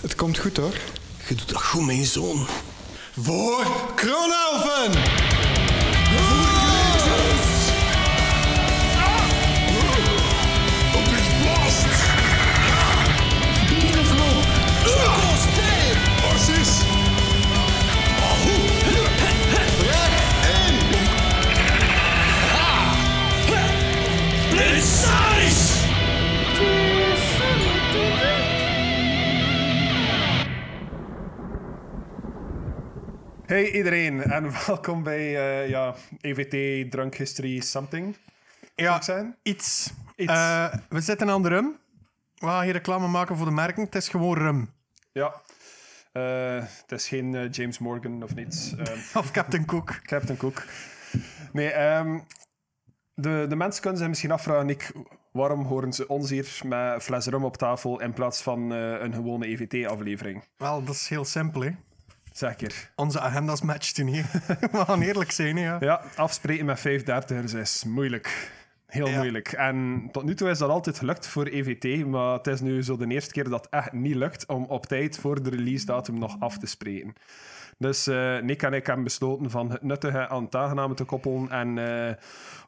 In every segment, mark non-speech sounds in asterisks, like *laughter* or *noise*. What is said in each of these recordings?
Het komt goed hoor. Je doet dat goed, mijn zoon. Voor Kroonelven! Hey iedereen en *laughs* welkom bij eh, ja, EVT Drunk History Something. Ja, ik zijn? iets. Iets. Eh, we zitten aan de rum. We gaan hier reclame maken voor de merken. Het is gewoon rum. Ja, Eh, het is geen eh, James Morgan of niets. Ehm, Of Captain Cook. *laughs* Captain Cook. Nee, ehm, de, de mensen kunnen zich misschien afvragen, Nick, waarom horen ze ons hier met een fles rum op tafel in plaats van eh, een gewone EVT-aflevering? Wel, dat is heel simpel, hè. Zeg keer. Onze agendas matchten niet. *laughs* we gaan eerlijk zijn, hè, ja. Ja, afspreken met 530ers is moeilijk. Heel Ja. moeilijk. En tot nu toe is dat altijd gelukt voor EVT, maar het is nu zo de eerste keer dat het echt niet lukt om op tijd voor de release datum nog af te spreken. Dus eh, Nick en ik hebben besloten van het nuttige aan het aangename te koppelen en eh,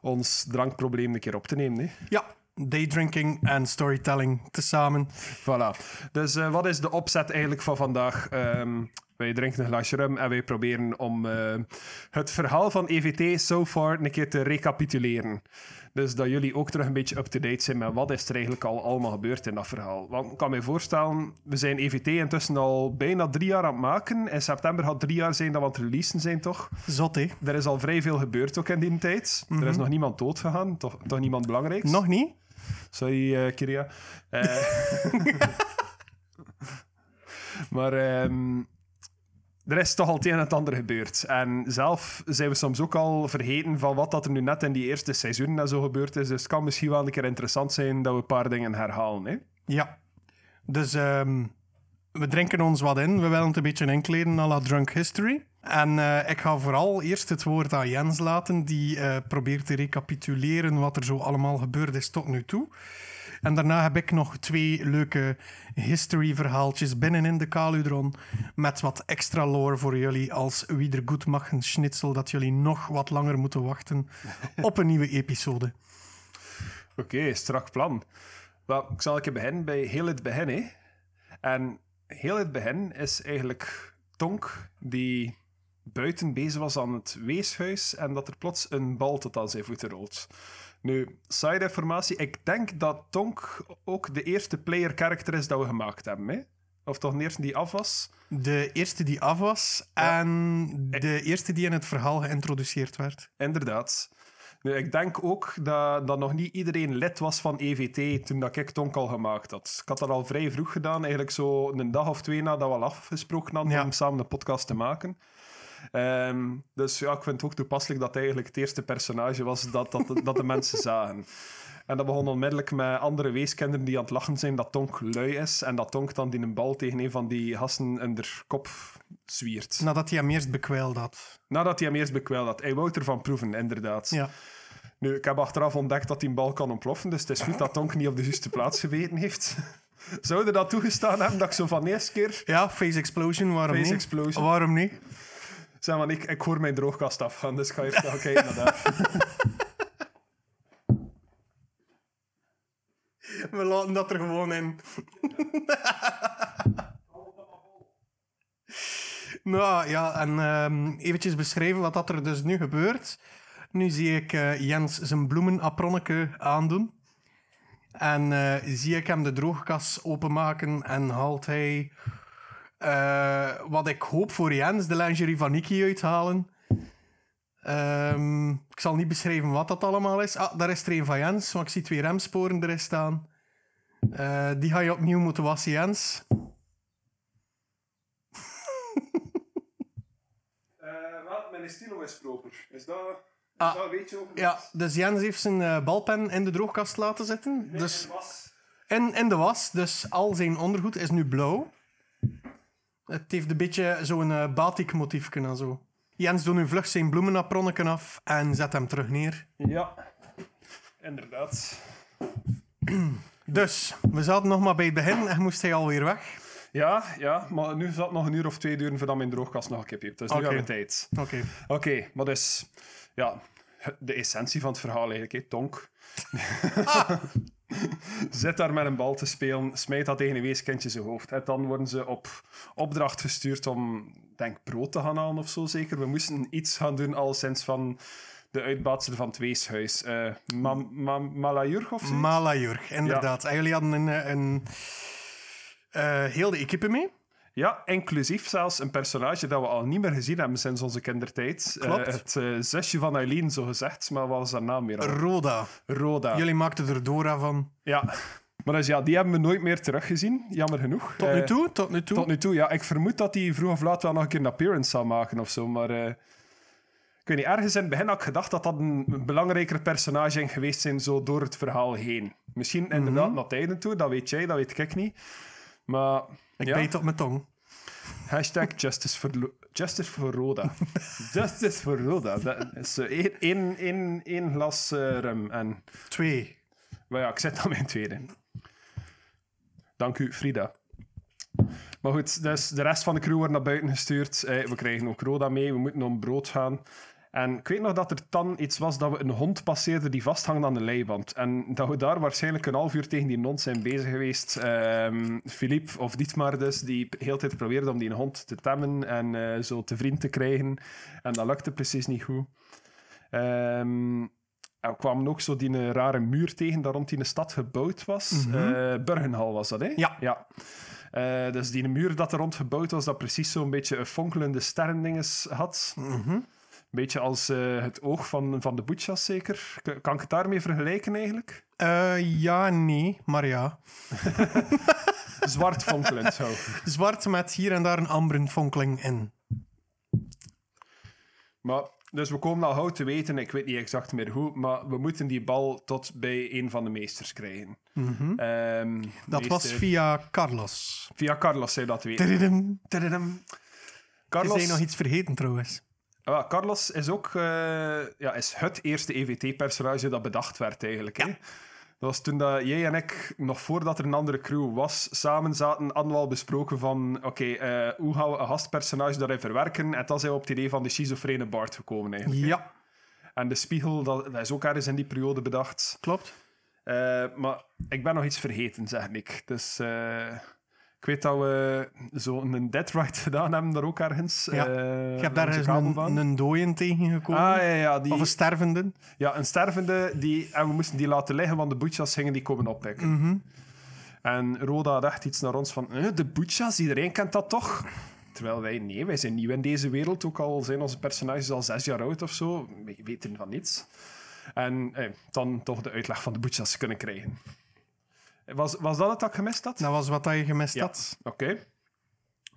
ons drankprobleem een keer op te nemen. Hè. Ja, daydrinking en storytelling tezamen. Voilà. Dus eh, wat is de opzet eigenlijk van vandaag? Ehm, wij drinken een glaasje rum en wij proberen om eh, het verhaal van EVT so far een keer te recapituleren. Dus dat jullie ook terug een beetje up-to-date zijn met wat is er eigenlijk al allemaal gebeurd in dat verhaal. Want ik kan me voorstellen, we zijn EVT intussen al bijna drie jaar aan het maken. In september gaat drie jaar zijn dat we aan het releasen zijn, toch? Zot, hè. Er is al vrij veel gebeurd ook in die tijd. Er is nog niemand dood gegaan, toch, toch niemand belangrijks? Nog niet? Sorry, eh Kiria. Eh, *laughs* *laughs* maar ehm, er is toch al het een en het ander gebeurd. En zelf zijn we soms ook al vergeten van wat dat er nu net in die eerste seizoenen en zo gebeurd is. Dus het kan misschien wel een keer interessant zijn dat we een paar dingen herhalen. Hè? Ja. Dus ehm, we drinken ons wat in. We willen het een beetje inkleden à la Drunk History. En eh, ik ga vooral eerst het woord aan Jens laten, die eh, probeert te recapituleren wat er zo allemaal gebeurd is tot nu toe. En daarna heb ik nog twee leuke history-verhaaltjes binnenin de Kaludron. Met wat extra lore voor jullie als wie er goed mag een schnitzel, dat jullie nog wat langer moeten wachten *laughs* op een nieuwe episode. Oké, strak plan. Wel, ik zal een beginnen bij heel het begin. Hè? En heel het begin is eigenlijk Tonk die buiten bezig was aan het weeshuis en dat er plots een bal tot aan zijn voeten rolt. Nu, side informatie, ik denk dat Tonk ook de eerste player character is dat we gemaakt hebben. Hè? Of toch de eerste die af was? De eerste die af was en de eerste die in het verhaal geïntroduceerd werd. Inderdaad. Nu, ik denk ook dat, dat nog niet iedereen lid was van EVT toen dat ik Tonk al gemaakt had. Ik had dat al vrij vroeg gedaan, eigenlijk zo een dag of twee nadat we al afgesproken hadden Ja. om samen een podcast te maken. Ehm, dus ja, ik vind het ook toepasselijk dat hij eigenlijk het eerste personage was dat, dat, dat de mensen *laughs* zagen. En dat begon onmiddellijk met andere weeskinderen die aan het lachen zijn dat Tonk lui is en dat Tonk dan die een bal tegen een van die gasten in de kop zwiert. Nadat hij hem eerst bekwijld had. Nadat hij hem eerst bekwijld had. Hij wou ervan proeven, inderdaad. Ja. Nu, ik heb achteraf ontdekt dat die bal kan ontploffen, dus het is goed dat Tonk niet op de juiste plaats geweten heeft. *laughs* Zouden dat toegestaan hebben dat ik zo van de eerste keer... ja, Face Explosion, waarom Face niet? explosion. Waarom niet? Zeg maar, ik, ik hoor mijn droogkast afgaan, dus ik ga even *laughs* gaan kijken naar daar. *laughs* We laten dat er gewoon in. *laughs* nou ja, en ehm eventjes beschrijven wat dat er dus nu gebeurt. Nu zie ik eh, Jens zijn bloemenapronneke aandoen. En eh, zie ik hem de droogkas openmaken en haalt hij, eh, wat ik hoop voor Jens, de lingerie van Nicky uithalen. Ehm, ik zal niet beschrijven wat dat allemaal is. Ah, daar is er een van Jens, want ik zie twee remsporen erin staan. Eh, die ga je opnieuw moeten wassen, Jens. *laughs* wat, mijn stilo is proper. Is dat... Ah, dat weet je ook? Ja, dus Jens heeft zijn eh, balpen in de droogkast laten zitten. dus was... in, in de was. Dus al zijn ondergoed is nu blauw. Het heeft een beetje zo'n batik-motiefje en zo. Jens doet nu vlug zijn bloemenapronneken af en zet hem terug neer. Ja, inderdaad. Dus, we zaten nog maar bij het begin en moest hij alweer weg. Ja, ja, maar nu zal het nog een uur of twee duren voordat mijn droogkast nog een keer piept. Dus nu Oké. hebben we tijd. Oké. Oké, maar dus... Ja, de essentie van het verhaal eigenlijk, hè. Tonk. *laughs* *laughs* Zit daar met een bal te spelen, smijt dat tegen een weeskindje zijn hoofd. En dan worden ze op opdracht gestuurd om, denk brood te gaan halen of zo zeker. We moesten iets gaan doen, al sinds van de uitbaatster van het weeshuis. Eh ma ma Malajurg of zo? Malajurg, inderdaad. En jullie hadden een, eh, een eh, heel de equipe mee. Ja, inclusief zelfs een personage dat we al niet meer gezien hebben sinds onze kindertijd. Eh, het eh, zusje van Eileen, zo gezegd. Maar wat was haar naam weer? al? Roda. Roda. Jullie maakten er Dora van. Ja. Maar dus ja, die hebben we nooit meer teruggezien. Jammer genoeg. Tot Eh, nu toe? Tot nu toe? Tot nu toe, ja. Ik vermoed dat hij vroeg of laat wel nog een keer een appearance zal maken of zo. Maar eh, ik weet niet, ergens in het begin had ik gedacht dat dat een belangrijker personage ging geweest zijn, zo door het verhaal heen. Misschien inderdaad Mhm. naar tijden toe, dat weet jij, dat weet ik niet. Maar Ik ja. bijt op mijn tong. Hashtag justice for, Lo- justice for Roda. *laughs* justice for Roda. Dat is eh, één, één, één, één glas eh, rum. En, Twee. maar ja, ik zet dan mijn tweede. Dank u, Frida. Maar goed, dus de rest van de crew wordt naar buiten gestuurd. Eh, we krijgen ook Roda mee, we moeten om brood gaan. En ik weet nog dat er dan iets was dat we een hond passeerden die vasthangt aan de leiband. En dat we daar waarschijnlijk een half uur tegen die hond zijn bezig geweest. Ehm Philippe, of Dietmar dus, die de hele tijd probeerde om die hond te temmen en eh, zo te vriend te krijgen. En dat lukte precies niet goed. Ehm, en we kwamen ook zo die eh, rare muur tegen dat rond die de stad gebouwd was. Eh, Burgenhal was dat, hè? Ja. ja. Dus die muur dat er rond gebouwd was, dat precies zo'n beetje een fonkelende sterrendinges had. Een beetje als eh, het oog van, van de Butchas, zeker. K- kan ik het daarmee vergelijken, eigenlijk? Eh, ja, nee, maar ja. *laughs* Zwart fonkelend, zo. Zwart met hier en daar een amberen fonkeling in. Maar, dus we komen al gauw te weten, ik weet niet exact meer hoe, maar we moeten die bal tot bij een van de meesters krijgen. Ehm, Dat was via Carlos. Via Carlos, zou dat weten. Je Carlos, zei nog iets vergeten trouwens. Ah, Carlos is ook eh, ja, is het eerste EVT-personage dat bedacht werd, eigenlijk. Hè? Dat was toen dat jij en ik, nog voordat er een andere crew was, samen zaten, hadden we al besproken van, oké, eh, hoe gaan we een gastpersonage daarin verwerken? En dan zijn we op het idee van de schizofrene Bart gekomen, eigenlijk. Ja, En de spiegel, dat, dat is ook ergens in die periode bedacht. klopt. Eh, maar ik ben nog iets vergeten, zeg ik. Dus ik weet dat we zo'n dead ride *laughs* gedaan hebben, daar ook ergens. Ja. eh, Ik heb daar eens een, een dooien tegengekomen. Ah, ja, ja, die, Of een stervende. ja, een stervende. Die, en we moesten die laten liggen, want de boetjas gingen die komen oppikken. Mhm. En Roda had echt iets naar ons van... "Eh, de boetjas, iedereen kent dat toch? Terwijl wij, nee, wij zijn nieuw in deze wereld. Ook al zijn onze personages al zes jaar oud of zo. We weten van niets. En eh, dan toch de uitleg van de boetjas kunnen krijgen. Was, was dat het dat ik gemist had? Dat was wat dat je gemist Ja. had. Oké.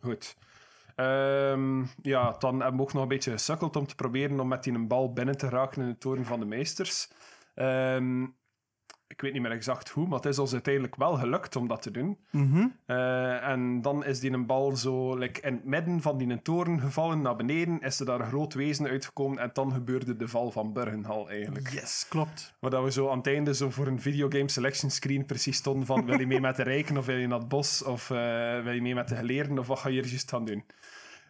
Goed. Ehm, ja, dan hebben we ook nog een beetje gesukkeld om te proberen om met die een bal binnen te raken in de toren van de meesters. Ehm, ik weet niet meer exact hoe, maar het is ons uiteindelijk wel gelukt om dat te doen. Mhm. Eh, en dan is die een bal zo like, in het midden van die toren gevallen naar beneden, is er daar een groot wezen uitgekomen en dan gebeurde de val van Burgenhal eigenlijk. Yes, klopt. Maar dat we zo aan het einde zo voor een videogame selection screen precies stonden van wil je mee *laughs* met de rijken of wil je naar het bos of eh, wil je mee met de geleerden of wat ga je hier juist gaan doen.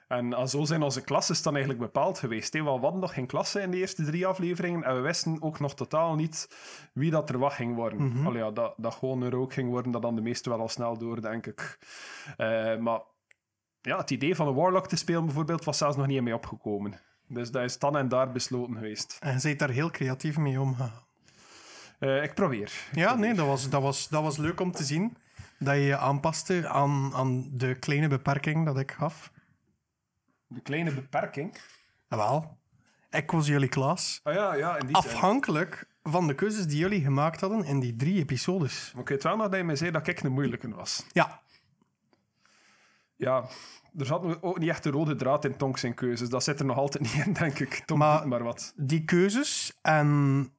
En al zo zijn onze klassen dan eigenlijk bepaald geweest. hè. Want we hadden nog geen klasse in de eerste drie afleveringen en we wisten ook nog totaal niet wie dat er wat ging worden. Allee, ja, dat, dat gewoon een rook ging worden, dat dan de meesten wel al snel door, denk ik. Eh, maar ja, het idee van een Warlock te spelen bijvoorbeeld was zelfs nog niet mij opgekomen. Dus dat is dan en daar besloten geweest. En bent daar heel creatief mee omgegaan. Eh, ik probeer. Ja, nee, dat was, dat, was, dat was leuk om te zien. Dat je je aanpaste aan, aan de kleine beperking dat ik gaf. De kleine beperking. Wel, ik was jullie klas. Oh ja, ja, in die. Afhankelijk van de keuzes die jullie gemaakt hadden in die drie episodes. Maar ik weet wel nog dat je mij zei dat ik een moeilijke was. Ja, Ja, er zat ook niet echt een rode draad in Tonk zijn keuzes. Dat zit er nog altijd *laughs* niet in, denk ik. Tonk Maar- doet maar wat. die keuzes en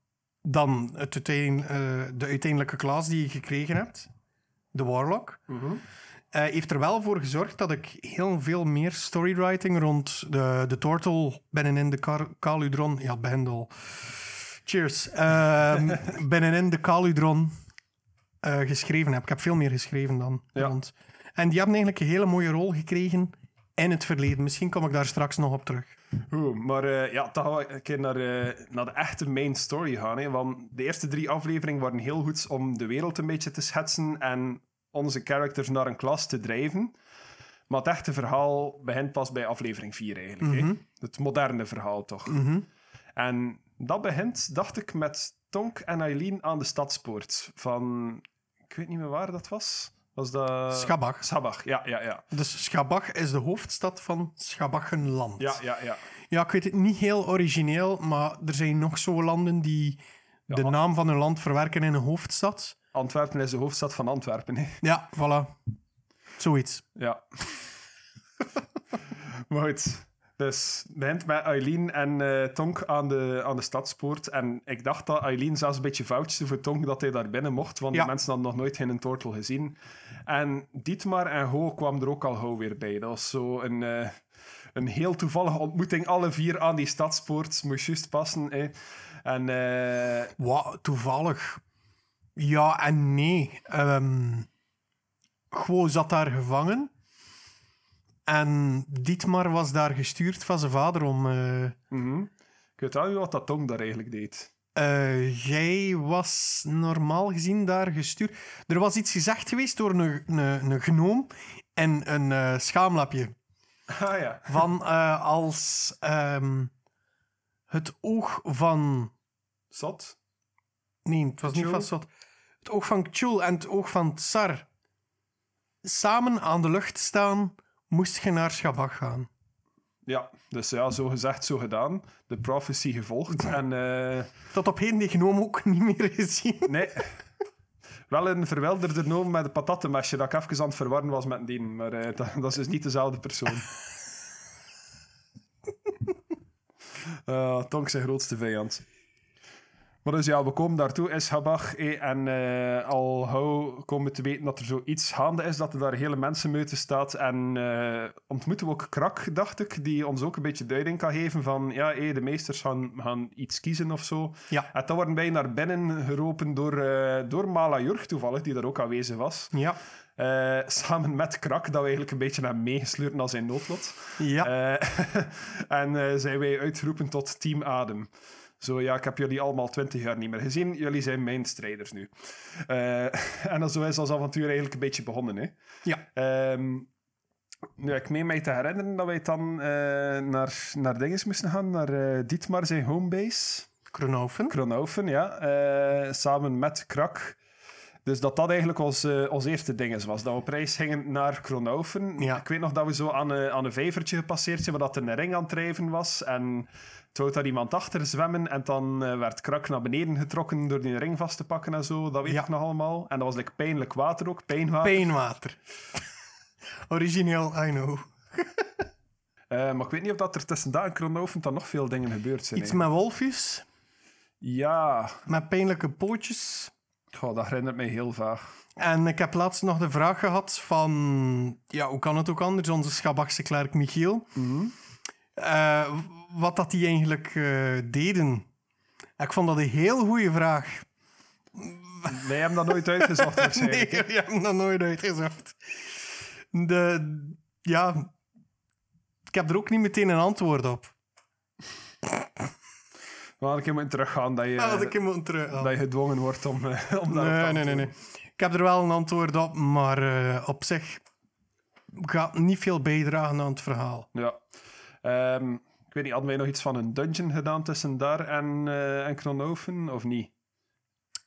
dan het uiteen, eh, de uiteindelijke klas die je gekregen hebt, de Warlock, eh, heeft er wel voor gezorgd dat ik heel veel meer storywriting rond de, de Tortle binnenin de Kar- Kaludron... Ja, al. Cheers. Ehm, *laughs* binnenin de Kaludron eh, geschreven heb. Ik heb veel meer geschreven dan Ja. Rond. En die hebben eigenlijk een hele mooie rol gekregen in het verleden. Misschien kom ik daar straks nog op terug. Oeh, maar eh, ja, dan gaan we een keer naar, naar de echte main story gaan. Hè, want de eerste drie afleveringen waren heel goed om de wereld een beetje te schetsen en onze characters naar een klas te drijven. Maar het echte verhaal begint pas bij aflevering 4 eigenlijk. hè. Het moderne verhaal toch. En dat begint, dacht ik, met Tonk en Eileen aan de stadspoort. Van, ik weet niet meer waar dat was. Was dat... Schabach. Schabach, ja, ja, ja. Dus Schabach is de hoofdstad van Schabachenland. Ja, ja, ja. Ja, ik weet het niet heel origineel, maar er zijn nog zo landen die de naam van hun land verwerken in een hoofdstad. Antwerpen is de hoofdstad van Antwerpen. Hè. Ja, voilà. Zoiets. Ja. *laughs* maar goed. Dus het begint met Eileen en eh, Tonk aan de, aan de stadspoort. En ik dacht dat Eileen zelfs een beetje foutste voor Tonk dat hij daar binnen mocht, want Ja. die mensen hadden nog nooit geen tortel gezien. En Dietmar en Ho kwamen er ook al gauw weer bij. Dat was zo een, eh, een heel toevallige ontmoeting. Alle vier aan die stadspoort. Moest juist passen. En Wat, toevallig. Ja en nee. Gwo zat daar gevangen. En Dietmar was daar gestuurd van zijn vader om... eh, mhm. ik weet wel wat dat Tonk daar eigenlijk deed. eh, jij was normaal gezien daar gestuurd. Er was iets gezegd geweest door een, een, een gnoom en een eh, schaamlapje. *laughs* Ah ja. Van als ehm, het oog van... Zat. Nee, het was niet van Sot. Het oog van Chul en het oog van Tsar samen aan de lucht staan, moest je naar Schabach gaan. Ja, dus ja, zo gezegd, zo gedaan. De prophecy gevolgd. En eh, Tot op heden die gnoom ook niet meer gezien. *laughs* nee, wel een verwilderde noom met een patattenmesje dat ik even aan het verwarren was met die. Maar eh, dat, dat is dus niet dezelfde persoon. *laughs* Eh Tonk zijn grootste vijand. Maar dus ja, we komen daartoe in Schabach. eh, en eh, al gauw komen we te weten dat er zoiets gaande is, dat er daar hele mensenmeute staat. En eh, ontmoeten we ook Krak, dacht ik, die ons ook een beetje duiding kan geven van, ja, eh, de meesters gaan, gaan iets kiezen of zo. Ja. En dan worden wij naar binnen geroepen door, eh door Mala Jurg toevallig, die daar ook aanwezig was. Ja. Eh, samen met Krak, dat we eigenlijk een beetje hebben meegesleurd naar zijn noodlot. Ja. *laughs* En zijn wij uitgeroepen tot Team Adem. Zo, ja, ik heb jullie allemaal twintig jaar niet meer gezien. Jullie zijn mijn strijders nu. Eh, *laughs* en zo is ons avontuur eigenlijk een beetje begonnen. Hè. ja. Ehm, nu, ik meen mij te herinneren dat wij dan eh, naar, naar dinges moesten gaan. Naar eh, Dietmar zijn homebase. Kronhoven. Kronhoven, ja. samen met Krak. Dus dat dat eigenlijk ons, ons eerste ding was. Dat we op reis gingen naar Kronhoven. Ja. Ik weet nog dat we zo aan een, aan een vijvertje gepasseerd zijn, waar dat er een ring aan het drijven was. En wou daar iemand achter zwemmen. En dan eh, werd Krak naar beneden getrokken door die ring vast te pakken en zo. Dat weet Ja. ik nog allemaal. En dat was like, pijnlijk water ook, pijnwater. Pijnwater. *laughs* Origineel, I know. *laughs* Eh, maar ik weet niet of dat er tussen dat en Kronhoven dan nog veel dingen gebeurd zijn. Iets met wolfjes, Ja, met pijnlijke pootjes. Goh, dat herinnert mij heel vaag. En ik heb laatst nog de vraag gehad van... Ja, hoe kan het ook anders? Onze Schabachse klerk Michiel. Eh, wat dat die eigenlijk eh, deden. Ik vond dat een heel goede vraag. Wij hebben dat nooit uitgezocht. *laughs* Nee, we hebben dat nooit uitgezocht. De, ja, ik heb er ook niet meteen een antwoord op. *laughs* Een keer moeten teruggaan dat je, Ah, dat ik hem dat je gedwongen wordt om, eh, om daarop te Nee, nee, nee, nee. Ik heb er wel een antwoord op, maar op zich gaat niet veel bijdragen aan het verhaal. Ja. Ehm, ik weet niet, hadden wij nog iets van een dungeon gedaan tussen daar en, eh en Kronhoven, of niet?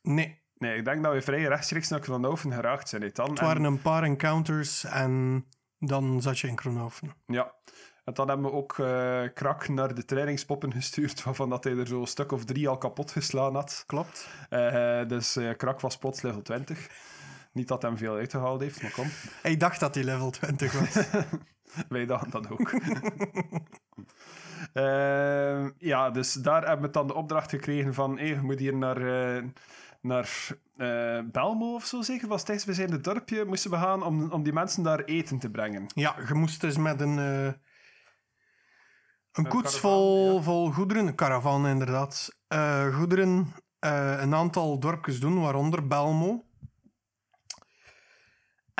Nee, Nee, ik denk dat we vrij rechtstreeks naar Kronhoven geraakt zijn. Dan. het waren een paar encounters en dan zat je in Kronhoven. En, ja. En dan hebben we ook eh, Krak naar de trainingspoppen gestuurd, *laughs* waarvan dat hij er zo een stuk of drie al kapot geslaan had. Klopt. Eh, dus Krak was plots level 20. Niet dat hem veel uitgehaald heeft, maar kom. Hij dacht dat hij level 20 was. *laughs* *laughs* Wij dachten dat ook. *laughs* Ehm, ja, dus daar hebben we dan de opdracht gekregen van hey, je moet hier naar, eh, naar eh, Belmo of zo zeker. Was tijdens we zijn het dorpje moesten we gaan om, om die mensen daar eten te brengen. ja, je moest dus met een, eh, een koets caravan, vol, vol goederen, een caravan inderdaad, goederen, een aantal dorpjes doen, waaronder Belmo.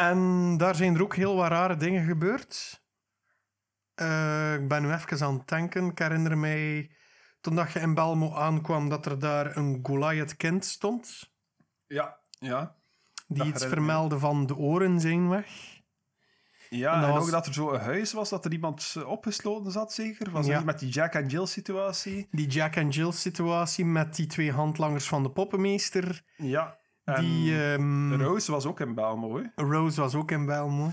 En daar zijn er ook heel wat rare dingen gebeurd. Eh, ik ben nu even aan het denken. Ik herinner mij toen dat je in Belmo aankwam dat er daar een Goliath-kind stond. Ja, ja. Die iets me. vermeldde van de oren zijn weg. Ja, En en, was- ook dat er zo een huis was, dat er iemand opgesloten zat, zeker? Was Ja. dat niet met die Jack and Jill situatie? Die Jack and Jill situatie met die twee handlangers van de poppenmeester. Ja. Die ehm, Rose was ook in Belmo, hè? Rose was ook in Belmo.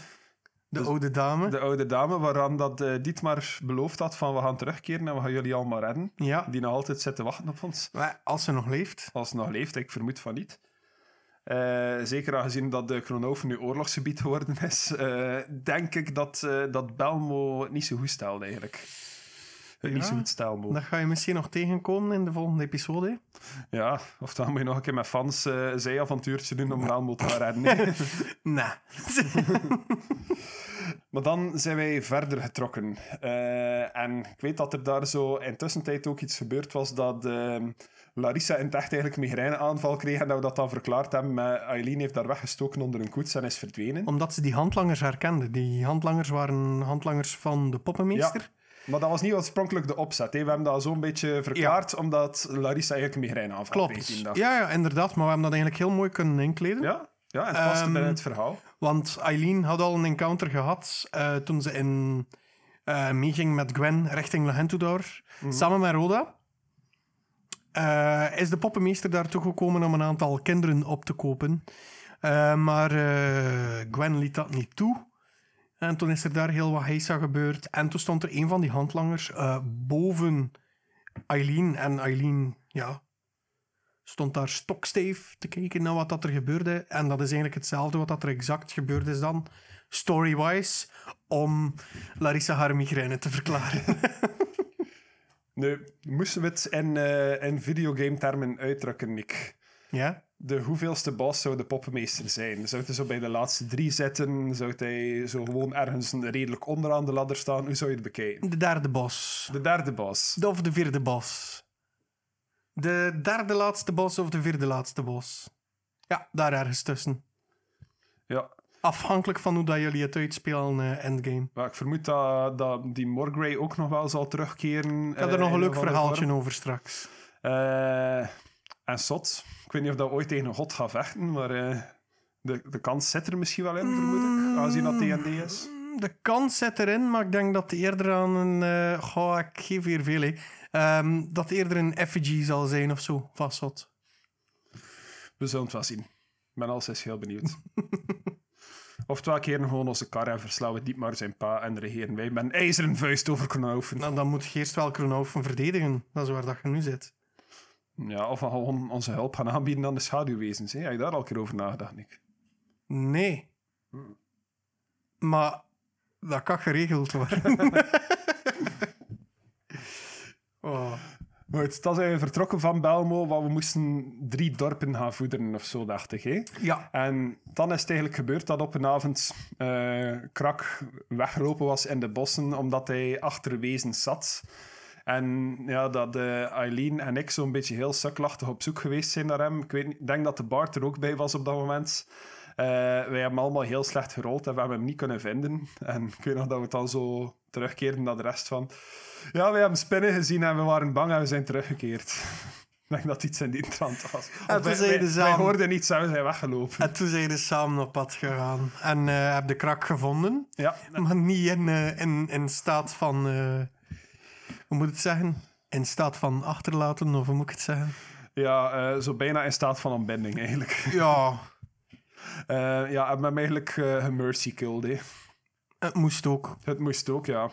De Dus oude dame. De oude dame waaraan dat eh, Dietmar beloofd had van we gaan terugkeren en we gaan jullie allemaal redden. Ja, Die nog altijd zit te wachten op ons. maar als ze nog leeft. Als ze nog leeft, ik vermoed van niet. Eh, zeker aangezien dat de Kronoven nu oorlogsgebied *laughs* geworden is, eh, denk ik dat, dat Belmo het niet zo goed stelt eigenlijk. Het niet Ja, zo goed stelt, Dat ga je misschien nog tegenkomen in de volgende episode. Ja, of dan moet je nog een keer met fans eh zijavontuurtje doen om Belmo te gaan redden. *laughs* Nee. *laughs* Maar dan zijn wij verder getrokken. Eh, en ik weet dat er daar zo in tussentijd ook iets gebeurd was dat ehm, Larissa in het echt eigenlijk een migraineaanval kreeg en dat we dat dan verklaard hebben met Eileen heeft daar weggestoken onder een koets en is verdwenen. Omdat ze die handlangers herkenden. Die handlangers waren handlangers van de poppenmeester. Maar dat was niet oorspronkelijk de opzet. Hè. We hebben dat zo'n beetje verklaard omdat Larissa eigenlijk kreeg die Klopt. Ja, ja, inderdaad. Maar we hebben dat eigenlijk heel mooi kunnen inkleden. Ja, ja en het paste Ehm, binnen het verhaal. Want Eileen had al een encounter gehad eh, toen ze in eh meeging met Gwen richting Lagentudoor. Samen met Rhoda. Eh, is de poppenmeester daartoe gekomen om een aantal kinderen op te kopen. Maar Gwen liet dat niet toe. En toen is er daar heel wat heisa gebeurd. En toen stond er een van die handlangers eh, boven Eileen. En Eileen, ja, stond daar stokstijf te kijken naar wat dat er gebeurde. En dat is eigenlijk hetzelfde wat dat er exact gebeurd is dan, story-wise, om Larissa haar migraine te verklaren. *laughs* Nu, moesten we het in, eh in videogame-termen uitdrukken, Nick? Ja? De hoeveelste boss zou de poppenmeester zijn? Zou hij zo bij de laatste drie zitten? Zou hij zo gewoon ergens redelijk onderaan de ladder staan? Hoe zou je het bekijken? De derde bos. De derde boss. De- Of de vierde bos. De derde laatste bos of de vierde laatste bos. Ja, daar ergens tussen. Ja, Afhankelijk van hoe dat jullie het uitspelen, eh, endgame. maar ik vermoed dat, dat die Morgrey ook nog wel zal terugkeren. Ik heb er nog een leuk verhaaltje over. over straks. Eh, en Sot. Ik weet niet of dat ooit tegen een god gaat vechten, maar eh, de, de kans zit er misschien wel in, vermoed ik. Aangezien dat D&D is. De kans zit erin, maar ik denk dat eerder aan een... goh, ik geef hier veel, hè. Ehm, dat eerder een effigy zal zijn of zo, vastzot. We zullen het wel zien. Ik ben al eens heel benieuwd. *laughs* of twee keer gewoon onze kar en verslaan we diep maar zijn pa en regeren wij met een ijzeren vuist over Knaufen. Nou, dan moet je eerst wel Kronhoven verdedigen. Dat is waar dat je nu zit. Ja, of we gewoon onze hulp gaan aanbieden aan de schaduwwezens. Hè? Heb je daar al een keer over nagedacht, Nick? Nee. Maar dat kan geregeld worden. *laughs* oh. Goed, dan zijn we vertrokken van Belmo, want we moesten drie dorpen gaan voederen of zo, dacht ik. Hè? Ja. En dan is het eigenlijk gebeurd dat op een avond eh, Krak weggelopen was in de bossen omdat hij achter wezens zat. En ja, dat eh, Eileen en ik zo'n beetje heel sukkelachtig op zoek geweest zijn naar hem. Ik weet niet, ik denk dat de Bart er ook bij was op dat moment. Eh, wij hebben allemaal heel slecht gerold en we hebben hem niet kunnen vinden. En ik weet nog dat we dan zo terugkeerden naar de rest van... Ja, we hebben spinnen gezien en we waren bang en we zijn teruggekeerd. *laughs* ik denk dat iets in die trant was. En toen wij, zeiden wij, hoorden niets en we zijn weggelopen. En toen zijn ze samen op pad gegaan. En eh heb de krak gevonden. Ja, Maar niet in, eh, in, in staat van... hoe moet ik het zeggen? In staat van achterlaten, of hoe moet ik het zeggen? ja eh, zo bijna in staat van ontbinding eigenlijk. *laughs* Ja, Eh ja, hem eigenlijk eh gemercy killed. hè. het moest ook. Het moest ook, ja.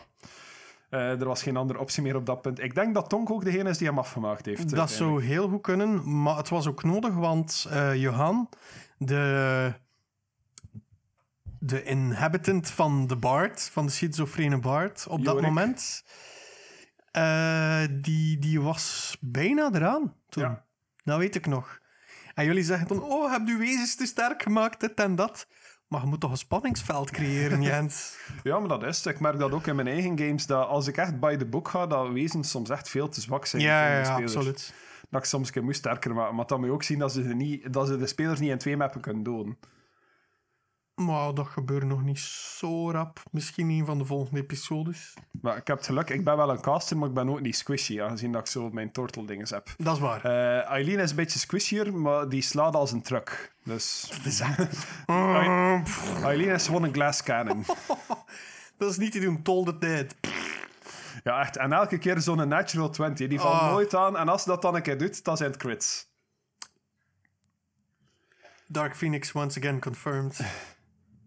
Er was geen andere optie meer op dat punt. Ik denk dat Tonk ook degene is die hem afgemaakt heeft. Dat zou heel goed kunnen, maar het was ook nodig, want Johan, de, de inhabitant van de Bard, van de schizofrene Bard, op dat moment, eh, die, die was bijna eraan toen. Ja. Dat weet ik nog. En jullie zeggen dan, oh, heb je wezens te sterk gemaakt, dit en dat. Maar je moet toch een spanningsveld creëren, *laughs* Jens? Ja, maar dat is het. Ik merk dat ook in mijn eigen games, dat als ik echt by the book ga, dat wezens soms echt veel te zwak zijn. ja, ja, ja, absoluut. Dat ik soms een keer moest sterker maken. Maar dan moet je ook zien dat ze, niet, dat ze de spelers niet in twee mappen kunnen doden. Maar dat gebeurt nog niet zo rap. Misschien een van de volgende episodes. Maar ik heb het geluk, ik ben wel een caster, maar ik ben ook niet squishy, aangezien dat ik zo mijn turtle dingen heb. Dat is waar. Eh Eileen is een beetje squishier, maar die slaat als een truck. Dus *laughs* Eileen is gewoon een glass cannon. *laughs* dat is niet te doen, tol de tijd. Ja, echt. En elke keer zo'n natural 20. Die valt Ah. nooit aan. En als ze dat dan een keer doet, dan zijn het crits. Dark Phoenix once again confirmed. *laughs*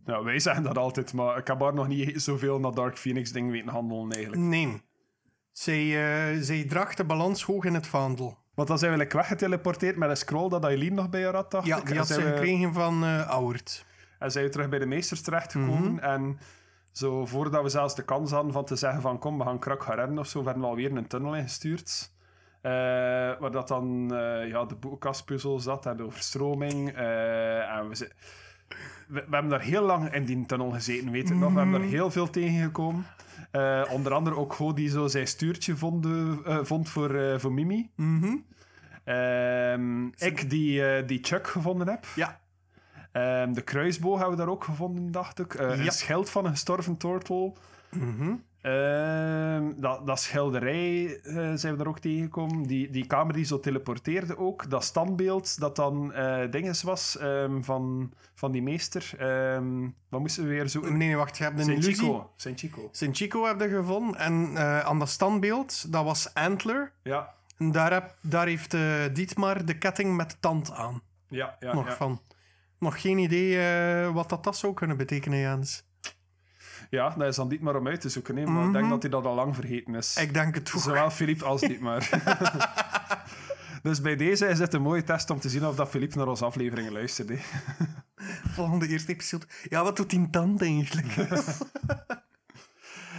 Ja, wij zeggen dat altijd, maar ik heb daar nog niet zoveel naar Dark Phoenix dingen weten handelen eigenlijk. Nee. Zij, eh, zij draagt de balans hoog in het vaandel. Want dan zijn we like, weggeteleporteerd met een scroll dat Eileen nog bij haar had, dacht Ja, ik. die had ze gekregen van Auwert. En zijn we terug bij de meesters terechtgekomen. Mhm. En zo voordat we zelfs de kans hadden van te zeggen van kom, we gaan krak gaan redden of zo, werden we alweer een tunnel ingestuurd. Eh, waar dat dan ja, de boekenkastpuzzel zat en de overstroming. en we, we, we hebben daar heel lang in die tunnel gezeten, weet ik nog. We hebben daar heel veel tegengekomen. Eh, onder andere ook Go die zo zijn stuurtje vond, eh, vond voor, eh, voor Mimi. Mhm. Ehm, ik die, die Chuck gevonden heb. Ja. Ehm, de kruisboog hebben we daar ook gevonden, dacht ik. Ja. Een schild van een gestorven turtle. Mhm. Ehm, dat, dat schilderij eh, zijn we daar ook tegengekomen. Die, die kamer die zo teleporteerde ook. Dat standbeeld dat dan eh dinges was ehm, van, van die meester. Ehm, wat moesten we weer zoeken? Nee, nee, wacht. Je hebt een Saint illusie. Chico. Saint Chico. Sint Chico heb je gevonden. En eh, aan dat standbeeld, dat was Antler. Ja, En daar, heb, daar heeft Dietmar de ketting met tand aan. ja, ja. nog ja. van. Nog geen idee wat dat, dat zou kunnen betekenen, Jens. Ja, dat is dan niet maar om uit te zoeken. hè, maar ik denk dat hij dat al lang vergeten is. Ik denk het vroeg. Zowel Filip als niet maar. *laughs* dus bij deze is dit een mooie test om te zien of dat Filip naar onze afleveringen luistert. hè. *laughs* Volgende eerste episode. Ja, wat doet die tand eigenlijk? *laughs*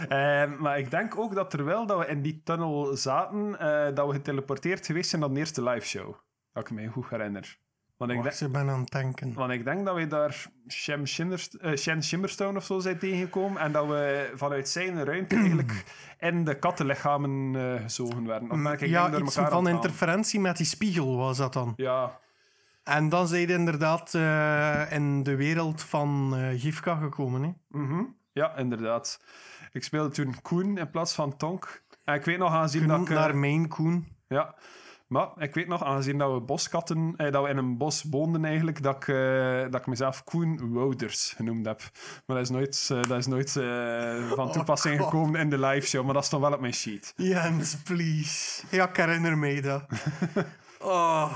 Eh, maar ik denk ook dat terwijl dat we in die tunnel zaten, eh, dat we geteleporteerd geweest zijn naar de eerste live show. Dat ik me goed herinner. Want ik, denk, ben aan het want ik denk dat we daar Shem, Shimmerst- eh, Shen Shimmerstone of zo zijn tegengekomen. En dat we vanuit zijn ruimte *clears throat* eigenlijk in de kattenlichamen eh gezogen werden. Of ben ik Mm, ja, door iets elkaar van interferentie met die spiegel was dat dan. Ja, En dan zijn je inderdaad eh, in de wereld van Gifka gekomen. Hè? mhm. ja, inderdaad. Ik speelde toen Koen in plaats van Tonk. En ik weet nog aangezien dat ik... naar Maine Koen. Ja, maar ik weet nog, aangezien dat we boskatten, eh, dat we in een bos woonden eigenlijk, dat ik, eh, dat ik mezelf Koen Wouders genoemd heb. Maar dat is nooit, eh, dat is nooit van toepassing God. gekomen in de live show, maar dat stond wel op mijn sheet. Jens, please. Ja, ik herinner me dat. *laughs* Oh.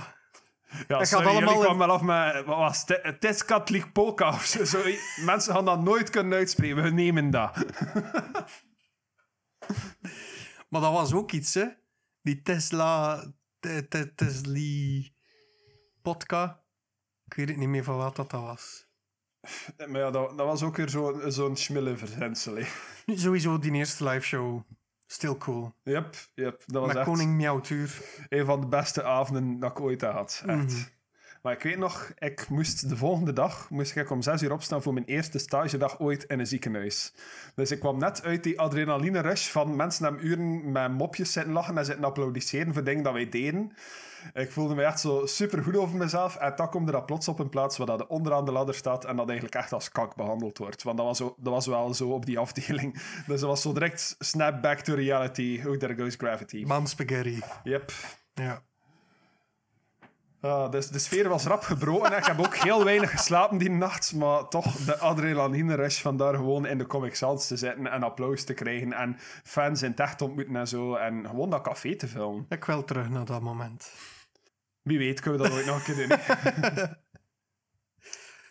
Ja, gaat sorry, allemaal kwamen wel af met, wat was het, het is Katholiek Polka of zo. zo. *laughs* Mensen gaan dat nooit kunnen uitspreken, we nemen dat. *laughs* Maar dat was ook iets, hè? Die Tesla. Te- te- Tesla. Podka. Ik weet het niet meer van wat dat, dat was. Maar ja, dat, dat was ook weer zo- zo'n schmille hè. Sowieso die eerste live show. Still cool. Yep, yep, dat was Met echt... Koning Miauwtuur. een van de beste avonden dat ik ooit gehad. Echt. Mhm. Maar ik weet nog, ik moest de volgende dag moest ik om zes uur opstaan voor mijn eerste stagedag ooit in een ziekenhuis. Dus ik kwam net uit die adrenaline rush van mensen hebben uren met mopjes zitten lachen en zitten applaudisseren voor dingen dat wij deden. Ik voelde me echt zo super goed over mezelf. En dan komt er dat plots op een plaats waar dat de onderaan de ladder staat en dat eigenlijk echt als kak behandeld wordt. Want dat was, zo, dat was wel zo op die afdeling. *laughs* Dus dat was zo direct snap back to reality. Oh, there goes gravity. Man spaghetti. Yep. Ja. Ah, dus de sfeer was rap gebroken. en Ik heb ook heel weinig geslapen die nacht. Maar toch de adrenaline rush van daar gewoon in de Comic Sans te zitten en applaus te krijgen. En fans in het echt ontmoeten en zo. En gewoon dat café te vullen. Ik wil terug naar dat moment. Wie weet kunnen we dat ooit nog een keer doen. *laughs*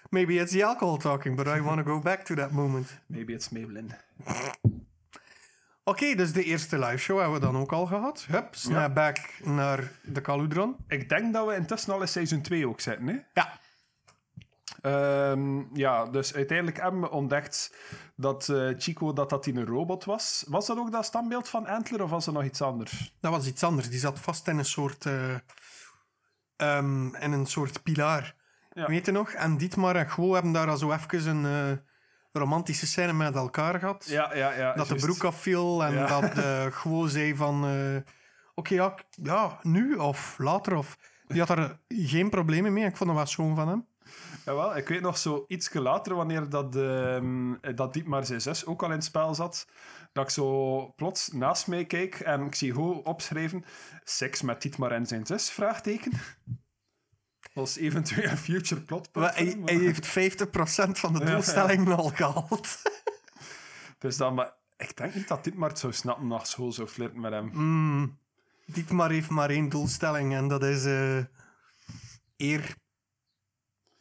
Maybe it's the alcohol talking, but I want to go back to that moment. Maybe it's Maybelline. Oké, dus de eerste live show hebben we dan ook al gehad. Hup, snap back naar de Caludron. Ik denk dat we intussen al in seizoen 2 ook zitten. Hè? Ja. Ehm, ja, dus uiteindelijk hebben we ontdekt dat eh, Chico dat dat in een robot was. Was dat ook dat standbeeld van Antler of was dat nog iets anders? Dat was iets anders. Die zat vast in een soort... in een soort pilaar. Ja. Weet je nog? En Dietmar en Gwo hebben daar al zo even een eh, romantische scène met elkaar gehad. Ja, ja, ja. dat de broek afviel en Ja. dat uh, *laughs* Gwo zei van... eh, Oké, ja, ja, nu of later. Of... Die had er geen problemen mee. Ik vond dat wel schoon van hem. Jawel, ik weet nog zo iets later, wanneer dat, ehm dat Dietmar zijn zus ook al in het spel zat, dat ik zo plots naast mij kijk en ik zie hoe opschrijven seks met Dietmar en zijn zus, vraagteken. Als eventueel een future plot. Maar hij, hij heeft 50% van de doelstellingen al gehaald. *laughs* Dus dan, maar ik denk niet dat Dietmar het zou snappen naar school zou flirten met hem. Mm. Dietmar heeft maar één doelstelling en dat is eh, eer.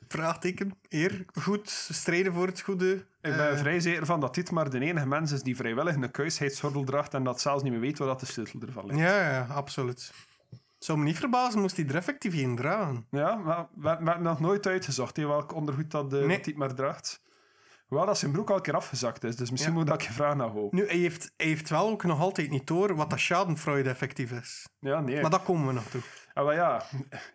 Vraagteken. Eer. Goed. Strijden voor het goede. Ik ben vrij zeker van dat Dietmar de enige mens is die vrijwillig een kuisheidsgordel draagt en dat zelfs niet meer weet wat dat de sleutel ervan ligt. Ja, ja, absoluut. Zou me niet verbazen moest hij er effectief in dragen. Ja, maar we, we hebben nog nooit uitgezocht hè, welk ondergoed dat, uh, Nee. dat Dietmar draagt. Hoewel dat zijn broek al een keer afgezakt is, dus misschien Ja. moet ik je vragen naar hoog. Nu, hij heeft, hij heeft wel ook nog altijd niet door wat dat schadenfreude effectief is. Ja, nee. Maar daar komen we nog toe. Ah, maar ja,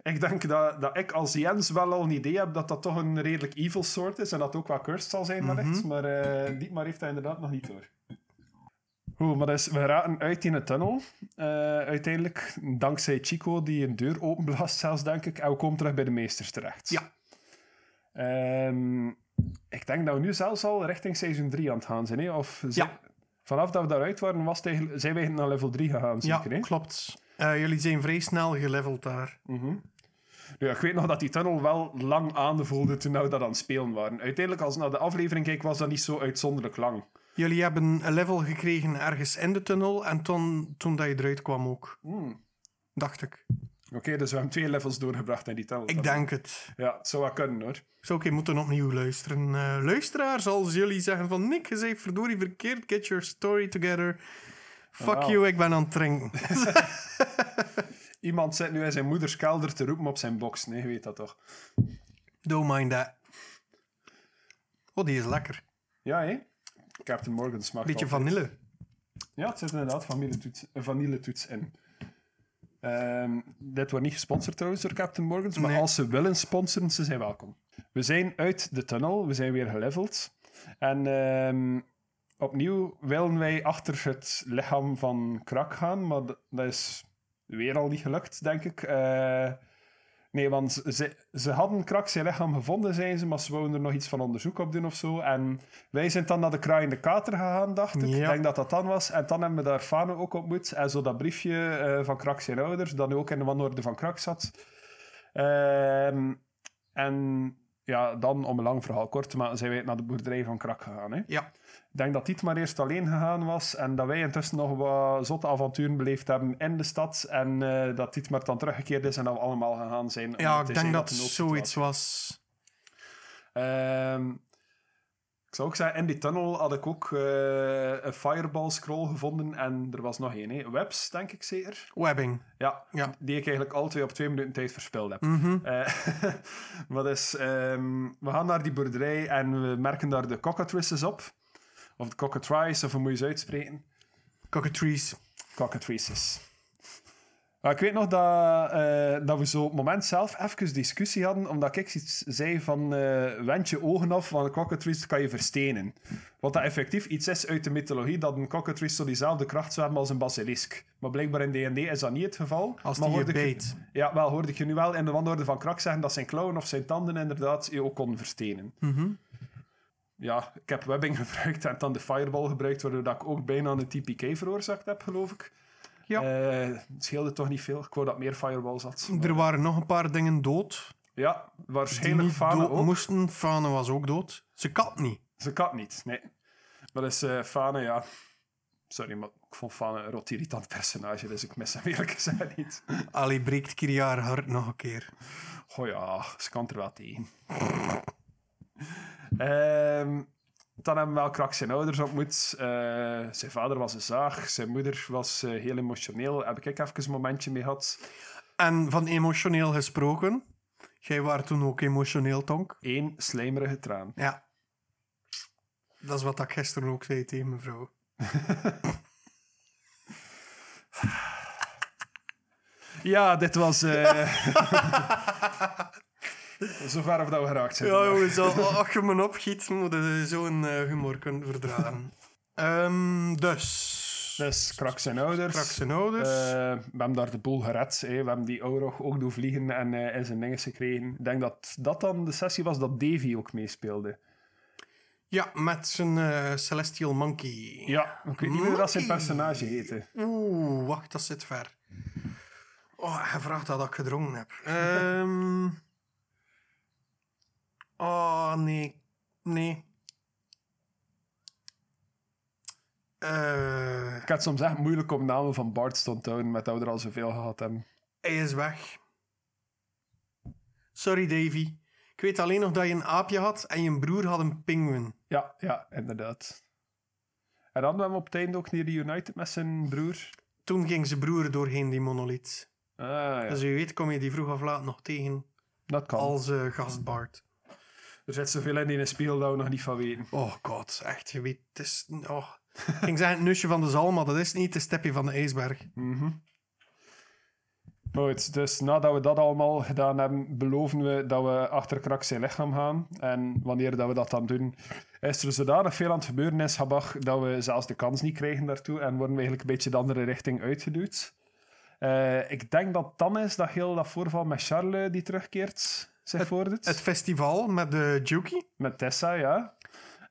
ik denk dat, dat ik als Jens wel al een idee heb dat dat toch een redelijk evil soort is en dat ook wel cursed zal zijn wellicht, maar eh Dietmar heeft dat inderdaad nog niet door. Goed, maar dus, we raken uit in de tunnel. eh, uiteindelijk, dankzij Chico, die een deur openblaast zelfs, denk ik. En we komen terug bij de meesters terecht. Ja. Ehm, ik denk dat we nu zelfs al richting seizoen 3 aan het gaan zijn. Hè? Of Ja. Vanaf dat we daaruit waren, was eigenlijk, zijn we eigenlijk naar level 3 gegaan, Ja, zeker? hè? klopt. Eh, jullie zijn vrij snel geleveld daar. Ja, ik weet nog dat die tunnel wel lang aanvoelde toen we dat aan het spelen waren. Uiteindelijk, als ik naar de aflevering keek, was dat niet zo uitzonderlijk lang. Jullie hebben een level gekregen ergens in de tunnel en toen, toen dat je eruit kwam ook. Dacht ik. Oké, dus we hebben twee levels doorgebracht in die tunnel. Ik denk het. Ja, het zou wel kunnen hoor. Zou ik een moeten opnieuw luisteren. Eh luisteraars, als jullie zeggen van Nick, je zei verdorie verkeerd, get your story together. Fuck you, ik ben aan het drinken. *laughs* *laughs* Iemand zit nu in zijn moeders kelder te roepen op zijn box. Nee, je weet dat toch? Don't mind that. Oh, die is lekker. Ja, hè? Captain Morgan smaakt Beetje altijd. vanille. Ja, het zit inderdaad vanilletoets, een vanilletoets in. Ehm, dit wordt niet gesponsord trouwens door Captain Morgans, maar Nee. als ze willen sponsoren, ze zijn welkom. We zijn uit de tunnel, we zijn weer geleveld. En ehm, opnieuw willen wij achter het lichaam van Krak gaan, maar dat is weer al niet gelukt, denk ik. Eh, nee, want ze, ze hadden Krak zijn lichaam gevonden, zijn ze, maar ze wouden er nog iets van onderzoek op doen of zo. En wij zijn dan naar de kraaiende kater gegaan, dacht ik. Ja. Ik denk dat dat dan was. En dan hebben we daar Fano ook ontmoet. En zo dat briefje eh, van Krak zijn ouders, dat nu ook in de wanorde van Krak zat. Ehm, en ja, dan, om een lang verhaal kort te maken, zijn wij naar de boerderij van Krak gegaan. Hè? Ja. Ik denk dat Tiet maar eerst alleen gegaan was en dat wij intussen nog wat zotte avonturen beleefd hebben in de stad. En eh, dat Tiet maar dan teruggekeerd is en dat we allemaal gegaan zijn. om Ja, ik denk dat zoiets was. Ehm, zou ook zeggen, in die tunnel had ik ook eh, een fireball scroll gevonden en er was nog één. hè. Webs, denk ik zeker. Webbing. Ja, Ja. die ik eigenlijk al twee op twee minuten tijd verspild heb. Eh, *laughs* maar dus, we gaan naar die boerderij en we merken daar de cockatrices op. Of de cockatrice, of hoe moet je ze uitspreken? Cockatrice. Cockatrices. Maar ik weet nog dat, eh, dat we zo op het moment zelf even discussie hadden, omdat ik iets zei van eh wend je ogen af, want een cockatrice kan je verstenen. Wat dat effectief iets is uit de mythologie, dat een cockatrice zo diezelfde kracht zou hebben als een basilisk. Maar blijkbaar in D&D is dat niet het geval. Als maar die je beet. Ja, wel hoorde ik je nu wel in de wanorde van Krak zeggen dat zijn klauwen of zijn tanden inderdaad je ook kon verstenen. Mhm. Ja, ik heb webbing *laughs* gebruikt en dan de fireball gebruikt, waardoor dat ik ook bijna een TPK veroorzaakt heb, geloof ik. Ja. Eh, het scheelde toch niet veel. Ik wou dat meer fireballs had. Er waren nog een paar dingen dood. Ja, waarschijnlijk Fane ook. moesten. Fane was ook dood. Ze kat niet. Ze kat niet, nee. Maar dus eh Fane, ja... Sorry, maar ik vond Fane een rot irritant personage, dus ik mis hem eerlijk gezegd niet. Ali breekt keer haar hart nog een keer. Oh ja, ze kan er wel tegen. Ehm, dan hebben we wel krak zijn ouders ontmoet. Eh, zijn vader was een zaag, zijn moeder was eh, heel emotioneel. Heb ik even een momentje mee gehad. En van emotioneel gesproken. Jij was toen ook emotioneel, Tonk. Eén slijmerige traan. Ja. Dat is wat ik gisteren ook zei tegen mevrouw. *laughs* Ja, dit was... eh *laughs* *laughs* Zover of dat we geraakt zijn. Ja, jongens, al- als je me opgiet, moet je zo'n eh, humor kunnen verdragen. Ehm, dus, Dus Krak zijn ouders. Krak zijn ouders. Eh, we hebben daar de boel gered. We hebben die Aurog ook doen vliegen en eh in zijn dingen gekregen. Ik denk dat dat dan de sessie was dat Davy ook meespeelde. ja, met zijn Celestial Monkey. Ja, ik weet niet meer hoe dat zijn personage heette. Oeh, wacht, dat zit ver. Oh, hij vraagt dat ik gedronken heb. Ehm oh, nee. Nee. Eh, Ik had soms echt moeilijk om namen van Bart te onthouden, met dat we er al zoveel gehad hebben. hij is weg. Sorry, Davy. Ik weet alleen nog dat je een aapje had en je broer had een pinguïn. Ja, ja, inderdaad. En dan hebben we op het einde ook niet reunited met zijn broer. Toen ging zijn broer doorheen die monolith. Ah, ja. Dus je weet, kom je die vroeg of laat nog tegen dat kan. als eh, gastbard. Er zit zoveel in een speel dat we nog niet van weten. Oh god, echt, je weet, het is... Oh. Ik ging zeggen het nusje van de zalm, maar dat is niet de stepje van de ijsberg. Goed, dus nadat we dat allemaal gedaan hebben, beloven we dat we achter Krak zijn lichaam gaan. En wanneer dat we dat dan doen, is er zodanig veel aan het gebeuren in Schabach dat we zelfs de kans niet krijgen daartoe en worden we eigenlijk een beetje de andere richting uitgeduwd. Eh, ik denk dat dan is dat heel dat voorval met Charles die terugkeert Het festival met de Juki. Met Tessa, ja.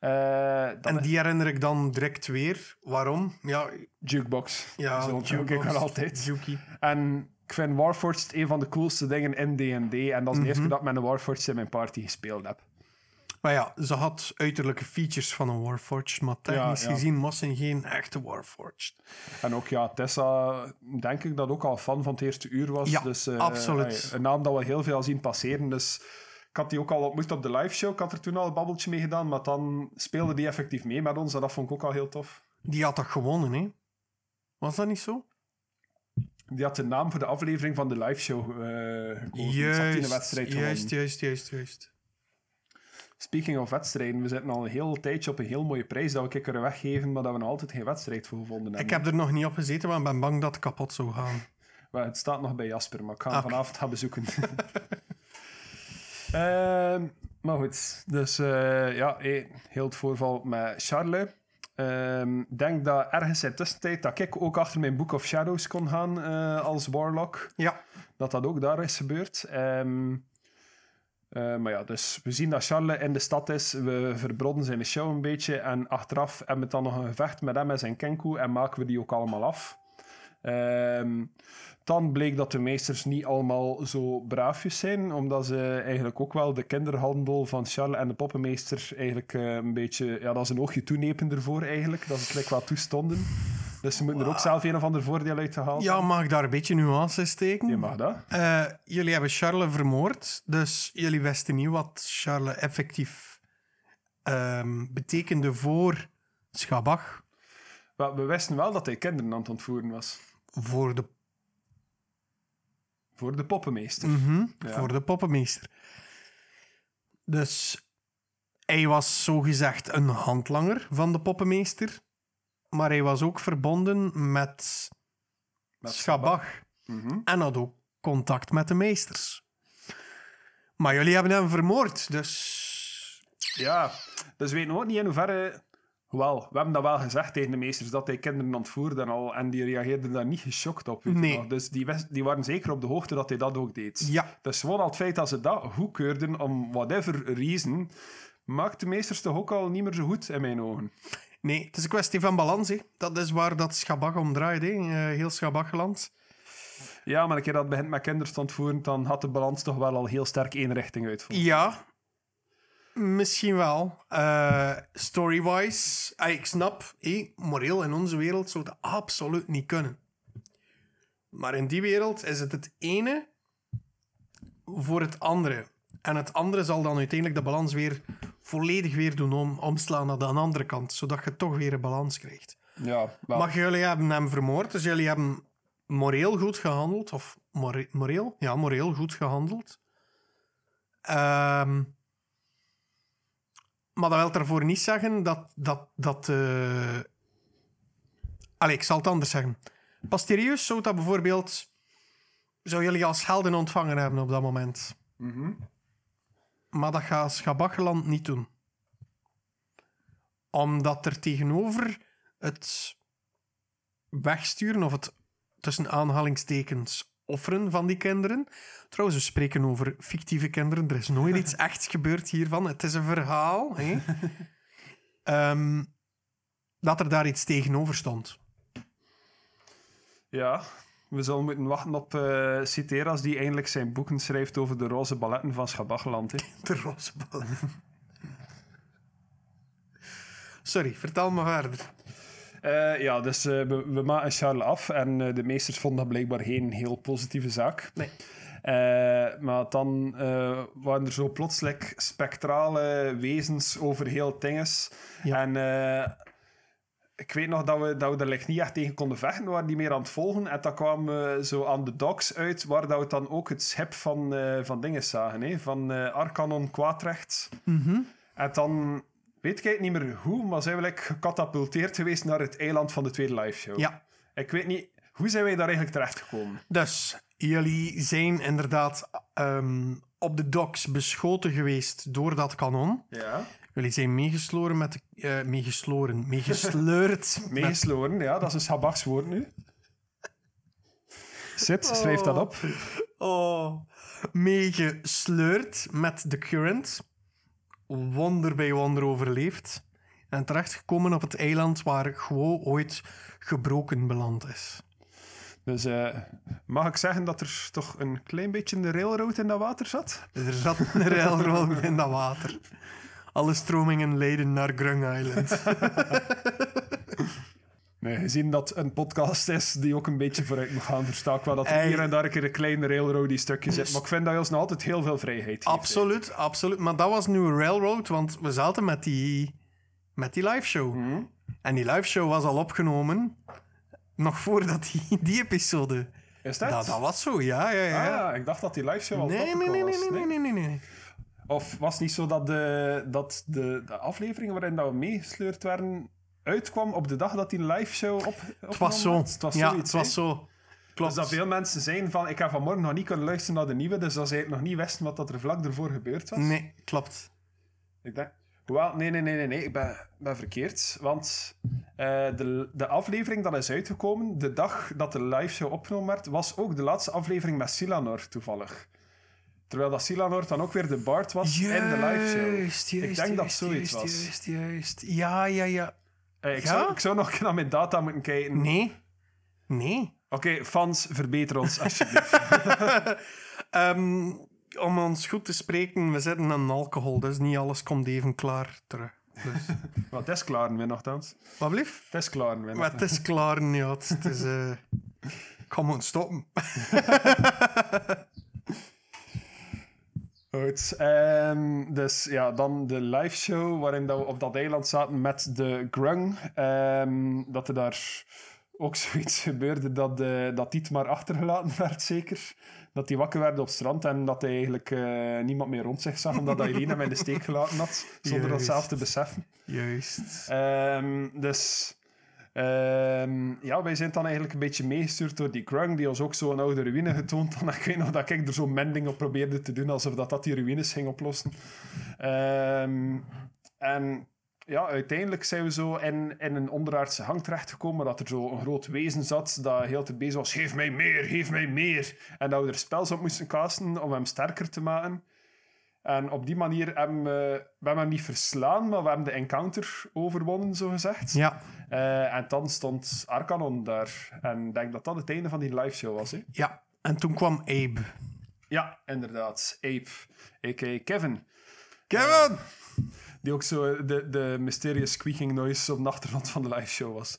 Eh, dan En die herinner ik dan direct weer. Waarom? Ja, Jukebox. ja Zo onthoud ik altijd. Juki. En ik vind Warforged een van de coolste dingen in D&D. En dat is de eerste Mhm. keer dat ik met een Warforged in mijn party gespeeld heb. Maar ja, ze had uiterlijke features van een Warforged, maar technisch Ja, ja. gezien was ze geen echte Warforged. En ook ja, Tessa, denk ik dat ook al fan van het eerste uur was. Ja, dus, eh, absoluut. een naam dat we heel veel zien passeren. Dus ik had die ook al ontmoet op de live show. Ik had er toen al een babbeltje mee gedaan. Maar dan speelde die effectief mee met ons. En dat vond ik ook al heel tof. Die had dat gewonnen, hè? Was dat niet zo? Die had de naam voor de aflevering van de live show eh gekozen. Dus had die een wedstrijd gewonnen. juist, juist, juist, juist. Speaking of wedstrijden, we zitten al een heel tijdje op een heel mooie prijs dat we kunnen weggeven, maar dat we nog altijd geen wedstrijd voor gevonden hebben. Ik heb er nog niet op gezeten, maar ik ben bang dat het kapot zou gaan. Het staat nog bij Jasper, maar ik ga hem Ah, vanavond gaan bezoeken. *laughs* *laughs* Ehm, maar goed, dus eh, ja, heel het voorval met Charles. Ik denk dat ergens in de tussentijd dat ik ook achter mijn Book of Shadows kon gaan eh, als Warlock. Ja, Dat dat ook daar is gebeurd. Ehm, eh, maar ja, dus we zien dat Charles in de stad is. We verbrodden zijn show een beetje. En achteraf hebben we dan nog een gevecht met hem en zijn Kenku. En maken we die ook allemaal af. Ehm, dan bleek dat de meesters niet allemaal zo braafjes zijn. Omdat ze eigenlijk ook wel de kinderhandel van Charles en de poppenmeester eigenlijk eh, een beetje... Ja, dat is een oogje toenepen ervoor eigenlijk. Dat ze het wel toestonden. Dus ze moeten er ook zelf een of ander voordeel uit gehaald ja mag ik daar een beetje nuance in steken? Je mag dat. Eh, jullie hebben Charles vermoord, dus jullie wisten niet wat Charles effectief ehm, betekende voor Schabach, Maar we wisten wel dat hij kinderen aan het ontvoeren was. voor de, Voor de poppenmeester. Mhm, Ja. voor de poppenmeester. Dus hij was zogezegd een handlanger van de poppenmeester, maar hij was ook verbonden met, Met Schabach Mhm. en had ook contact met de meesters. Maar jullie hebben hem vermoord, dus Ja, dus we weten ook niet in hoeverre... Wel, we hebben dat wel gezegd tegen de meesters, dat hij kinderen ontvoerde en al. En die reageerden daar niet geschokt op. Nee. Dus die, wist- die waren zeker op de hoogte dat hij dat ook deed. ja, Dus gewoon al het feit dat ze dat goedkeurden, om whatever reason, maakt de meesters toch ook al niet meer zo goed in mijn ogen. Nee, het is een kwestie van balans. Hè. Dat is waar dat Schabach om draait. Hè. Eh, heel Schabachland. Ja, maar een keer dat het begint met kinderen te ontvoeren, dan had de balans toch wel al heel sterk één richting uit. Ja, misschien wel. Eh, Story-wise, ah, ik snap, moreel in onze wereld zou dat absoluut niet kunnen. Maar in die wereld is het het ene voor het andere. En het andere zal dan uiteindelijk de balans weer volledig weer doen om, omslaan naar de andere kant, zodat je toch weer een balans krijgt. Ja, wel. Maar jullie hebben hem vermoord, dus jullie hebben moreel goed gehandeld. Of more- moreel? Ja, moreel goed gehandeld. Ehm, maar dat wil daarvoor niet zeggen dat... dat, dat eh, Allee, ik zal het anders zeggen. Pasterieus zou dat bijvoorbeeld... Zou jullie als helden ontvangen hebben op dat moment. Mhm. Maar dat gaat Schabachland niet doen. Omdat er tegenover het wegsturen of het tussen aanhalingstekens offeren van die kinderen. Trouwens, we spreken over fictieve kinderen. Er is nooit *laughs* iets echt gebeurd hiervan. Het is een verhaal. Hè? *laughs* Ehm, dat er daar iets tegenover stond. Ja, we zullen moeten wachten op eh Citeras, die eindelijk zijn boeken schrijft over de roze balletten van Schabachland. hè. *laughs* De roze ballen. *laughs* Sorry, vertel me verder. Eh, ja, dus eh, we, we maken Charles af en de meesters vonden dat blijkbaar geen heel positieve zaak. Nee. Maar dan waren er zo plotseling spectrale wezens over heel dinges. Ja. En ik weet nog dat we, dat we er like, niet echt tegen konden vechten. We waren die meer aan het volgen. En dan kwamen we zo aan de docks uit, waar dat we dan ook het schip van, eh van dingen zagen. Hè? Van eh Arcanon Kwaadrecht. En dan weet ik niet meer hoe, maar zijn we like, gecatapulteerd geweest naar het eiland van de tweede live show. Ja, Ik weet niet, hoe zijn wij daar eigenlijk terechtgekomen? dus jullie zijn inderdaad ehm, op de docks beschoten geweest door dat kanon. Ja. Jullie zijn meegesloren met... de- eh meegesloren, meegesleurd. *laughs* met, ja, dat is een Schabachs woord nu. Zit, schrijf dat op. oh, meegesleurd met de current. Wonder bij wonder overleefd. En terechtgekomen op het eiland waar Guo ooit gebroken beland is. Dus eh, mag ik zeggen dat er toch een klein beetje de railroad in dat water zat? Er zat een railroad in dat water. Alle stromingen leiden naar Grung Island. *laughs* Nee, gezien dat een podcast is die ook een beetje vooruit moet gaan, versta ik wel dat er hier en daar een keer een kleine railroad stukje zit. Maar ik vind dat je ons nog altijd heel veel vrijheid geeft. absoluut, absoluut. Maar dat was nu een railroad, want we zaten met die, met die live show. Mhm. En die live show was al opgenomen nog voordat die, die episode. Is dat? Dat, dat was zo, ja, ja, ja. Ah, ik dacht dat die live show al nee, nee, nee, nee, nee, nee, nee, nee, nee. Of was het niet zo dat de, dat de, de aflevering waarin dat we meegesleurd werden uitkwam op de dag dat die live show op Het was zo. Het was ja, zoiets, het was zo. Klopt. Dus dat veel mensen zijn van, ik heb vanmorgen nog niet kunnen luisteren naar de nieuwe, dus dat ze nog niet wisten wat dat er vlak ervoor gebeurd was. Nee, klopt. Ik denk, wel, nee, nee, nee, nee, nee, ik ben, ben verkeerd. Want eh, de, de aflevering dat is uitgekomen, de dag dat de live show opgenomen werd, was ook de laatste aflevering met Silanor toevallig. Terwijl dat Silanor dan ook weer de Bart was in de live show. Juist, ik juist, denk dat zoiets was. Juist, juist. Ja, ja, ja. Ik, Ja? zou, ik zou nog naar mijn data moeten kijken. Nee. Nee. Oké, fans, verbeter ons alsjeblieft. *laughs* *laughs* Ehm, om ons goed te spreken, we zitten aan alcohol, dus niet alles komt even klaar terug. Dus. *laughs* Wat is klaren we nogthans. Wat blieft? Het is klaren we Maar het is klaar, ja. Het, is... eh Kom on, stoppen. Goed. ehm, dus ja, dan de live show waarin dat we op dat eiland zaten met de Grung. Ehm, dat er daar ook *laughs* zoiets gebeurde dat, dat Tiet maar achtergelaten *laughs* werd, zeker. Dat hij wakker werd op het strand en dat hij eigenlijk eh, niemand meer rond zich zag, omdat Eileen hem in de steek gelaten had, zonder dat zelf te beseffen. Juist. Ehm, dus ehm, ja, wij zijn dan eigenlijk een beetje meegestuurd door die Grung, die ons ook zo een oude ruïne getoond had. *laughs* Ik weet nog dat ik er zo'n mending op probeerde te doen, alsof dat, dat die ruïnes ging oplossen. Ehm, en ja, uiteindelijk zijn we zo in, in een onderaardse hang terechtgekomen, dat er zo een groot wezen zat dat heel te bezig was, geef mij meer, geef mij meer. En dat we er spels op moesten casten om hem sterker te maken. En op die manier hebben we, we hebben hem niet verslaan, maar we hebben de encounter overwonnen, zo gezegd. Ja. Eh, en dan stond Arcanon daar. En ik denk dat dat het einde van die live show was. Hè? Ja. En toen kwam Abe. Ja, inderdaad. Ape, a.k.a. Kevin. Kevin! Die ook zo de, de mysterious squeaking noise op de achtergrond van de live show was.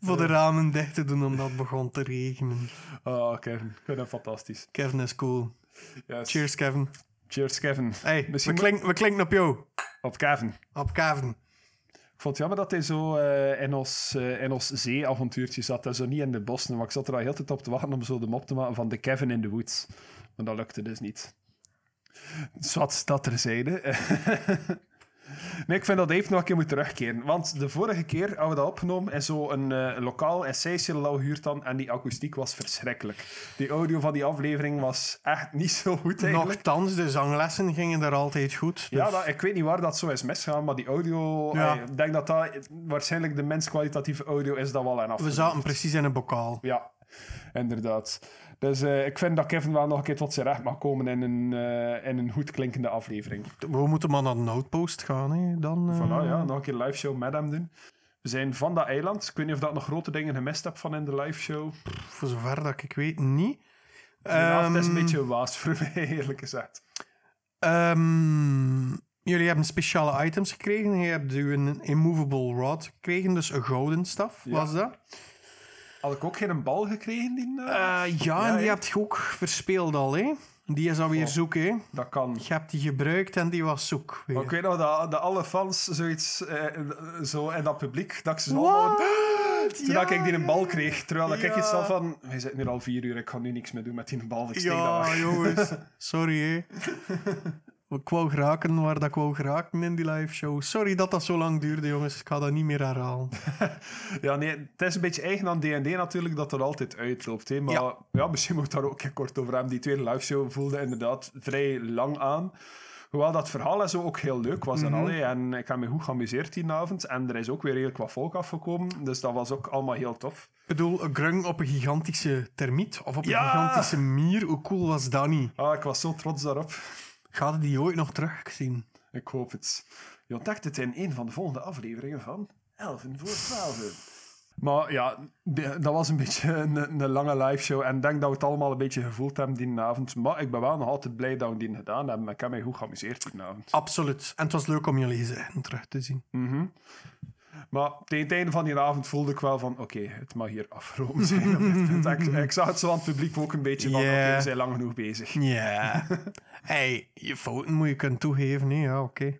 Voor de ramen dicht te doen omdat het begon te regenen. Oh, Kevin. Ik vind hem fantastisch. Kevin is cool. Yes. Cheers, Kevin. Cheers, Kevin. Hey, Misschien we, klink, we klinken op jou. Op Kevin. Op Kevin. Ik vond het jammer dat hij zo eh, in, ons, eh, in ons zeeavontuurtje zat en zo niet in de bossen. Maar ik zat er al heel tijd op te wachten om zo de mop te maken van de Kevin in the Woods. Maar dat lukte dus niet. Zwat dat terzijde. *laughs* Nee, ik vind dat Dave nog een keer moet terugkeren. Want de vorige keer hadden we dat opgenomen in zo'n een lokaal essayciel dat we huurd dan. En die akoestiek was verschrikkelijk. Die audio van die aflevering was echt niet zo goed eigenlijk. Nochtans, de zanglessen gingen er altijd goed. Ja, dus- dat, ik weet niet waar dat zo is misgegaan, maar die audio... Ja. eh, Ik denk dat dat waarschijnlijk de minst kwalitatieve audio is dat wel en we zaten precies in een bokaal. Ja, inderdaad. Dus eh, ik vind dat Kevin wel nog een keer tot zijn recht mag komen in een, eh, in een goed klinkende aflevering. We moeten maar naar de Notepost gaan, hè. Dan, eh, Voilà, ja, nog een keer live show met hem doen. We zijn van dat eiland. Ik weet niet of dat nog grote dingen gemist heb van in de live show. Voor zover dat ik weet, niet. Ja, het is een Ehm, beetje een waas voor mij, *laughs* eerlijk gezegd. Ehm, jullie hebben speciale items gekregen. Je hebt een immovable rod gekregen, dus een gouden staf, Ja. was dat? Had ik ook geen bal gekregen? Die, eh? Eh, ja, en die heb je ook verspeeld al, hè? Die is alweer Goh. zoek, hè? Dat kan. Je hebt die gebruikt en die was zoek. weer. Maar ik weet nog dat, dat alle fans zoiets, eh, zo in dat publiek, dat ik ze zo allemaal... Toen Ja, ik die een bal kreeg, terwijl ik Ja. iets had van... Wij zitten hier al vier uur, ik ga nu niks meer doen met die bal. Ik Ja, jongens. *laughs* Sorry, hè. Ik wou geraken waar dat ik wou geraken in die live show. Sorry dat dat zo lang duurde, jongens. Ik ga dat niet meer herhalen. *laughs* Ja, nee, het is een beetje eigen aan D&D natuurlijk dat er altijd uitloopt. Hè? Maar ja. Ja. misschien moet ik daar ook een kort over hebben. Die tweede live show voelde inderdaad vrij lang aan. Hoewel dat verhaal en zo ook heel leuk was en al. hè. En ik heb me goed geamuseerd die avond. En er is ook weer redelijk wat volk afgekomen. Dus dat was ook allemaal heel tof. Ik bedoel, een grung op een gigantische termiet of op een Ja! gigantische mier. Hoe cool was dat niet? Ah, ik was zo trots daarop. Gaat je die ooit nog terugzien? Ik hoop het. Je ontdekt het in een van de volgende afleveringen van Elven voor 12. Maar ja, dat was een beetje een, een lange live show. En ik denk dat we het allemaal een beetje gevoeld hebben die avond. Maar ik ben wel nog altijd blij dat we die gedaan hebben. Ik heb mij goed geamuseerd die avond. Absoluut. En het was leuk om jullie terug te zien. Maar tegen het einde van die avond voelde ik wel van... Oké, het mag hier afgelopen zijn op dit punt. Ik, *laughs* ik zag het zo aan het publiek ook een beetje van... Oké, we zijn lang genoeg bezig. Ja. *laughs* hey, je fouten moet je kunnen toegeven, hè? Ja, oké.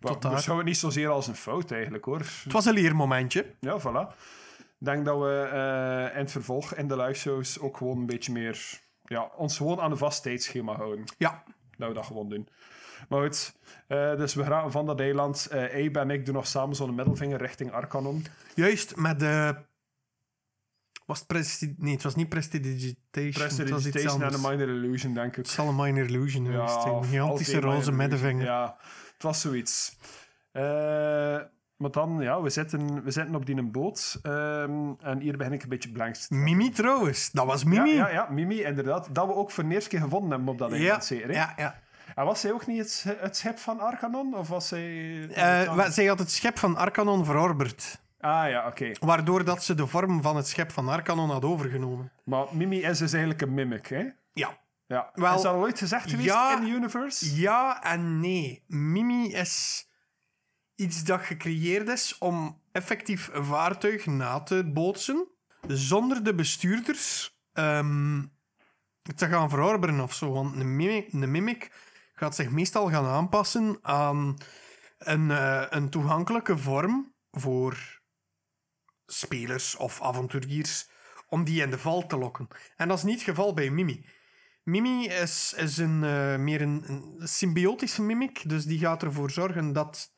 Maar Tot daar. beschouw het niet zozeer als een fout eigenlijk, hoor. Het was een leermomentje. Ja, voilà. Ik denk dat we eh, in het vervolg in de live shows ook gewoon een beetje meer... Ja, ons gewoon aan een vast tijdschema houden. Ja. Dat we dat gewoon doen. Maar goed, eh, dus we gaan van dat eiland. eh Abe en ik doen nog samen zo'n middelvinger richting Arcanon. Juist, met de... Was het presti... Nee, het was niet Prestidigitation. Prestidigitation en een Minor Illusion, denk ik. Het zal een minor illusion geweest zijn. Een gigantische roze middenvinger. Ja, het was zoiets. Eh, maar dan, ja, we zitten, we zitten op die een boot. ehm, en hier begin ik een beetje blank Mimi trouwens. Dat was Mimi. Ja, ja, ja, Mimi, inderdaad. Dat we ook voor de eerste keer gevonden hebben op dat ja, eiland, hè? ja, ja. En was zij ook niet het, het schip van Arcanon? Of was zij... Eh, wa- zij had het schep van Arcanon verorberd. ah ja, oké. Waardoor dat ze de vorm van het schep van Arcanon had overgenomen. Maar Mimi is dus eigenlijk een mimic, hè? Ja. Ja. Wel, is dat al ooit gezegd geweest ja, in de universe? Ja en nee. Mimi is iets dat gecreëerd is om effectief een vaartuig na te bootsen, zonder de bestuurders ehm, te gaan verorberen of zo. Want een mimic, een mimic gaat zich meestal gaan aanpassen aan een, eh, een toegankelijke vorm voor spelers of avonturiers om die in de val te lokken. En dat is niet het geval bij Mimi. Mimi is, is een, eh, meer een, symbiotische mimic, dus die gaat ervoor zorgen dat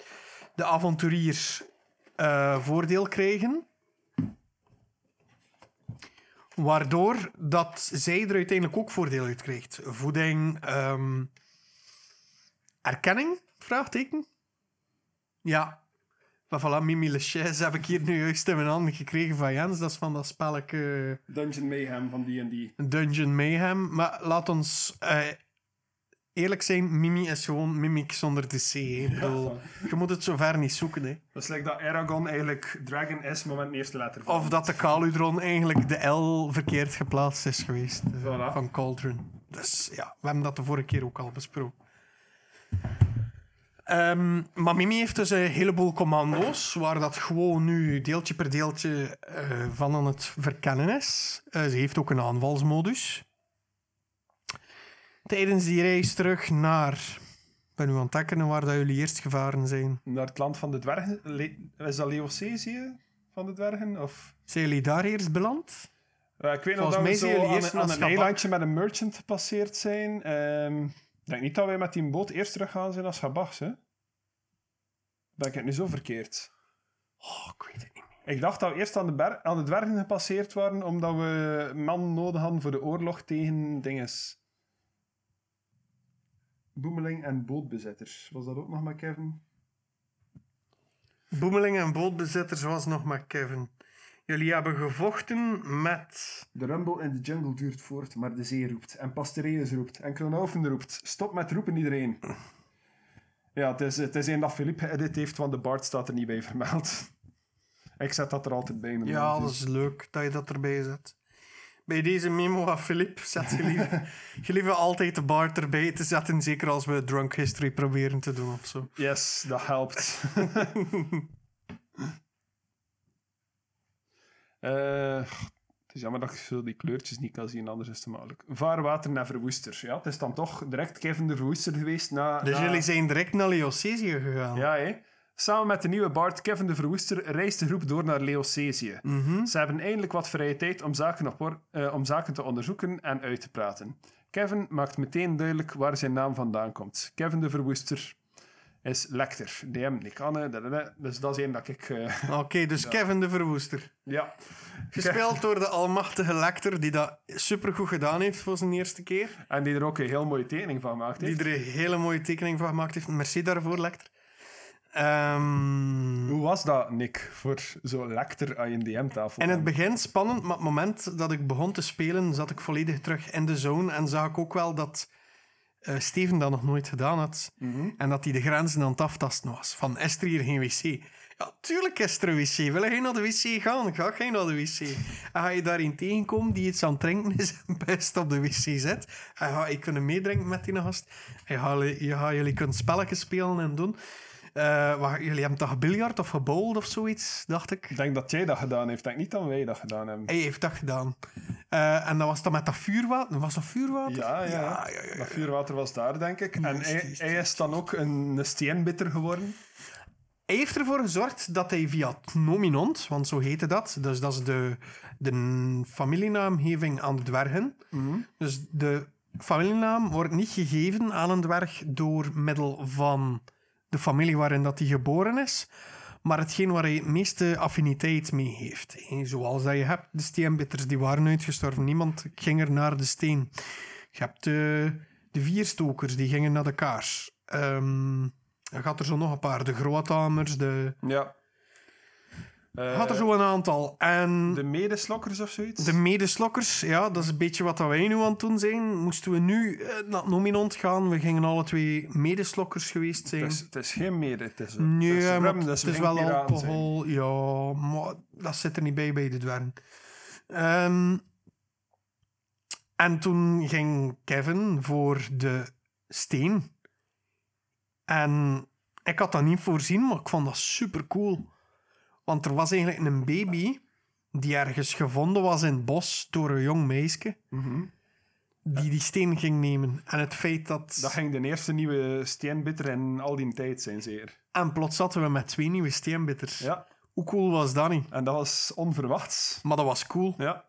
de avonturiers eh, voordeel krijgen. Waardoor dat zij er uiteindelijk ook voordeel uit krijgt. Voeding, ehm, erkenning? Vraagteken? Ja. Maar voilà, Mimi Lechaise heb ik hier nu juist in mijn handen gekregen van Jens. Dat is van dat spelletje Dungeon Mayhem van D&D. Dungeon Mayhem. Maar laat ons eh, eerlijk zijn, Mimi is gewoon Mimic zonder de C. hè. Ik bedoel, je moet het zover niet zoeken. Hè. Dat is like dat Aragon eigenlijk Dragon is, maar met een eerste letter van. Of dat de Caludron eigenlijk de L verkeerd geplaatst is geweest eh, van Cauldron. Dus ja, we hebben dat de vorige keer ook al besproken. Maar Mimi heeft dus een heleboel commando's, waar dat gewoon nu deeltje per deeltje eh, van aan het verkennen is. Eh, ze heeft ook een aanvalsmodus. Tijdens die reis terug naar... Ik ben nu aan het tekenen waar dat jullie eerst gevaren zijn. Naar het land van de dwergen. Le- is dat Leocesië van de dwergen? Of... Zijn jullie daar eerst beland? Eh, ik weet nog dat mij we zo jullie aan, eerst een- aan eilandje met een merchant gepasseerd zijn. Ehm, denk niet dat wij met die boot eerst teruggaan zijn naar Schabachs, hè? Ben ik het nu zo verkeerd? Oh, ik weet het niet meer. Ik dacht dat we eerst aan de, ber- aan de dwergen gepasseerd waren, omdat we man nodig hadden voor de oorlog tegen dinges. Boemeling en bootbezitters. Was dat ook nog met Kevin? Boemeling en bootbezitters was nog maar Kevin. Jullie hebben gevochten met... De rumble in de jungle duurt voort, maar de zee roept. En Pastoreus roept. En Kronaufen roept. Stop met roepen iedereen. Ja, het is, het is een dat Philippe geëdit heeft, want de Bart staat er niet bij vermeld. Ik zet dat er altijd bij. Ja, dat is leuk dat je dat erbij zet. Bij deze memo van Philippe zet je liever, *laughs* je liever altijd de Bart erbij te zetten, zeker als we Drunk History proberen te doen of zo. Yes, dat helpt. *laughs* Eh, het is jammer dat ik zo die kleurtjes niet kan zien, anders is het makkelijk. Vaarwater naar Verwoester. Ja, het is dan toch direct Kevin de Verwoester geweest na... Dus na- jullie zijn direct naar Leocesië gegaan. Ja, hè. Samen met de nieuwe Bart Kevin de Verwoester reist de groep door naar Leocesië. Mhm. Ze hebben eindelijk wat vrije tijd om zaken, op or- eh, om zaken te onderzoeken en uit te praten. Kevin maakt meteen duidelijk waar zijn naam vandaan komt. Kevin de Verwoester is Lecter. DM, Nick Anne, dadada. dus dat is één dat ik... eh, Oké, *laughs* dus Kevin de Verwoester. ja. Gespeeld door de almachtige Lecter, die dat supergoed gedaan heeft voor zijn eerste keer. En die er ook een heel mooie tekening van gemaakt heeft. Die er een hele mooie tekening van gemaakt heeft. Merci daarvoor, Lecter. Ehm, Hoe was dat, Nick, voor zo'n Lecter aan je DM-tafel? In het begin spannend, maar op het moment dat ik begon te spelen, zat ik volledig terug in de zone. En zag ik ook wel dat eh, Steven dat nog nooit gedaan had. En dat hij de grenzen aan het aftasten was. Van, is er hier geen wc? Ja, tuurlijk is er een wc. Wil jij naar de wc gaan? Ga jij naar de wc? En ga je daarin tegenkomen die iets aan het drinken is en best op de wc zit. En ga je kunnen meedrinken met die gast. En je je gaat jullie kunnen spelletjes spelen en doen. Eh, waar, jullie hebben toch gebiljart of gebowled of zoiets, dacht ik. Ik denk dat jij dat gedaan heeft. Ik denk niet dat wij dat gedaan hebben. Hij heeft dat gedaan. Eh, en dat was dan met dat vuurwater. Was dat vuurwater? Ja, ja. ja. Dat vuurwater was daar, denk ik. En hij, is dan ook een, een steenbitter geworden. Hij heeft ervoor gezorgd dat hij via het nominant, want zo heette dat, dus dat is de, de familienaamgeving aan de dwergen. Dus de familienaam wordt niet gegeven aan een dwerg door middel van de familie waarin dat hij geboren is, maar hetgeen waar hij het meeste affiniteit mee heeft. En zoals dat je hebt, de steenbitters die waren uitgestorven. Niemand ging er naar de steen. Je hebt de, vierstokers, die gingen naar de kaars. Ehm dan gaat er zo nog een paar. De grootamers, de... Ja. Eh, gaat er zo een aantal. En De medeslokkers of zoiets? de medeslokkers, ja, dat is een beetje wat wij nu aan het doen zijn. Moesten we nu eh, naar het nominant gaan, we gingen alle twee medeslokkers geweest zijn. Het is, het is geen mede, het is, Nee, het is maar rum, het is geen wel piraten zijn. alcohol. Ja, maar dat zit er niet bij bij de dwergen. Ehm, en toen ging Kevin voor de steen. En ik had dat niet voorzien, maar ik vond dat super cool. Want er was eigenlijk een baby die ergens gevonden was in het bos door een jong meisje. Mhm. Die die steen ging nemen. En het feit dat... Dat ging de eerste nieuwe steenbitter in al die tijd zijn, zeer. En plots zaten we met twee nieuwe steenbitters. Ja, Hoe cool was dat niet? en dat was onverwachts. Maar dat was cool. Ja.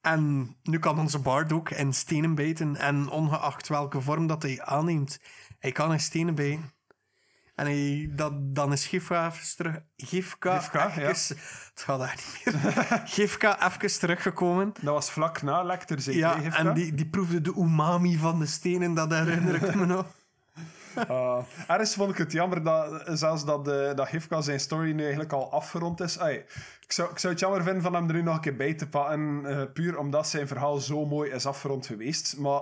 En nu kan onze bard ook in stenen bijten. En ongeacht welke vorm dat hij aanneemt, hij kan in stenen bijten. En hij, dat, dan is Gifka even terug... Gifka, Gifka, ja. even- Het gaat echt niet meer. *laughs* Gifka even teruggekomen. Dat was vlak na Lecter, zeker? Ja, Gifka? en die, die proefde de umami van de stenen. Dat herinner ik me *laughs* nog. Ah, ergens vond ik het jammer dat zelfs dat, eh, dat Gifka zijn story nu eigenlijk al afgerond is. Ik, zou, ik zou het jammer vinden van hem er nu nog een keer bij te pakken, eh, puur omdat zijn verhaal zo mooi is afgerond geweest. Maar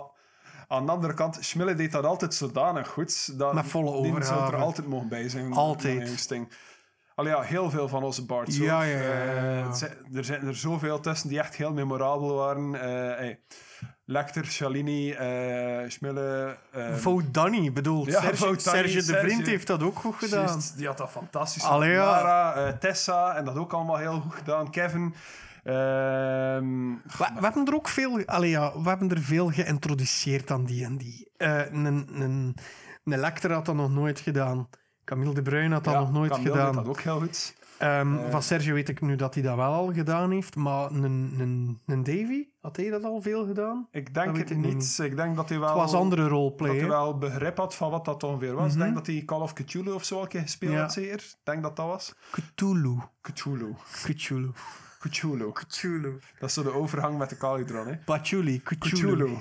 aan de andere kant, Schmille deed dat altijd zodanig goed. Dat Met volle die zou er altijd mogen bij zijn. Altijd. Allee, ja, heel veel van onze Bards. Ja, ja, ja, ja, Eh, er zijn er zoveel tussen die echt heel memorabel waren. Eh hey, Lecter, Shalini, eh Schmille... eh, Vout Danny bedoelt. Ja, Serge, de. Vriend heeft dat ook goed gedaan. Die had dat fantastisch Allee. Lara, Tessa, en dat ook allemaal heel goed gedaan. Kevin. Ehm, We, we hebben er ook veel, allee, ja, we hebben er veel geïntroduceerd aan die en die. Eh, een, een, had dat nog nooit gedaan. Camille de Bruyne had dat Ja, nog nooit Camille gedaan. dat ook heel goed. Ehm, Eh. van Sergio weet ik nu dat hij dat wel al gedaan heeft, maar een, een, een Davy, had hij dat al veel gedaan? Ik denk Dat het niet. Ik denk dat hij wel... Het was andere dat roleplay. hij hè? wel begrip had van wat dat ongeveer was. Ik denk dat hij Call of Cthulhu of zo al een keer gespeeld Ja. had, zeker. Ik denk dat dat was. Cthulhu. Cthulhu. Cthulhu. Cthulhu. Cthulhu. Dat is zo de overgang met de Calidron, hè. Patchouli. Cthulhu.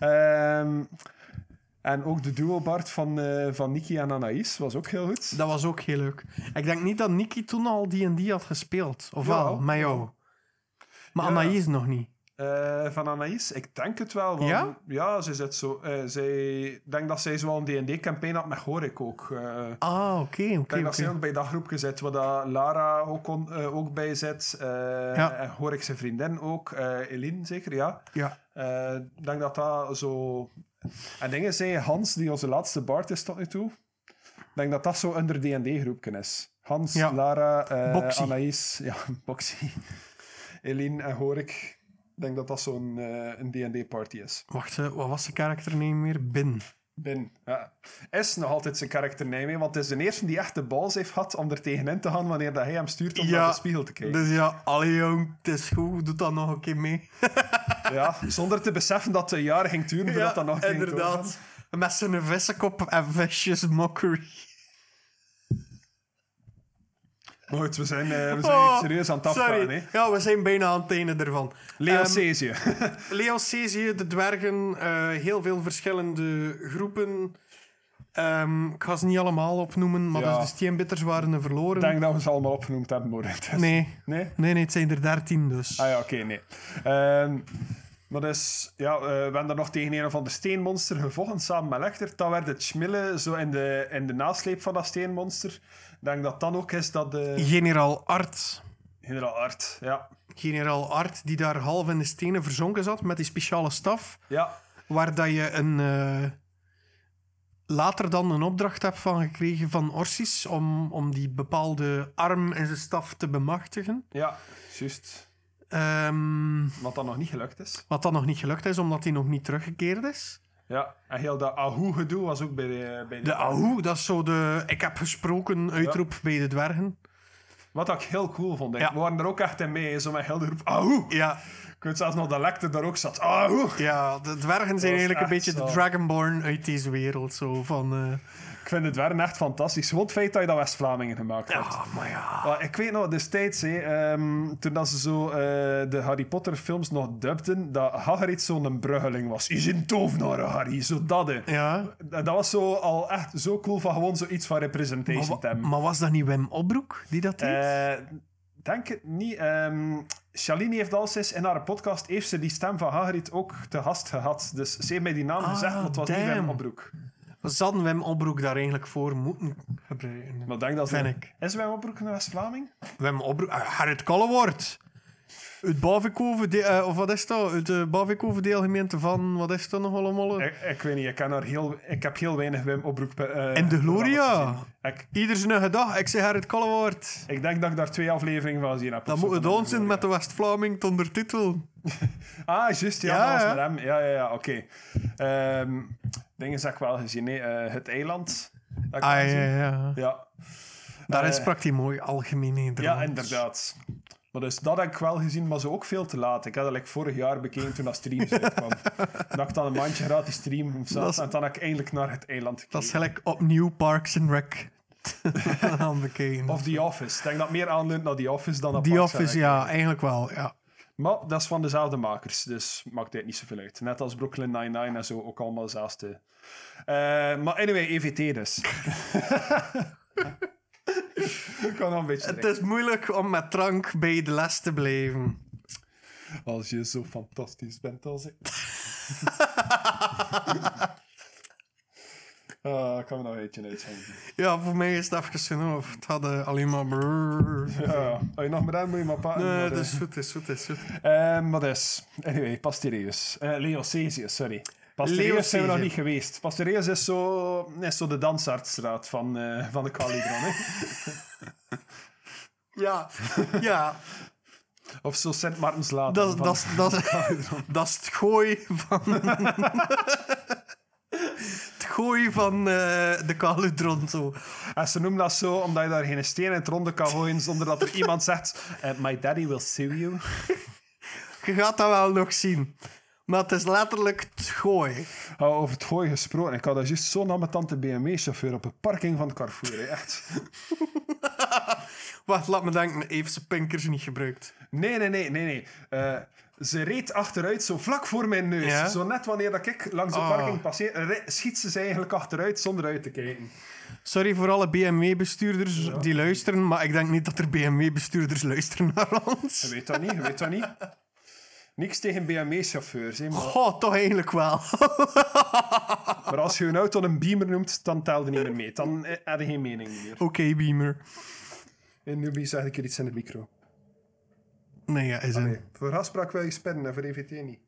Ehm, en ook de duo Bart van, eh van Niki en Anaïs was ook heel goed. Dat was ook heel leuk. Ik denk niet dat Nicky toen al D&D had gespeeld. Of wel, met jou. Maar Ja. Anaïs nog niet. Eh, van Anaïs? Ik denk het wel. want- Ja? Ja, ze zit zo. eh, zij, ik denk dat zij een D&D-campaign had met Horik ook. eh, Ah, oké, denk dat zij ook bij dat groepje zit, waar dat Lara ook, on- eh, ook bij zit. Ja. En Horik zijn vriendin ook. Eline zeker, ja. Ja. Ik denk dat dat zo... En dingen zei Hans, die onze laatste Bart is tot nu toe. Ik denk dat dat zo onder D&D-groepje is. Hans, Ja. Lara, Boxy. Anaïs, ja, *laughs* Boxy, Eline en Horik. Ik denk dat dat zo'n eh, D&D-party is. Wacht, hè, wat was de karakternaam meer? Bin. Ben, ja. Is nog altijd zijn karakter mee, want het is de eerste die echt de bals heeft gehad om er tegenin te gaan wanneer dat hij hem stuurt om Ja. naar de spiegel te kijken. Dus ja, allee jong, het is goed. Doe dat nog een keer mee. *laughs* Ja, zonder te beseffen dat het jaren ging duren voordat dat nog ging doorgaan. inderdaad. Met zijn vissenkop en visjes mockery. Maar goed, we zijn, eh, we zijn Oh, serieus aan het afgaan. Hè. Ja, we zijn bijna aan het einde ervan. Leo Ehm, *laughs* Cesië, de dwergen, eh, heel veel verschillende groepen. Ehm, ik ga ze niet allemaal opnoemen, maar Ja. dus de steenbitters waren er verloren. Ik denk dat we ze allemaal opgenoemd hebben, maar het is- Nee. Nee? nee, nee, het zijn er dertien dus. Ah ja, oké, nee. Ehm, maar dus, ja, eh, we hebben daar nog tegen een of ander steenmonster gevochten samen met Lechter. Dan werd het schmillen zo in de, in de nasleep van dat steenmonster. Ik denk dat dan ook is dat de Generaal Art. generaal Art, ja. Generaal Art, die daar half in de stenen verzonken zat met die speciale staf. Ja, Waar dat je een, eh, later dan een opdracht hebt van gekregen van Orsis om, om die bepaalde arm en zijn staf te bemachtigen. ja, juist. Ehm, Wat dan nog niet gelukt is. wat dan nog niet gelukt is, omdat hij nog niet teruggekeerd is. Ja, en heel dat Ahu-gedoe was ook bij de... Bij de, De Ahu, dat is zo de ik heb gesproken uitroep bij de dwergen. Wat ik heel cool vond. Ja. We waren er ook echt in mee, zo met heel de groep Ahu. Ja, Ik weet zelfs nog dat Lecter daar ook zat. Ahu. ja de dwergen zijn eigenlijk een beetje zo. de Dragonborn uit deze wereld. Zo van, eh, Ik vind het dwergen echt fantastisch. Gewoon het feit dat je dat West-Vlamingen gemaakt hebt. ja, maar ja. Maar ik weet nog, destijds, hè, ehm, toen dat ze zo eh, de Harry Potter films nog dubden, dat Hagrid zo'n bruggeling was. Bent een tovenaar, Harry. Zo dat, hè. Ja, Dat was zo al echt zo cool van gewoon zoiets van representation maar, te hebben. maar was dat niet Wim Opbroek die dat deed? Eh, denk het niet. Ehm Shalini heeft al eens in haar podcast heeft ze die stem van Hagrid ook te gast gehad. Dus ze heeft mij die naam Ah, gezegd, maar het was niet. Wim Opbroek. We hadden Wim Opbroek daar eigenlijk voor moeten gebruiken. Maar ik denk dat ze- Vind ik. Is Wim Opbroek een West-Vlaming? Wim Opbroek... Uh, Gerrit Kallewoord. Uit Bavikoven, de- eh, of wat is dat? Uit de Bavikoven deelgemeente van... Wat is dat nog allemaal? Ik, ik weet niet, ik, ken er heel, ik heb heel weinig Wim Opbroek eh, En de Gloria. Ik, Ieder zijn gedag. Ik zeg Gerrit Kallewoord. ik denk dat ik daar twee afleveringen van gezien heb. Dan moet het Gloria. met de West-Vlaming te ondertitelen. *laughs* Ah, juist, ja, Ja, dat was ja. met hem. Ja, ja, ja, oké. Ehm, dingen heb ik wel gezien. Eh, Het eiland. Ah, ja, ja. ja. Daar Eh, is sprak hij mooi algemeen Nederlands. Ja, inderdaad. Maar dus dat heb ik wel gezien, maar zo ook veel te laat. Ik had dat like, vorig jaar bekeken toen dat streams *laughs* uitkwam. dan had ik dan een maandje gratis stream zat, is- en dan heb ik eindelijk naar het eiland gekeken. Dat is gelijk opnieuw Parks and Rec *laughs* aan. Of The Office. Ik denk dat meer aanleunt naar The Office dan naar The Parks Office, ja, eigenlijk wel. Ja. Maar dat is van dezelfde makers, dus maakt het niet zoveel uit. Net als Brooklyn Nine-Nine en zo, ook allemaal dezelfde. Eh, maar anyway, EVT dus. *laughs* Ik kan nog een beetje Het is moeilijk om met drank bij de les te blijven. Als je zo fantastisch bent als ik. *laughs* Ah, ik kan me nog een beetje uithangen. Ja, voor mij is het even genoeg. Het had eh, alleen maar... brrr. Ja, als je nog meer aan moet je maar pakken. Nee, maar, het eh, is goed, het is goed, het is goed. eh, maar dus, anyway, Pastereus. Eh Leo Cesius, sorry. Pastereus zijn we nog niet geweest. Pastereus is zo, is zo de dansartsstraat van, eh, van de Calidron. hè. *laughs* Ja, ja. Of zo Sint Maartenslaat. Dat, van- dat, is- dat, is- dat is het gooi van... *laughs* het gooi van eh, de Caludron. Zo. En ze noemen dat zo omdat je daar geen steen in het ronde kan gooien zonder dat er *laughs* iemand zegt: eh, My daddy will sue you. Je gaat dat wel nog zien. Maar het is letterlijk het gooien. Oh, over het gooien gesproken. Ik had daar juist zo'n ambetante BMW-chauffeur op een parking van het Carrefour. hè. Echt. *laughs* Wacht, laat me denken. Heeft ze pinkers niet gebruikt? Nee, nee, nee, nee, nee. Eh, ze reed achteruit, zo vlak voor mijn neus. Ja? Zo net wanneer dat ik langs de Oh. parking passeer, schiet ze eigenlijk achteruit zonder uit te kijken. Sorry voor alle BMW-bestuurders die luisteren, maar ik denk niet dat er BMW-bestuurders luisteren naar Je ons. weet dat niet, je weet dat niet. Niks tegen BMW-chauffeurs, maar, Goh, toch eigenlijk wel. *laughs* maar als je een auto een beamer noemt, dan telde niet meer mee. Dan eh, heb je geen mening meer. Oké, Beamer. En nu zeg ik er iets in de micro. Nee, ja, is een. Voor afspraak wil je spinnen en voor EVT niet.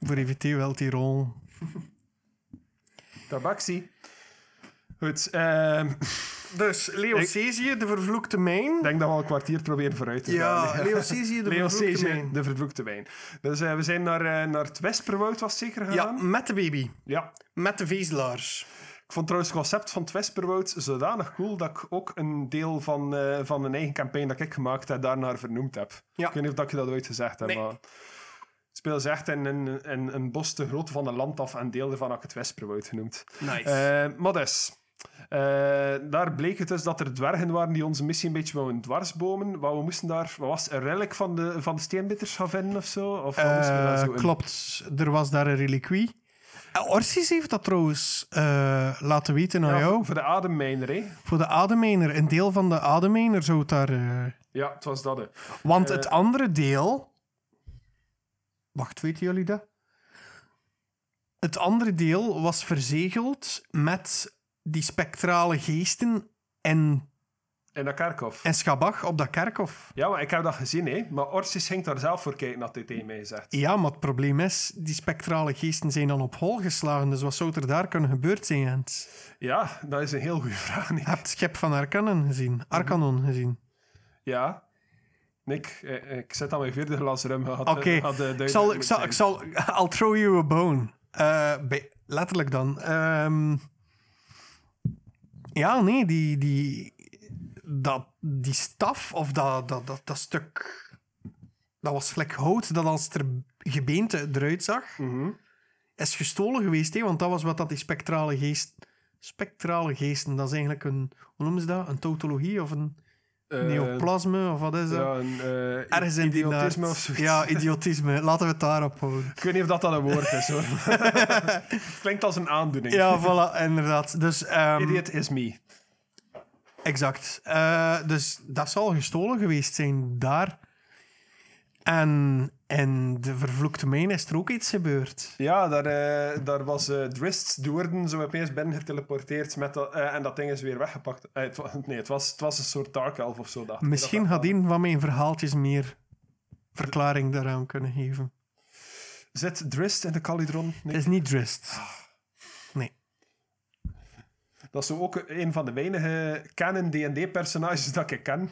Voor EVT wel Tirol. *laughs* Tabaxi. Goed, ehm, Dus, Leocesië, de vervloekte mijn. ik denk dat we al een kwartier proberen vooruit te Ja, gaan. Leocesië, *laughs* de vervloekte mijn. de vervloekte wijn. Dus eh, we zijn naar, eh, naar het Wesperwoud, was zeker Ja, gegaan? met de baby. ja. Met de vezelaars. Ik vond trouwens het concept van het Wesperwoud zodanig cool dat ik ook een deel van, eh, van een eigen campagne dat ik gemaakt heb daarnaar vernoemd heb. Ja. Ik weet niet of dat je dat ooit gezegd hebt, Nee. maar... Zich echt in, in, in een bos te groot van een land af en deel ervan heb ik het Wesperwoud genoemd. Nice. Eh, maar dus, eh, daar bleek het dus dat er dwergen waren die onze missie een beetje wouden dwarsbomen. Wat we moesten daar, wat was een relic van de, van de steenbitters gaan vinden of zo? Of zo klopt, er was daar een reliquie. Uh, Orsis heeft dat trouwens eh, laten weten aan Ja, jou. voor, de ademmijner, hè? Voor de ademijner. Een deel van de ademijner zou het daar... eh, Ja, het was dat. Hè. Want Eh. het andere deel... Wacht, weten jullie dat? Het andere deel was verzegeld met die spectrale geesten en, In dat kerkhof. en Schabach op dat kerkhof. Ja, maar ik heb dat gezien, hè. Maar Orsis ging daar zelf voor kijken, had hij tegen mij gezegd. Ja, maar het probleem is, die spectrale geesten zijn dan op hol geslagen. Dus wat zou er daar kunnen gebeurd zijn, Jens? Ja, dat is een heel goede vraag, Nick. Je hebt het schip van Arcanon gezien. Arcanon gezien. Ja. Nick, eh, ik zet aan mijn vierde glas rum. Had, Oké, eh, ik zal, ik zal, ik zal... I'll throw you a bone. Eh, letterlijk dan. Ehm, ja, nee, die, die, dat, die staf of dat, dat, dat, dat stuk... Dat was gelijk hout dat als er gebeente eruit zag, Mhm. is gestolen geweest. Hè? Want dat was wat dat die spectrale geest... Spectrale geesten, dat is eigenlijk een... Hoe noemen ze dat? Een tautologie of een Eh, neoplasme? Of wat is dat? Ja, een eh, Ergens in idiotisme of zoiets. Ja, idiotisme. Laten we het daarop houden. Ik weet niet of dat dan een woord is, hoor. *laughs* Klinkt als een aandoening. Ja, voilà, inderdaad. Dus, ehm, Idiot is me. Exact. Eh, dus dat zal gestolen geweest zijn daar. En in de vervloekte mijn is er ook iets gebeurd. Ja, daar, eh, daar was eh Drist Doerden zo opeens binnen geteleporteerd met dat, en dat ding is weer weggepakt. Het, nee, het was, het was een soort Dark Elf of zo. dacht. Misschien had een van mijn verhaaltjes meer verklaring daaraan kunnen geven. Zit Drist in de Calidron? Nee. Het is niet Drist. Dat is ook een van de weinige canon D&D-personages dat ik ken.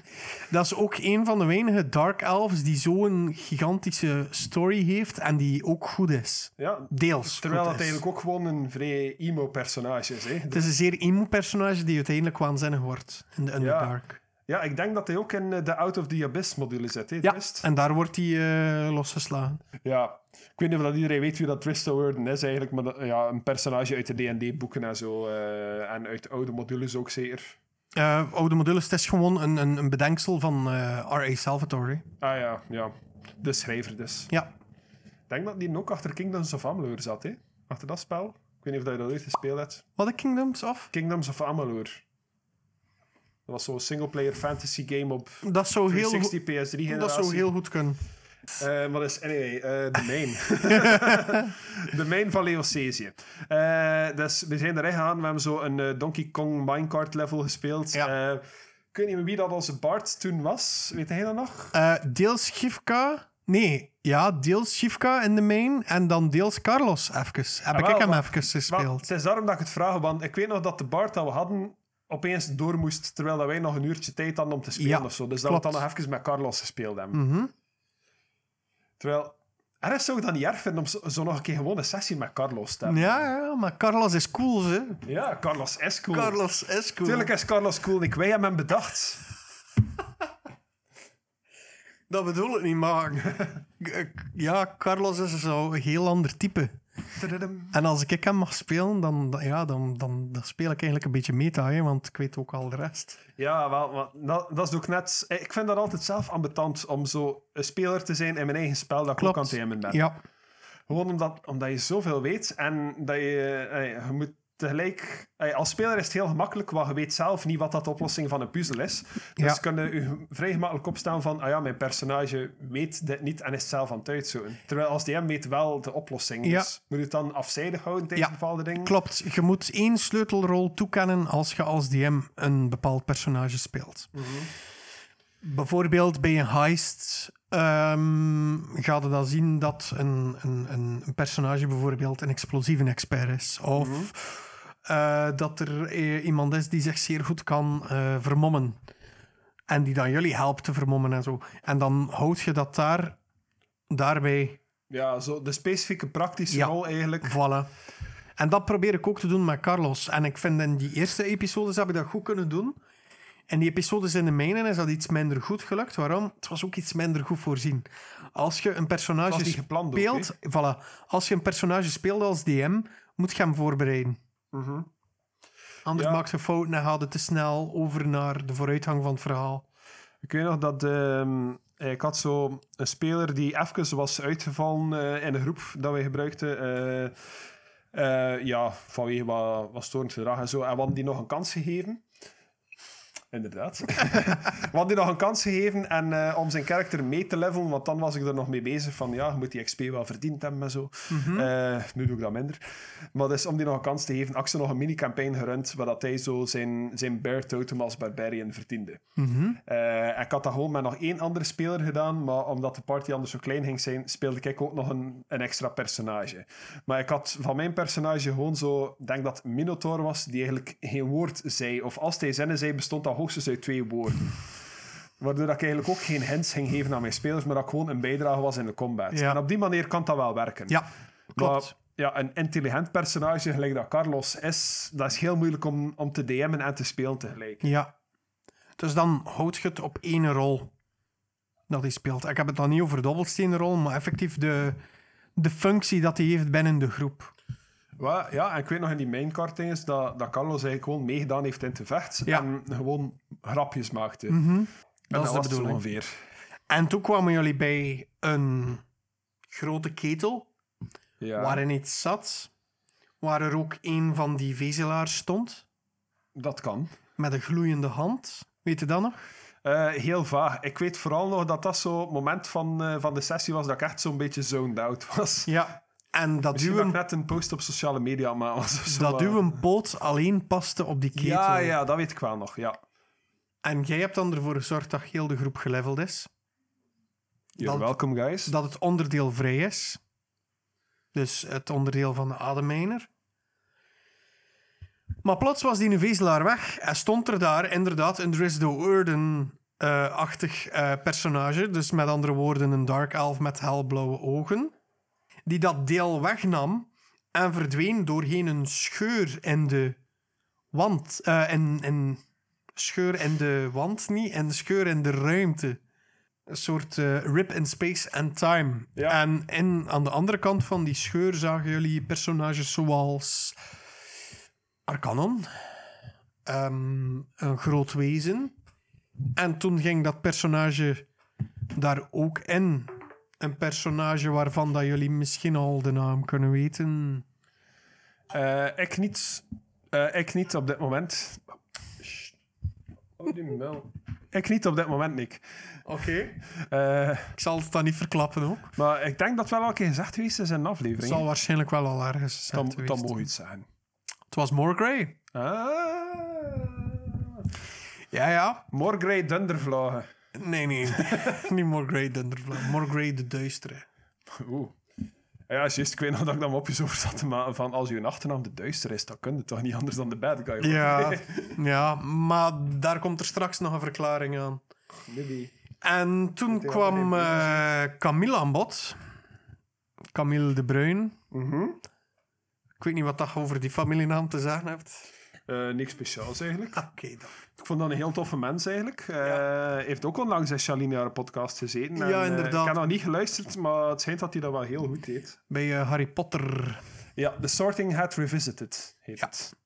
Dat is ook een van de weinige Dark Elves die zo'n gigantische story heeft en die ook goed is. Ja, Deels. terwijl dat is. eigenlijk ook gewoon een vrij emo-personage is. Hè. Het is een zeer emo-personage die uiteindelijk waanzinnig wordt in de Underdark. Ja, ik denk dat hij ook in eh, de Out of the Abyss-module zit. Hè, Ja, en daar wordt hij eh, losgeslagen. Ja, ik weet niet of dat iedereen weet wie dat Worden is eigenlijk, maar dat- ja, een personage uit de D&D-boeken en zo, eh, en uit oude modules ook zeker. Eh, oude modules, het is gewoon een, een, een bedenksel van R.A. Salvatore. Ah ja, ja. De schrijver dus. Ja. Ik denk dat die ook achter Kingdoms of Amalur zat, hè? Achter dat spel. Ik weet niet of dat je dat ooit gespeeld hebt. Wat Kingdoms of? Kingdoms of Amalur. Dat was zo'n singleplayer fantasy game op Dat zou heel, 360 goed- PS3 generatie. dat zou heel goed kunnen. Eh, wat is, anyway, eh, de main. *laughs* de main van Leocesië. Eh, dus we zijn erin gegaan. We hebben zo een eh, Donkey Kong minecart level gespeeld. Ja. Eh, ik weet niet meer wie dat onze Bart toen was. Weet hij dat nog? Eh, deels Gifka. Nee, ja, deels Shivka in de main en dan deels Carlos even. Heb Ah, ik hem even gespeeld. het is daarom dat ik het vraag, want ik weet nog dat de Bart dat we hadden opeens door moest, terwijl dat wij nog een uurtje tijd hadden om te spelen Ja, of zo. Dus dat we dan nog even met Carlos gespeeld hebben. Mhm. Terwijl, En zou ik dat niet erg vinden om zo, zo nog een keer gewoon een sessie met Carlos te hebben. Ja, ja, maar Carlos is cool, hè? Ja, Carlos is cool. Carlos is cool. Tuurlijk is Carlos cool. Ik wij hebben hem bedacht. *laughs* Dat bedoel ik niet, maar... *laughs* ja, Carlos is zo een heel ander type. En als ik hem mag spelen, dan, ja, dan, dan, dan speel ik eigenlijk een beetje meta, hè, want ik weet ook al de rest. Ja, wel, maar dat, dat is ook net... Ik vind dat altijd zelf ambetant om zo een speler te zijn in mijn eigen spel dat ik ook aan het gamen ben. Ja, Gewoon omdat, omdat je zoveel weet en dat je, eh, je moet tegelijk... eh, Als speler is het heel gemakkelijk, want je weet zelf niet wat dat de oplossing van een puzzel is. Dus Ja. kun je je vrij gemakkelijk opstellen van, ah ja, mijn personage weet dit niet en is het zelf aan het uitzoeken. Terwijl als DM weet wel de oplossing. Ja. Dus moet je het dan afzijdig houden tegen Ja, bepaalde dingen? klopt. Je moet één sleutelrol toekennen als je als DM een bepaald personage speelt. Bijvoorbeeld bij een heist ehm ga je dan zien dat een, een, een, een personage bijvoorbeeld een explosieve expert is. Of eh, dat er eh, iemand is die zich zeer goed kan eh, vermommen. En die dan jullie helpt te vermommen en zo. En dan houd je dat daar, daarbij Ja, zo de specifieke praktische Ja. rol eigenlijk. Voilà. En dat probeer ik ook te doen met Carlos. En ik vind in die eerste episodes heb ik dat goed kunnen doen. En die episodes in de mijnen is dat iets minder goed gelukt. Waarom? Het was ook iets minder goed voorzien. Als je een personage ook, speelt, voilà, als je een personage speelt als DM, moet je hem voorbereiden. Anders Ja. maak je fouten en gaat het te snel over naar de vooruitgang van het verhaal. Ik weet nog dat ehm, ik had zo een speler die even was uitgevallen eh, in de groep dat wij gebruikten. eh, eh, ja, vanwege wat, wat storend gedrag en zo. En we hadden die nog een kans gegeven. Inderdaad. *laughs* we hadden die nog een kans gegeven en, eh, om zijn karakter mee te levelen, want dan was ik er nog mee bezig van ja, je moet die XP wel verdiend hebben en zo. Eh, nu doe ik dat minder. Maar dus om die nog een kans te geven, had nog een mini-campaign gerund waar dat hij zo zijn, zijn bear totem als barbarian verdiende. Eh, en ik had dat gewoon met nog één andere speler gedaan, maar omdat de party anders zo klein ging zijn, speelde ik ook nog een, een extra personage. Maar ik had van mijn personage gewoon zo, denk dat Minotaur was, die eigenlijk geen woord zei. Of als hij zinnen zei, bestond dat hoogstens uit twee woorden. Waardoor dat ik eigenlijk ook geen hints ging geven aan mijn spelers, maar dat ik gewoon een bijdrage was in de combat. Ja. En op die manier kan dat wel werken. Ja, klopt. Maar ja, een intelligent personage, gelijk dat Carlos is, dat is heel moeilijk om, om te DM'en en te spelen tegelijk. Ja. Dus dan houd je het op één rol dat hij speelt. Ik heb het dan niet over de dobbelsteenrol, maar effectief de, de functie dat hij heeft binnen de groep. Ja, en ik weet nog in die maincard dinges dat, dat Carlos eigenlijk gewoon meegedaan heeft in te vecht Ja. en gewoon grapjes maakte. Dat, En is de het zo bedoeling. ongeveer. En toen kwamen jullie bij een grote ketel Ja, waarin iets zat, waar er ook een van die vezelaars stond dat kan. met een gloeiende hand. Weet je dat nog? Eh, heel vaag. Ik weet vooral nog dat dat zo'n moment van, eh, van de sessie was dat ik echt zo'n beetje zoned out was. Ja. En dat Misschien net een post op sociale media maar was. dat uw poot alleen paste op die ketel. Ja, ja, dat weet ik wel nog, ja. En jij hebt dan ervoor gezorgd dat heel de groep geleveld is. You're welcome, guys. dat het onderdeel vrij is. Dus het onderdeel van de ademmijner. Maar plots was die vezelaar weg en stond er daar inderdaad een Drisdo Urden-achtig eh, personage. Dus met andere woorden een Dark Elf met helblauwe ogen. Die dat deel wegnam en verdween doorheen een scheur in de wand. eh in, in, scheur in de wand niet, en scheur in de ruimte een soort eh, rip in space and time. Ja. En in, aan de andere kant van die scheur zagen jullie personages zoals Arcanon, ehm, een groot wezen. En toen ging dat personage daar ook in. Een personage waarvan dat jullie misschien al de naam kunnen weten. Eh, ik, niet, eh, ik niet op dit moment. Oh, die mel. Ik niet op dit moment, Nick. Oké. Eh, Ik zal het dan niet verklappen ook. maar ik denk dat wel een keer gezegd geweest is in een Het aflevering. zal waarschijnlijk wel al ergens gezegd dan, geweest. dan mogen we iets zeggen. Het was Morgrey. Ah. Ja, ja. Morgrey Dundervlagen. Nee, nee. *laughs* niet Morgrey Dundervlag. Morgrey de Duistere. Oeh. Ja, juist. Ik weet nog dat ik dat mopjes over zat te maken van als je achternaam de duister is, dan kun je toch niet anders dan de bad guy worden? Ja, *laughs* ja, maar daar komt er straks nog een verklaring aan. Maybe. En toen kwam eh Camille aan bod. Camille de Bruin. Mhm. Ik weet niet wat dat je over die familienaam te zeggen hebt. Eh, niks speciaals eigenlijk. *laughs* Oké dan. Ik vond dat een heel toffe mens eigenlijk. Eh, Heeft ook onlangs in Charlene haar podcast gezeten. En, Ja, eh, inderdaad. ik heb nog niet geluisterd, maar het schijnt dat hij dat wel heel goed deed. Bij eh, Harry Potter. Ja, The Sorting Hat Revisited heet Ja. het.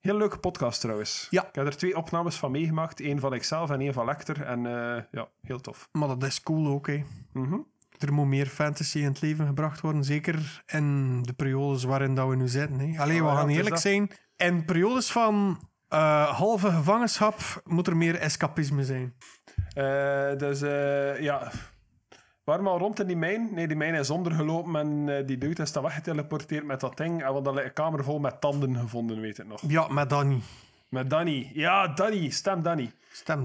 Heel leuke podcast trouwens. Ja. Ik heb er twee opnames van meegemaakt. één van ikzelf en één van Lecter. En ja, heel tof. Maar dat is cool ook, hè. Mhm. Er moet meer fantasy in het leven gebracht worden. Zeker in de periodes waarin dat we nu zitten. Hè. Allee, we Ja, ja, gaan eerlijk zijn. In periodes van eh, halve gevangenschap moet er meer escapisme zijn. Eh, dus eh, ja, waren al rond in die mijn. Nee, die mijn is ondergelopen en die dude is dan weggeteleporteerd met dat ding. En we hadden een kamer vol met tanden gevonden, weet ik nog. Ja, dat niet. Met Danny. Ja, Danny. Stem Danny. Stem.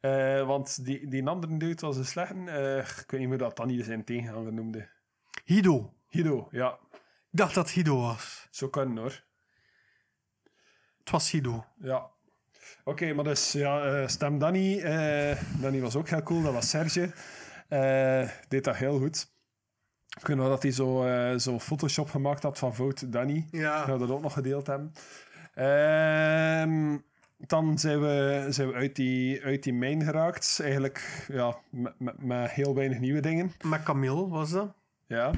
Eh, want die, die andere dude was een slechte. ik weet niet meer dat Danny zijn tegenhanger noemde. Hido. Hido, ja. Ik dacht dat Hido was. Zo kan hoor. Het was Hido. Ja. Oké, maar dus, ja, eh, stem Danny. eh, Danny was ook heel cool, dat was Serge. Eh, deed dat heel goed. Ik weet nog dat hij zo, eh, zo Photoshop gemaakt had van Vote Danny. Ja. Dat we dat ook nog gedeeld hebben. Ehm, dan zijn we, zijn we uit, die, uit die mijn geraakt. Eigenlijk ja, met, met, met heel weinig nieuwe dingen. Met Camille was dat. Ja.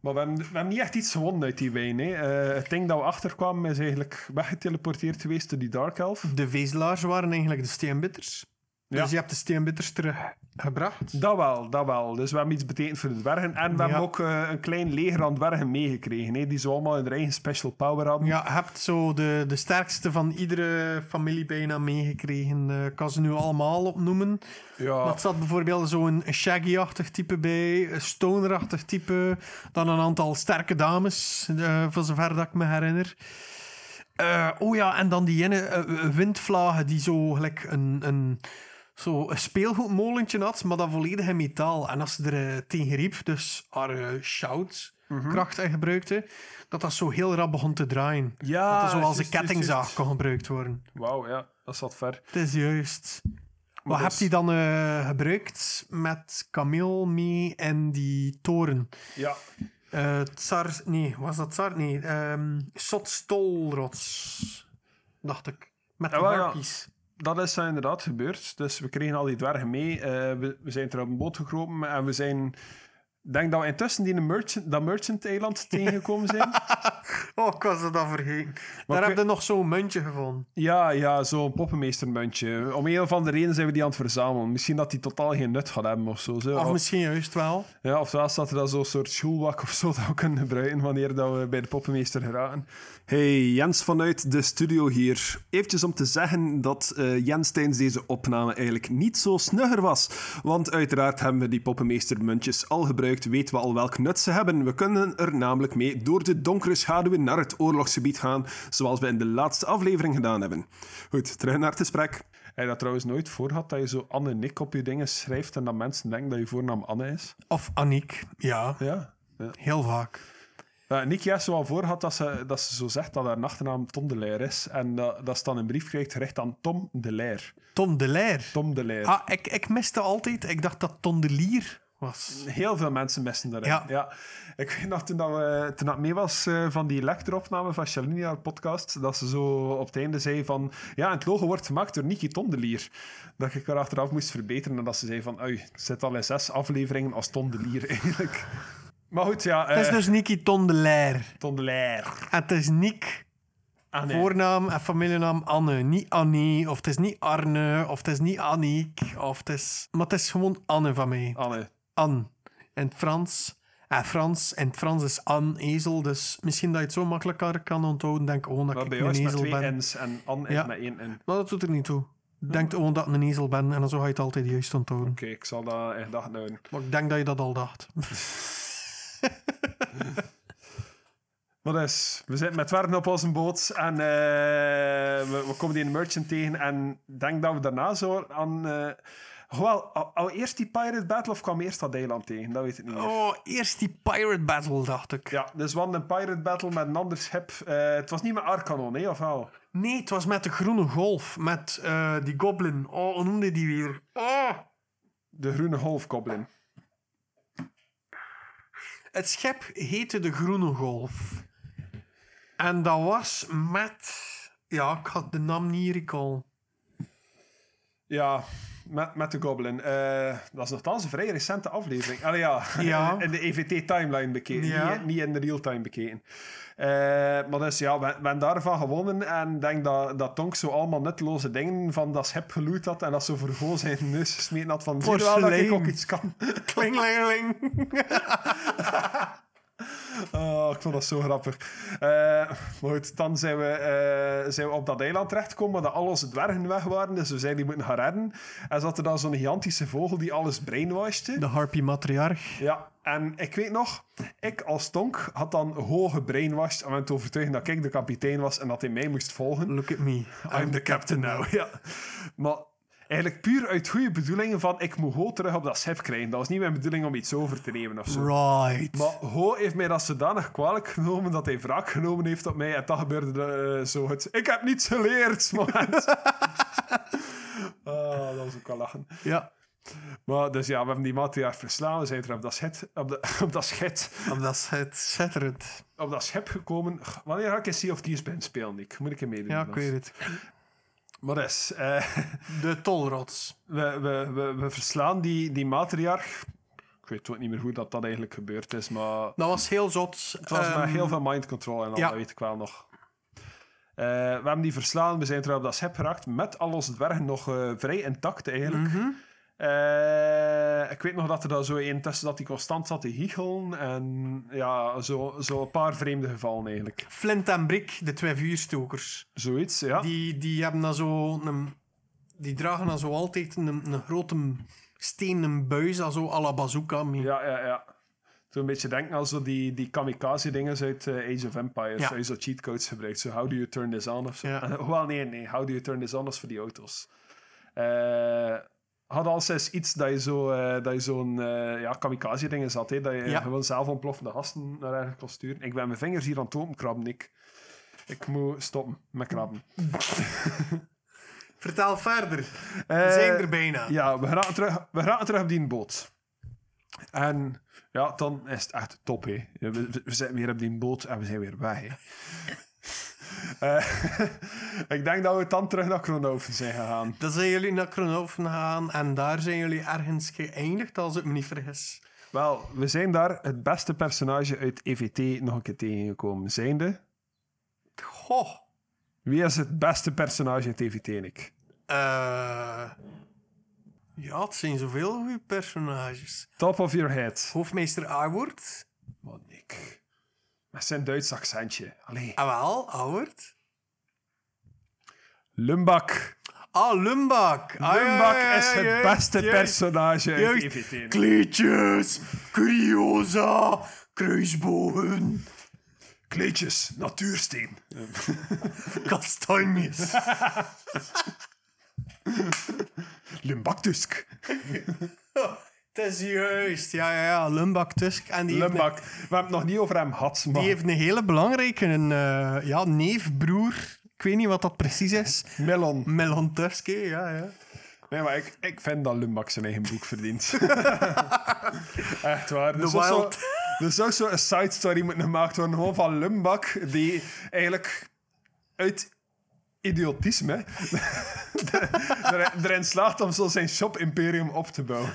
Maar we hebben, niet echt iets gewonnen uit die wijn. Hè. Eh, het ding dat we achterkwamen is eigenlijk weggeteleporteerd geweest door die Dark Elf. De vezelaars waren eigenlijk de steenbitters. Ja. Dus je hebt de steenbitters teruggebracht. Dat wel, dat wel. Dus we hebben iets betekend voor de dwergen. En we Ja. hebben ook eh, een klein leger aan dwergen meegekregen. Hè, die zo allemaal hun eigen special power hadden. Ja, je hebt zo de, de sterkste van iedere familie bijna meegekregen. Eh, Ik kan ze nu allemaal opnoemen. Ja. Het zat bijvoorbeeld zo'n Shaggy-achtig type bij, een Stoner-achtig type, dan een aantal sterke dames, eh, voor zover dat ik me herinner. Oh ja, en dan die ene windvlagen die zo gelijk een, een, zo een speelgoedmolentje had, maar dan volledig in metaal. En als ze er eh, tegen riep, dus haar eh, shout, kracht in gebruikte, dat dat zo heel rap begon te draaien. Ja, dat dat zo als een kettingzaag kon gebruikt worden. Wauw, ja. Dat zat ver. Het is juist. Wat dus- heb je dan eh, gebruikt met Camille mee en die toren? Ja. Eh tsar... Nee, was dat Tsar? Nee. ehm Sot Stolrots. Dacht ik. Met de Ja, wel, ja. Dat is inderdaad gebeurd. Dus we kregen al die dwergen mee. Eh, we, zijn er op een boot gekropen en we zijn... Ik denk dat we intussen die merchant, dat merchant-eiland *laughs* tegengekomen zijn. Oh, ik was dat al vergeten. Daar ik heb je nog zo'n muntje gevonden. Ja, ja, zo'n poppenmeestermuntje. Om een of andere reden zijn we die aan het verzamelen. Misschien dat die totaal geen nut gaat hebben of zo. zo. Of Of, misschien juist wel. ja, ofwel staat er dan zo'n soort schoolwak of zo *laughs* dat we kunnen gebruiken wanneer dat we bij de poppenmeester geraken. Hey, Jens vanuit de studio hier. Eventjes om te zeggen dat eh, Jens tijdens deze opname eigenlijk niet zo snugger was. Want uiteraard hebben we die poppenmeestermuntjes al gebruikt, weten we al welk nut ze hebben. We kunnen er namelijk mee door de donkere schaduwen naar het oorlogsgebied gaan, zoals we in de laatste aflevering gedaan hebben. Goed, terug naar het gesprek. Heb je dat trouwens nooit voor gehad, dat je zo Anne Nick op je dingen schrijft en dat mensen denken dat je voornaam Anne is? Of Aniek. Ja, Ja. heel vaak. Ja, Nick zo al voor gehad dat ze, dat ze zo zegt dat haar achternaam Tom de Leer is. En dat, dat ze dan een brief krijgt gericht aan Tom de Leer. Tom de Leer. Tom de Leer. Ah, ik, ik miste altijd... Ik dacht dat Tom de Lier was. Heel veel mensen missen daarin. Ja. Ja. Ik weet nog, toen, dat we, toen dat mee was eh, van die lecteropname van Shalini, haar podcast, dat ze zo op het einde zei van ja, het logo wordt gemaakt door Nicky Tom de Lier. Dat ik haar achteraf moest verbeteren en dat ze zei van ui, zit al in zes afleveringen als Tom de Lier *laughs* eigenlijk. Maar goed, ja. Het is eh, dus de Leer. En het is Nick Ah. Voornaam en familienaam Anne. Niet Annie, of het is niet Arne, of het is niet Anniek, of het is... Maar het is gewoon Anne van mij. Anne. Anne. In het Frans. En Frans, in het Frans is Anne ezel, dus misschien dat je het zo makkelijker kan onthouden. Denk gewoon dat Maar ik bij een ezel twee ben. N's en Anne is Ja. met één N. Maar dat doet er niet toe. Denk gewoon dat ik een ezel ben en dan zo ga je het altijd juist onthouden. Oké, ik zal dat echt dag houden. Maar ik denk dat je dat al dacht. *laughs* Maar dus, we zitten met Werden op onze boot en eh, we, we komen die merchant tegen en denk dat we daarna zo aan... eh wel, al, eerst die Pirate Battle of kwam eerst dat eiland tegen? Dat weet ik niet meer. Oh, eerst die Pirate Battle, dacht ik. Ja, dus hadden een Pirate Battle met een ander schip. Eh, het was niet met Arcanon, hè, of wel? Nee, het was met de groene golf. Met eh, die goblin. Oh, hoe noemde die weer? Oh. De Groene Golf Goblin. Het schip heette de Groene Golf. En dat was met... Ja, ik had de naam niet recallen. Ja, met, met de Goblin. Eh, dat is nogthans een vrij recente aflevering. Allee, ja, Ja. *laughs* in de EVT-timeline bekeken, Ja. niet, niet in de real-time bekeken. Eh, maar dus ja, we, we hebben daarvan gewonnen en ik denk dat, dat Tonk zo allemaal nutteloze dingen van dat schip geloot had en dat zo voor zijn neus gesmeten had van wel dat ik Porselein. ook iets kan. Klinglingeling. *laughs* *laughs* Oh, ik vond dat zo grappig. Eh, maar goed, dan zijn we, eh, zijn we op dat eiland terechtgekomen waar dat al onze dwergen weg waren. Dus we zijn die moeten gaan redden. En zat er dan zo'n gigantische vogel die alles brainwashte. De Harpy Matriarch. Ja, en ik weet nog, ik als Tonk had dan hoge brainwashed om hem te overtuigen dat ik de kapitein was en dat hij mij moest volgen. Look at me. I'm the captain now. Ja. Maar eigenlijk puur uit goede bedoelingen van ik moet Ho terug op dat schip krijgen. Dat was niet mijn bedoeling om iets over te nemen of zo. Right. Maar Ho heeft mij dat zodanig kwalijk genomen dat hij wraak genomen heeft op mij. En dat gebeurde eh, zo het ik heb niets geleerd moment. *laughs* Ah, dat was ook wel lachen. Ja. Maar dus ja, we hebben die matriarch verslaan. We zijn er op dat schip, op, de, *laughs* op dat schip, Dat is het zetterend. op dat schip gekomen. Wanneer ga ik eens Sea of Thieves ben spelen, Nick? Moet ik hem meedoen? Ja, ik weet het. Maar dus, eh, *laughs* De tolrots. we, we, we, we verslaan die, die matriarch. Ik weet ook niet meer hoe dat, dat eigenlijk gebeurd is, maar Dat was heel zot. het was met Ehm, heel veel mind control en al, ja. dat weet ik wel nog. Eh, we hebben die verslaan, we zijn er op dat schip geraakt, met al onze dwergen nog eh, vrij intact eigenlijk. mhm. Eh, ik weet nog dat er daar zo een tussen dat die constant zat te hiechelen. En ja, zo, zo een paar vreemde gevallen eigenlijk. Flint en Brick, de twee vuurstokers. Zoiets, ja. Die, die hebben dan zo een... Die dragen dan zo altijd een, een grote stenen buis, dat zo à la bazooka mee. Ja, ja, ja. Zo een beetje denken zo die, die kamikaze-dingen uit eh, Age of Empires. Ja. Je zo cheatcodes gebruikt. Zo, how do you turn this on? Of zo. Ja. *laughs* Nee, nee. How do you turn this on is voor die auto's. Eh had al eens iets dat je zo, eh, dat je zo'n eh, ja, kamikaze-dingen zat. Hè, dat je Ja. gewoon zelf ontploffende gasten naar ergens kon sturen. Ik ben mijn vingers hier aan het openkrabben, Nick. Ik moet stoppen met krabben. *laughs* Vertel verder. We Eh, zijn er bijna. Ja, we gaan terug, we gaan terug op die boot. En ja, dan is het echt top, hè. We, we- we zitten weer op die boot en we zijn weer weg, hè. Eh, *laughs* ik denk dat we dan terug naar Kronoven zijn gegaan. Dan zijn jullie naar Kronoven gegaan en daar zijn jullie ergens geëindigd, als ik me niet vergis. Wel, we zijn daar het beste personage uit EVT nog een keer tegengekomen. Zijnde, Goh. wie is het beste personage uit EVT, Nick? Eh, ja, het zijn zoveel goede personages. Top of your head. Hoofdmeester Awoord. Oh, Nick. Met zijn Duits accentje. Allee. Ah, wel, Awoord. Lumbak. Ah, Lumbak. Ah, Lumbak ja, ja, is het beste personage uit. EVT. Kleedjes, curiosa, kruisbogen, Kleedjes, natuursteen. *laughs* kastanjes. Lumbaktusk. *laughs* Het is juist, ja, ja, ja. Lumbak Tusk. En die, heeft Lumbak. We hebben het nog niet over hem gehad, maar een, die heeft een hele belangrijke een, eh, ja, neef, broer. Ik weet niet wat dat precies is. Melon. Melon Tusk, hè, ja, ja. Nee, maar ik, ik vind dat Lumbak zijn eigen boek verdient. *laughs* Echt waar. The Er zou zo- Wild. Er zou zo een side story moeten gemaakt worden gewoon van Lumbak, die eigenlijk uit idiotisme er- *laughs* erin slaagt om zo zijn shop-imperium op te bouwen.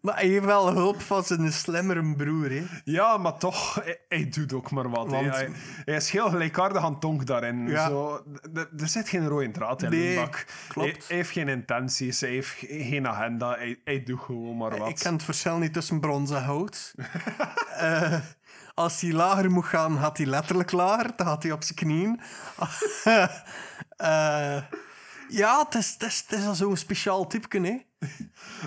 Maar hij heeft wel hulp van zijn slimmere broer, hè. Ja, maar toch, hij, hij doet ook maar wat. Want- Hij, hij is heel gelijkaardig aan Tonk daarin. Ja. Zo, er zit geen rode draad in Nee, Lumbak. klopt. Hij, hij heeft geen intenties, hij heeft ge- geen agenda. Hij, hij doet gewoon maar wat. Ik ken het verschil niet tussen brons en hout. *laughs* Eh, als hij lager moet gaan, gaat hij letterlijk lager. Dan gaat hij op zijn knieën. *laughs* Eh, ja, het is, het is, het is al zo'n speciaal type, hè. *laughs*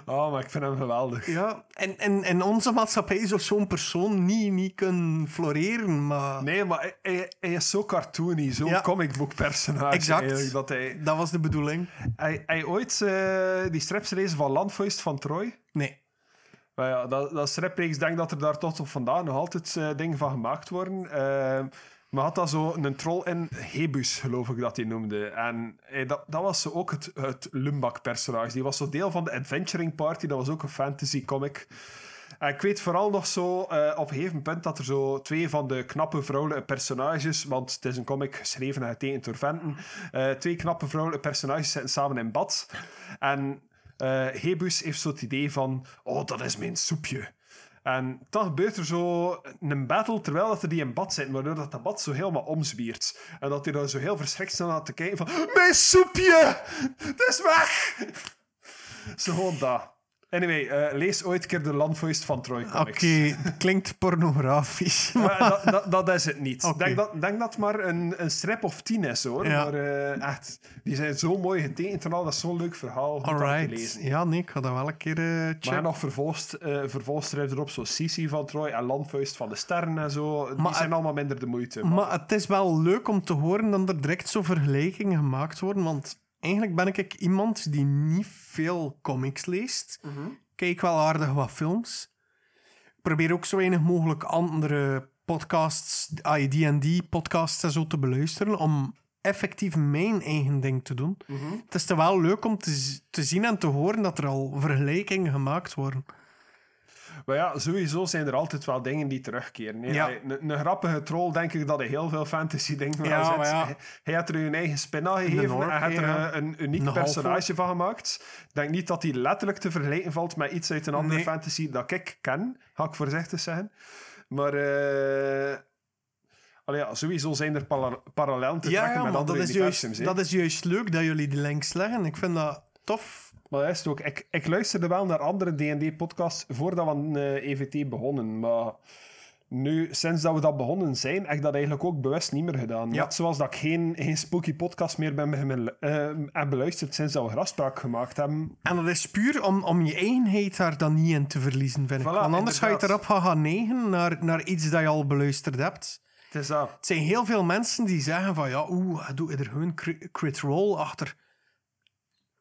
Oh, maar ik vind hem geweldig. Ja, en, en in onze maatschappij zou zo'n persoon niet, niet kunnen floreren, maar... Nee, maar hij, hij, is zo cartoony, zo'n Ja. comic book personage. Exact. Dat hij, Dat was de bedoeling. hij, hij ooit eh, die strips gelezen van Landfeust van Troy. Nee. Maar ja, dat, dat stripreeks, denk dat er daar tot op vandaag nog altijd eh, dingen van gemaakt worden. Eh, maar had dat zo een troll in Hebus, geloof ik dat hij noemde. En eh, dat, dat was ook het, het Lumbak-personage. Die was zo deel van de Adventuring Party. Dat was ook een fantasy comic. En ik weet vooral nog zo eh, op een gegeven punt dat er zo twee van de knappe vrouwelijke personages, want het is een comic geschreven en getekend door eh, twee knappe vrouwelijke personages zitten samen in bad. En Hebus heeft zo het idee van, oh, dat is mijn soepje. En dan gebeurt er zo een battle terwijl dat er die in bad zitten, waardoor dat, dat bad zo helemaal omzwiert. En dat hij dan zo heel verschrikt staat te kijken van... Mijn soepje! Het is weg! Zo gewoon dat. Anyway, eh, lees ooit een keer de Landvoist van Troy Oké, Comics. het klinkt pornografisch. *laughs* Maar dat, dat, dat is het niet. Oké. Denk, dat, denk dat maar een, een strip of tien is, hoor. Ja. Maar eh, echt, die zijn zo mooi getekend en al. Dat is zo'n leuk verhaal om te lezen. Ja, nee, ik ga dat wel een keer eh Maar checken. nog vervolgst, vervolgstrips erop, zoals Sisi van Troy en Landvuist van de Sterren en zo. Die Maar zijn allemaal minder de moeite. Maar, Maar het is wel leuk om te horen dat er direct zo vergelijkingen gemaakt worden. Want eigenlijk ben ik iemand die niet veel comics leest. Kijk wel aardig wat films. Ik probeer ook zo weinig mogelijk andere podcasts, D&D-podcasts en zo te beluisteren. Om effectief mijn eigen ding te doen. Het is wel leuk om te, te zien en te horen dat er al vergelijkingen gemaakt worden. Maar ja, sowieso zijn er altijd wel dingen die terugkeren. hè. Ja. Een, een grappige troll, denk ik dat hij heel veel fantasy dingen Ja, zet. maar ja. Hij, hij had er een eigen spin aan gegeven hij had er een, een uniek Een personage van gemaakt. Ik denk niet dat hij letterlijk te vergelijken valt met iets uit een andere Nee. fantasy dat ik ken, ga ik voorzichtig zeggen. Maar... eh allee, ja, sowieso zijn er para- parallellen te trekken ja met maar andere dat is, juist, dat is juist leuk dat jullie die links leggen. Ik vind dat tof. Maar dat is het ook. Ik, ik luisterde wel naar andere D&D-podcasts voordat we aan eh, EVT begonnen. Maar nu, sinds dat we dat begonnen zijn, heb ik dat eigenlijk ook bewust niet meer gedaan. Ja. Net zoals dat ik geen, geen spooky podcast meer ben eh, heb beluisterd sinds dat we grafspraak gemaakt hebben. En dat is puur om, om je eigenheid daar dan niet in te verliezen, vind ik. Want anders ga je erop gaan negen naar, naar iets dat je al beluisterd hebt. Het is dat. Het zijn heel veel mensen die zeggen van ja, oeh, doe je er gewoon cri- crit roll achter.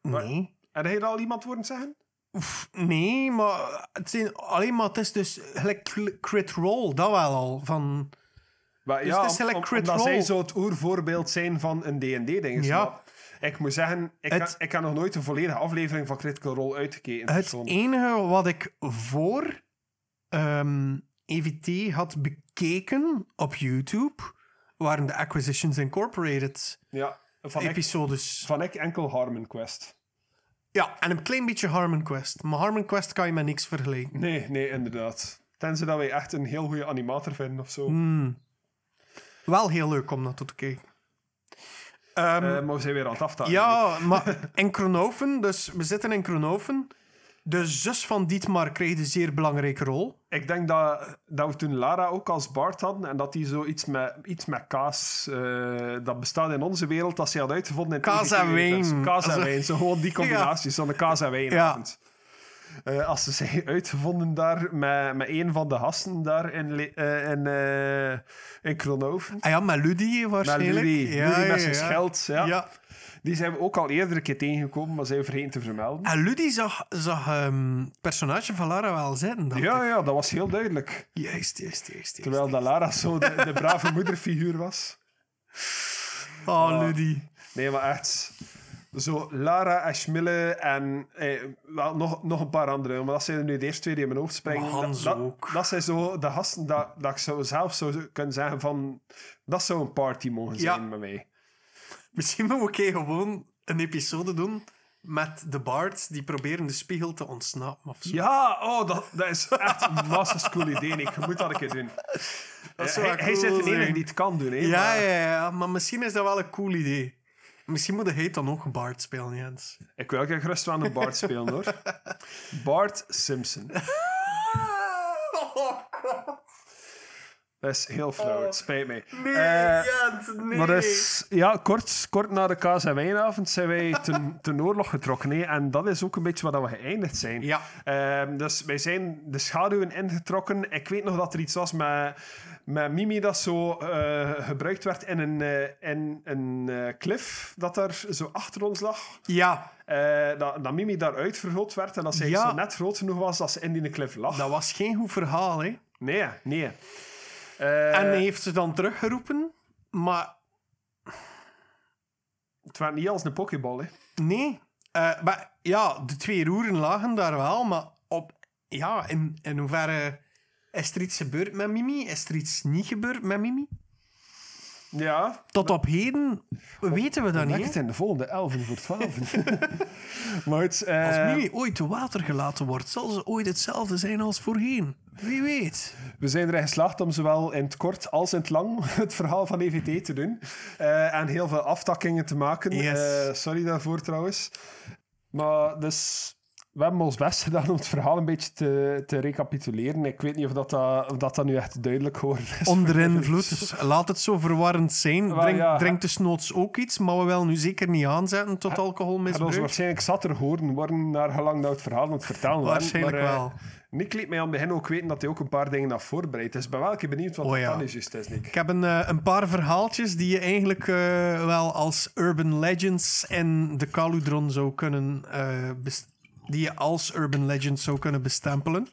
Nee. Heb je er al iemand horen zeggen? Oef, nee, maar het, zijn, alleen maar het is dus gelijk crit roll, dat wel al. Van, Maar, Dus ja, het is om- crit omdat zij roll. zo het oervoorbeeld zijn van een D&D-ding. Ja. Ik moet zeggen, ik, Het- ik heb nog nooit een volledige aflevering van Critical Role uitgekeken. het enige wat ik voor ehm, EVT had bekeken op YouTube waren de Acquisitions Incorporated Ja, van ik, episodes. van ik enkel Harmon Quest. Ja, en een klein beetje Harmon Quest. Maar Harmon Quest kan je met niks vergelijken. Nee, nee, inderdaad. Tenzij dat wij echt een heel goede animator vinden of zo. Hmm. Wel heel leuk om naartoe te kijken. Eh, maar we zijn weer aan het aftalen. ja, maar *laughs* in Kronoven, dus we zitten in Kronoven. De zus van Dietmar kreeg een zeer belangrijke rol. Ik denk dat, dat we toen Lara ook als Bart hadden en dat die zo iets met, iets met kaas, eh, dat bestaat in onze wereld, dat ze had uitgevonden in Kaas en wijn. Kaas en wijn, zo gewoon die *laughs* combinatie, zo'n kaas en wijnavond. Eh, als ze zijn uitgevonden daar met, met een van de gasten daar in, eh, in, eh in Kronoven. Ah ja, met Ludie Met waarschijnlijk. Ludie, ja, Ludie ja, met zijn ja. Ja. Ja. Die zijn we ook al eerder een keer tegengekomen, maar zijn we vergeten te vermelden. En Ludie zag, zag ehm, het personage van Lara wel zitten. Ja, ik. ja, dat was heel duidelijk. Juist, juist, juist. Terwijl dat Lara zo de, de *laughs* brave moederfiguur was. Oh, Ludie. Nee, maar echt. Zo Lara en Schmille en eh, wel, nog, nog een paar andere. Maar dat zijn er nu de eerste twee die in mijn hoofd springen. Hans dat, ook. dat zijn zo de gasten dat, dat ik zo zelf zou kunnen zeggen van... Dat zou een party mogen Ja. zijn met mij. Misschien een keer gewoon een episode doen met de bards die proberen de spiegel te ontsnappen of zo. Ja, oh, dat, dat is echt een massas cool idee. Je moet dat een keer doen. Dat Eh, zou hij, wel hij cool zit de enige die het kan doen. Hè, Ja, maar ja, ja, maar misschien is dat wel een cool idee. Misschien moet hij dan ook een bard spelen, Jens. Ik wil graag gerust wel een Bart spelen, hoor. *laughs* Bart Simpson. Oh, God. Dat is heel flauw, het spijt mij. Nee, Eh, Jens, nee. Maar dus, ja, kort, kort na de kaas- en wijnavond zijn wij ten, *laughs* ten oorlog getrokken. Hè? En dat is ook een beetje waar we geëindigd zijn. Ja. Ehm, dus wij zijn de schaduwen ingetrokken. Ik weet nog dat er iets was met, met Mimi dat zo eh, gebruikt werd in een, eh, in een eh, cliff dat daar zo achter ons lag. Ja, Eh, dat, dat Mimi daaruit vergroot werd en dat zij Ja. zo net groot genoeg was dat ze in die cliff lag. dat was geen goed verhaal, hè. Nee, nee. Eh, En hij heeft ze dan teruggeroepen, maar Het werd niet als een pokeball, hè. nee. Eh, maar ja, de twee roeren lagen daar wel, maar op ja, in, in hoeverre is er iets gebeurd met Mimi? Is er iets niet gebeurd met Mimi? Ja, Tot op heden weten we dat niet. Hè? in de volgende 11 voor 12. *laughs* maar het, eh, Als Mimi ooit te water gelaten wordt, zal ze ooit hetzelfde zijn als voorheen. Wie weet. we zijn erin geslaagd om zowel in het kort als in het lang *laughs* het verhaal van EVT te doen. Eh, en heel veel aftakkingen te maken. Yes. Eh, sorry daarvoor trouwens. Maar dus, we hebben ons best gedaan om het verhaal een beetje te, te recapituleren. Ik weet niet of dat, dat, of dat, dat nu echt duidelijk geworden is. Onder *laughs* invloed. Laat het zo verwarrend zijn. Wel, Drink, ja. drink desnoods ook iets, maar we willen nu zeker niet aanzetten tot En ons alcoholmisbruik. waarschijnlijk zatter horen worden naar gelang dat het verhaal aan het vertellen. Waarschijnlijk maar, eh, wel. Nick liet mij aan het begin ook weten dat hij ook een paar dingen had voorbereid. Dus ben wel benieuwd wat Oh, dat ja. dan is, juist is, Nick. Ik heb een, eh, een paar verhaaltjes die je eigenlijk eh, wel als urban legends en de Caludron zou kunnen bes- die je als urban legends zou kunnen bestempelen.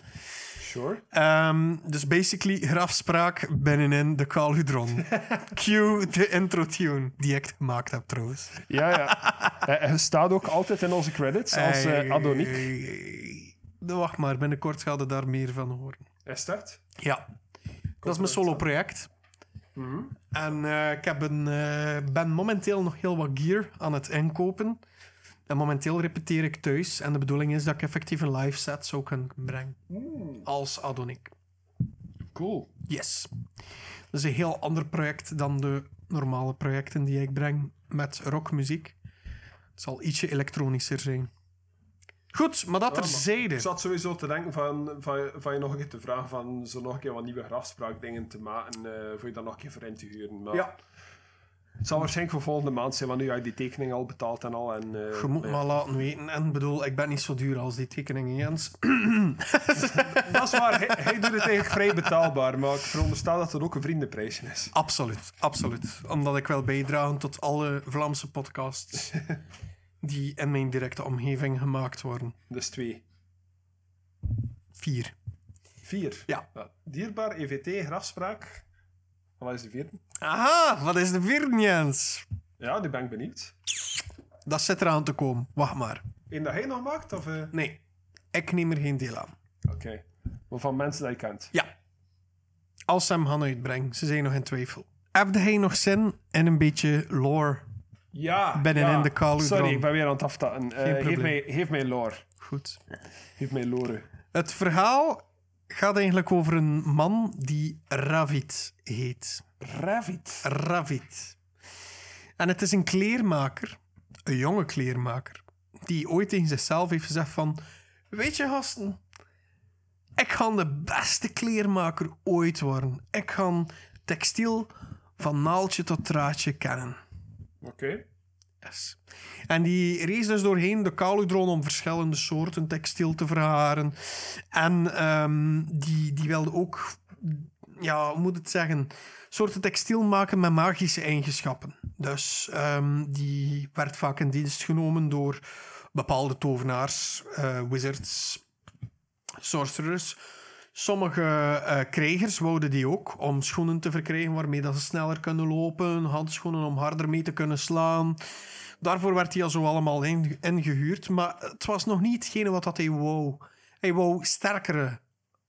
Sure. Ehm, dus basically, grafspraak binnenin de Caludron. *laughs* Cue de intro tune, die ik gemaakt heb trouwens. Ja, ja. *laughs* Eh, Hij staat ook altijd in onze credits als eh Adonic. Wacht maar, binnenkort gaat je daar meer van horen. Is dat? Ja, dat is mijn solo-project. Mhm. En eh, ik heb een, eh, ben momenteel nog heel wat gear aan het inkopen. En momenteel repeteer ik thuis. En de bedoeling is dat ik effectief een live set zou kunnen brengen. Als Adonic. Cool. Yes. Dat is een heel ander project dan de normale projecten die ik breng met rockmuziek. Het zal ietsje elektronischer zijn. Goed, maar dat Ja, maar terzijde. Ik zat sowieso te denken van, van, van je nog een keer te vragen van zo nog een keer wat nieuwe grafspraakdingen te maken eh, voor je daar nog een keer voor in te huren. Maar Ja. Het zal waarschijnlijk voor volgende maand zijn, want nu heb je die tekening al betaald en al. En, eh, Je moet ja. maar laten weten. En ik bedoel, ik ben niet zo duur als die tekeningen, Jens. *laughs* Dat is waar, hij, hij doet het eigenlijk vrij betaalbaar, maar ik veronderstel dat het ook een vriendenprijsje is. Absoluut, absoluut. Omdat ik wil bijdragen tot alle Vlaamse podcasts die in mijn directe omgeving gemaakt worden. Dus twee. Vier. Vier. Ja. Dierbaar, EVT, grafspraak. Wat is de vierde? Aha, wat is de vierde, Jens? Ja, die ben ik benieuwd. Dat zit eraan te komen. Wacht maar. Eén dat hij nog maakt? Of, eh? Nee, ik neem er geen deel aan. Oké. Maar van mensen die je kent. Ja. Als ze hem gaan uitbrengen, ze zijn nog in twijfel. Heb hij nog zin in een beetje lore? Ja. Binnenin ja. de Caludron. Sorry, ik ben weer aan het aftatten. Eh, geef, probleem. mij, geef mij lore. Goed. Geef mij lore. Het verhaal gaat eigenlijk over een man die Ravid heet. Ravit. Ravid. En het is een kleermaker, een jonge kleermaker, die ooit tegen zichzelf heeft gezegd van... Weet je, gasten, ik ga de beste kleermaker ooit worden. Ik ga textiel van naaldje tot draadje kennen. Oké. Yes. En die rees dus doorheen de Caludron om verschillende soorten textiel te verharen. En ehm, die, die wilde ook, ja, hoe moet het zeggen, soorten textiel maken met magische eigenschappen. Dus ehm, die werd vaak in dienst genomen door bepaalde tovenaars, eh, wizards, sorcerers. Sommige eh krijgers wouden die ook om schoenen te verkrijgen waarmee dat ze sneller kunnen lopen, handschoenen om harder mee te kunnen slaan. Daarvoor werd hij al zo allemaal in- ingehuurd, maar het was nog niet hetgene wat dat hij wou. Hij wou sterkere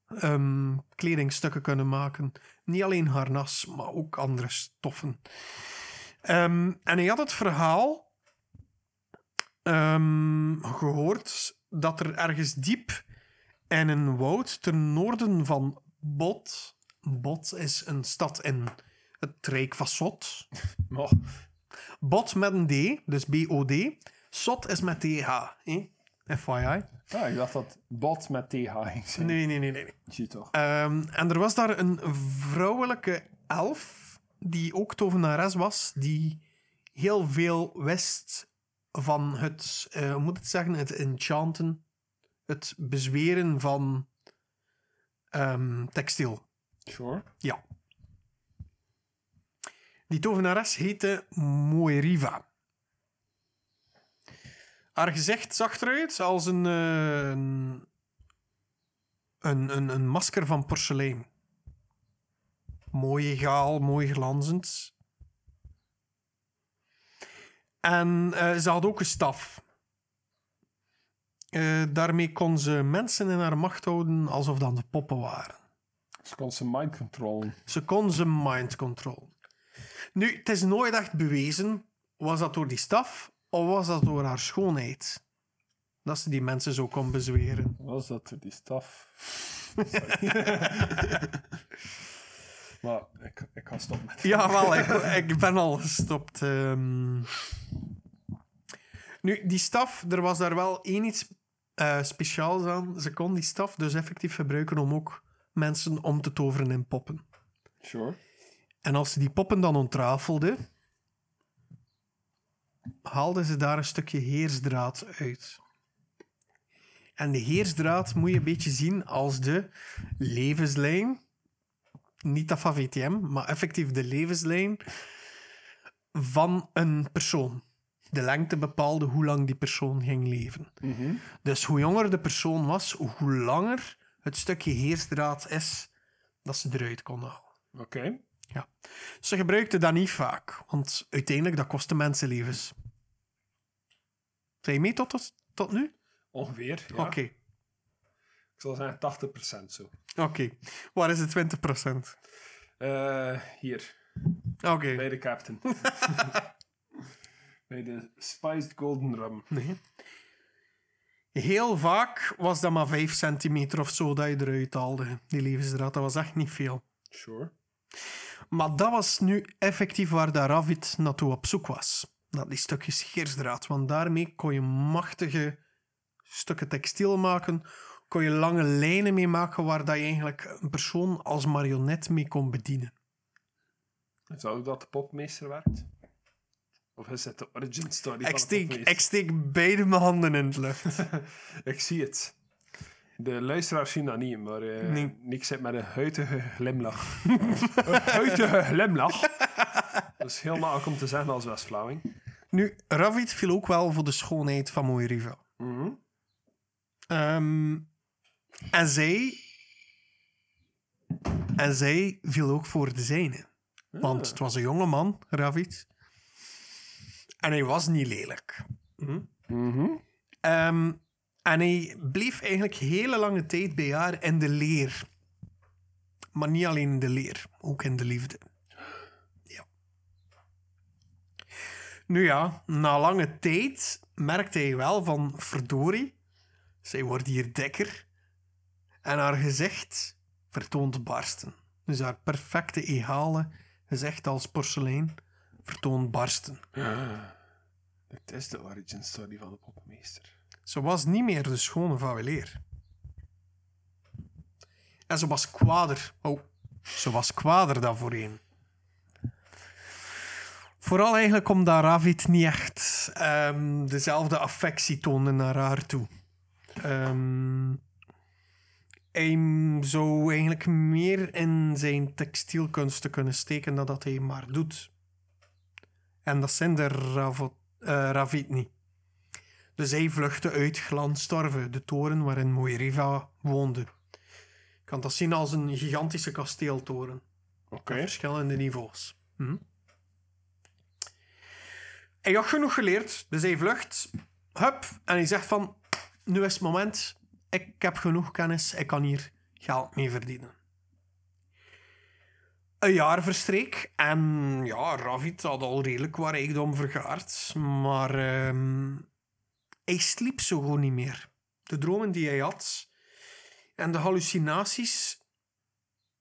ehm, kledingstukken kunnen maken. Niet alleen harnas, maar ook andere stoffen. Ehm, en hij had het verhaal ehm, gehoord dat er ergens diep in een woud ten noorden van Bot. Bot is een stad in het Rijk van Sot. Maar, *laughs* Bot met een D, dus B-O-D. Sot is met TH. hè? FYI. ah, ik dacht dat bot met TH ging zijn. Nee, nee, nee, nee. Zie je toch. Ehm, en er was daar een vrouwelijke elf, die ook tovenares was, die heel veel wist van het, eh, hoe moet ik het zeggen, het enchanten, het bezweren van ehm, textiel. Sure. Ja. Die tovenares heette Moeriva. Haar gezicht zag eruit als een, eh, een, een, een, een masker van porselein. Mooi egaal, mooi glanzend. En eh, ze had ook een staf. Eh, daarmee kon ze mensen in haar macht houden alsof dat de poppen waren. Ze kon zijn mind controllen. Ze kon ze mind control. Nu, het is nooit echt bewezen. Was dat door die staf of was dat door haar schoonheid? Dat ze die mensen zo kon bezweren. Was dat die staf? *laughs* maar ik, ik ga stoppen met Ja, wel, ik, ik ben al gestopt. ehm. Nu, die staf, er was daar wel één iets eh, speciaals aan. Ze kon die staf dus effectief gebruiken om ook mensen om te toveren in poppen. Sure. En als ze die poppen dan ontrafelde, haalden ze daar een stukje heersdraad uit. En de heersdraad moet je een beetje zien als de levenslijn. Niet dat van VTM, maar effectief de levenslijn van een persoon. De lengte bepaalde hoe lang die persoon ging leven. Dus hoe jonger de persoon was, hoe langer het stukje heersdraad is dat ze eruit kon halen. Oké. Ja. Ze gebruikte dat niet vaak, want uiteindelijk dat kostte mensenlevens. Zijn je mee tot, tot, tot nu? Ongeveer. Ja. Oké. Ik zal zeggen 80% zo. Oké. Waar is de 20%? Eh, hier, Oké. bij de captain. *laughs* bij de Spiced Golden Rum. Nee. Heel vaak was dat maar 5 centimeter of zo dat je eruit haalde, die levensdraad. Dat was echt niet veel. Sure. Maar dat was nu effectief waar de Ravid naartoe op zoek was. Dat die stukjes scheersdraad. Want daarmee kon je machtige stukken textiel maken. Kon je lange lijnen mee maken waar dat je eigenlijk een persoon als marionet mee kon bedienen. Hoe dat de popmeester werkt? Of is het de origin story Ik steek, ik steek beide mijn handen in het lucht. *laughs* Ik zie het. De luisteraars zien dat niet, maar eh Nee. Nick zit met een huidige glimlach. *laughs* een huidige glimlach. Dat is heel makkelijk om te zeggen als West-Vlaming. Nu, Ravid viel ook wel voor de schoonheid van Moiriva. Mhm. Ehm, en zij... En zij viel ook voor de zijne. Want het was een jonge man, Ravid. En hij was niet lelijk. Mhm. Ehm, en hij bleef eigenlijk hele lange tijd bij haar in de leer. Maar niet alleen in de leer, ook in de liefde. Ja. Nu ja, na lange tijd merkte hij wel van verdorie, zij wordt hier dikker. En haar gezicht vertoont barsten. Dus haar perfecte egale gezicht als porselein vertoont barsten. Het is de origin story van de popmeester. Ze was niet meer de schone van weleer. En ze was kwader. Oh, ze was kwader dan voorheen. Vooral eigenlijk omdat Ravid niet echt ehm, dezelfde affectie toonde naar haar toe. Ehm, hij zou eigenlijk meer in zijn textielkunsten kunnen steken dan dat hij maar doet. En dat zijn de Ravo- eh, Ravid niet. Dus hij vluchtte uit Glanstorven, de toren waarin Moiriva woonde. Je kan dat zien als een gigantische kasteeltoren. Oké. Verschillende niveaus. Hm? Hij had genoeg geleerd, dus hij vlucht. Hup, en hij zegt van... Nu is het moment. Ik heb genoeg kennis. Ik kan hier geld mee verdienen. Een jaar verstreek en ja, Ravid had al redelijk wat rijkdom vergaard. Maar ehm, hij sliep zo gewoon niet meer. De dromen die hij had en de hallucinaties,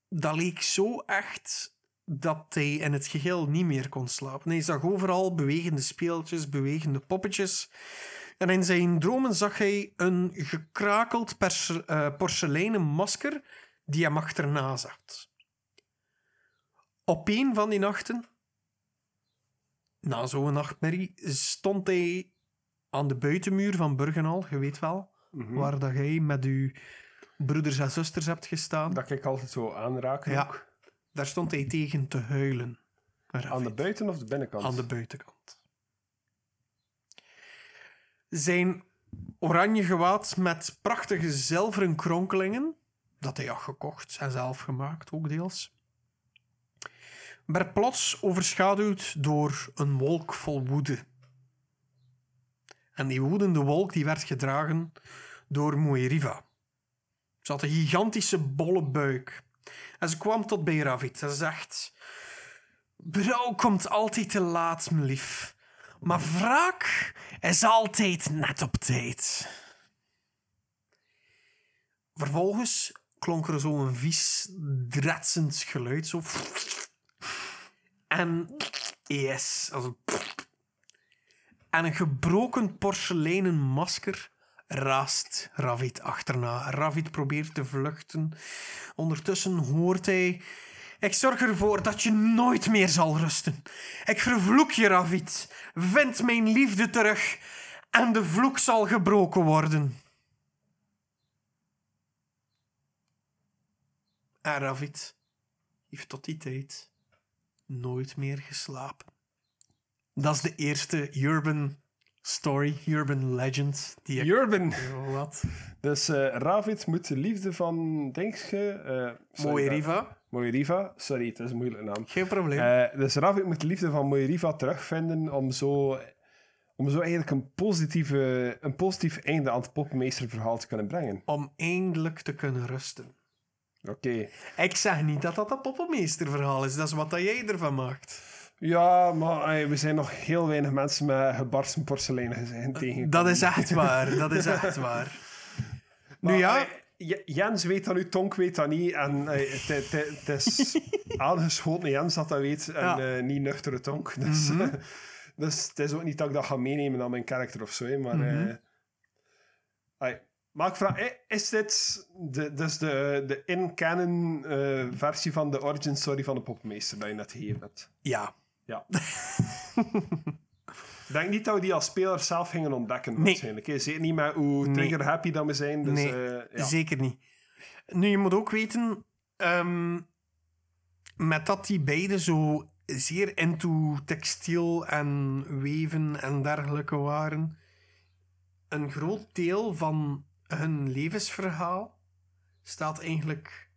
dat leek zo echt dat hij in het geheel niet meer kon slapen. Hij zag overal bewegende speeltjes, bewegende poppetjes. En in zijn dromen zag hij een gekrakeld eh, porseleinen masker die hem achterna zat. Op een van die nachten, na zo'n nachtmerrie, stond hij aan de buitenmuur van Burgenal, je weet wel, waar dat jij met uw broeders en zusters hebt gestaan. Dat ik altijd zo aanraken Ja. ook. Daar stond hij tegen te huilen. Aan de buiten- of de binnenkant? Aan de buitenkant. Zijn oranje gewaad met prachtige zilveren kronkelingen, dat hij had gekocht en zelf gemaakt, ook deels, werd plots overschaduwd door een wolk vol woede. En die woedende wolk die werd gedragen door Moeriva. Ze had een gigantische bolle buik. En ze kwam tot bij Ravid en zegt... Brouw komt altijd te laat, mijn lief. Maar wraak is altijd net op tijd. Vervolgens klonk er zo een vies, dretsend geluid. Zo. En yes, een en een gebroken porseleinen masker raast Ravid achterna. Ravid probeert te vluchten. Ondertussen hoort hij... Ik zorg ervoor dat je nooit meer zal rusten. Ik vervloek je, Ravid. Vind mijn liefde terug en de vloek zal gebroken worden. En Ravid heeft tot die tijd nooit meer geslapen. Dat is de eerste urban story, urban legend die ik... Urban. Wat? Dus eh Ravid moet de liefde van, denk je... eh, sorry, Mooie dat- Riva. Moiriva. Sorry, het is een moeilijke naam. Geen probleem. Eh, dus Ravid moet de liefde van Moiriva terugvinden om zo, om zo eigenlijk een, positieve, een positief einde aan het poppenmeesterverhaal te kunnen brengen. Om eindelijk te kunnen rusten. Oké. Ik zeg niet dat dat een poppenmeesterverhaal is. Dat is wat dat jij ervan maakt. Ja, maar we zijn nog heel weinig mensen met gebarsten porselein gezien tegen. Dat is echt waar. Dat is echt waar. *laughs* Nu ja, Jens weet dat nu, Tonk weet dat niet. En het, is *laughs* aangeschoten Jens dat dat weet en Ja. Mhm. eh, niet nuchtere Tonk. *laughs* Dus, dus het is ook niet dat ik dat ga meenemen aan mijn karakter of zo. maar, Mhm. eh. Maar ik vraag, eh, is dit de, dus de, de in-canon eh, versie van de origin story van de popmeester dat je net gegeven hebt? ja. Ja. Ik denk niet dat we die als speler zelf gingen ontdekken, Nee. waarschijnlijk. hè. Zeker niet met hoe trigger-happy dat we zijn. Dus, nee, eh, ja. zeker niet. Nu, je moet ook weten... ehm, met dat die beiden zo zeer into textiel en weven en dergelijke waren... Een groot deel van hun levensverhaal staat eigenlijk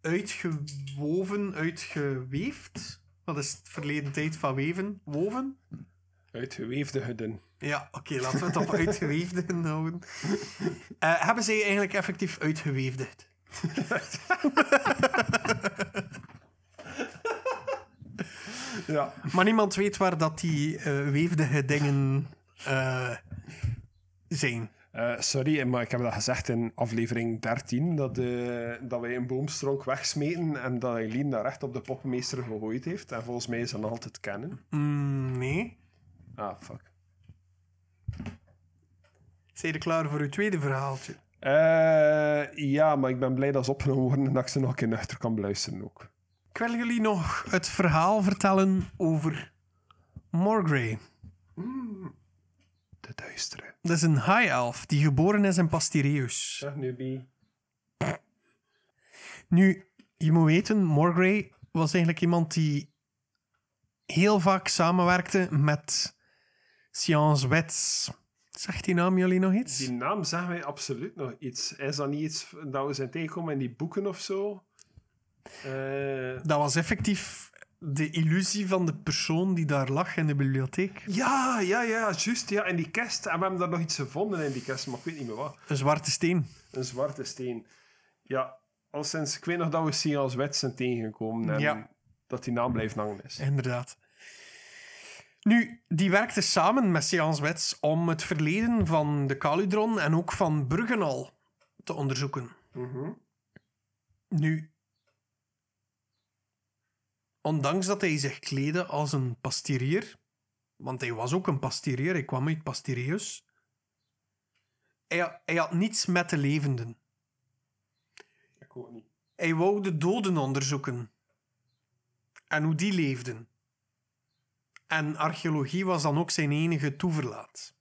uitgewoven, uitgeweefd. Wat is het verleden tijd van weven? Woven? Uitgeweefde hudden. Ja, oké, laten we het op uitgeweefde houden. *laughs* Eh, hebben zij eigenlijk effectief uitgeweefde? *laughs* Ja. Maar niemand weet waar dat die eh weefde dingen eh, zijn. Eh, sorry, maar ik heb dat gezegd in aflevering 13, dat, eh, dat wij een boomstronk wegsmeten en dat Eileen daar recht op de poppenmeester gegooid heeft. En volgens mij is dat nog altijd kennen. Mm, nee. Ah, fuck. Zijn je klaar voor uw tweede verhaaltje? Eh, ja, maar ik ben blij dat ze opgenomen worden en dat ik ze nog een keer nuchter kan beluisteren ook. Ik wil jullie nog het verhaal vertellen over Morgrey. De duistere. Dat is een high elf die geboren is in Pastireus. Zeg nu, Bie. Nu, je moet weten, Morgrey was eigenlijk iemand die heel vaak samenwerkte met Science Wets. Zegt die naam jullie nog iets? Die naam zeggen wij absoluut nog iets. Is dat niet iets dat we zijn tegengekomen in die boeken of zo? Eh, Dat was effectief de illusie van de persoon die daar lag in de bibliotheek. ja, ja, ja, juist. Ja, in die kist. En we hebben daar nog iets gevonden in die kist, maar ik weet niet meer wat. Een zwarte steen. Een zwarte steen. Ja, al sinds... Ik weet nog dat we zien als wet zijn tegengekomen. En Ja. dat die naam blijft hangen is. Inderdaad. Nu, die werkte samen met Seance Wets om het verleden van de Caludron en ook van Bruggenal te onderzoeken. Nu, ondanks dat hij zich kleedde als een pastirier, want hij was ook een pastirier, hij kwam uit Pastireus, hij, hij had niets met de levenden. Ik ook niet. Hij wou de doden onderzoeken. En hoe die leefden. En archeologie was dan ook zijn enige toeverlaat.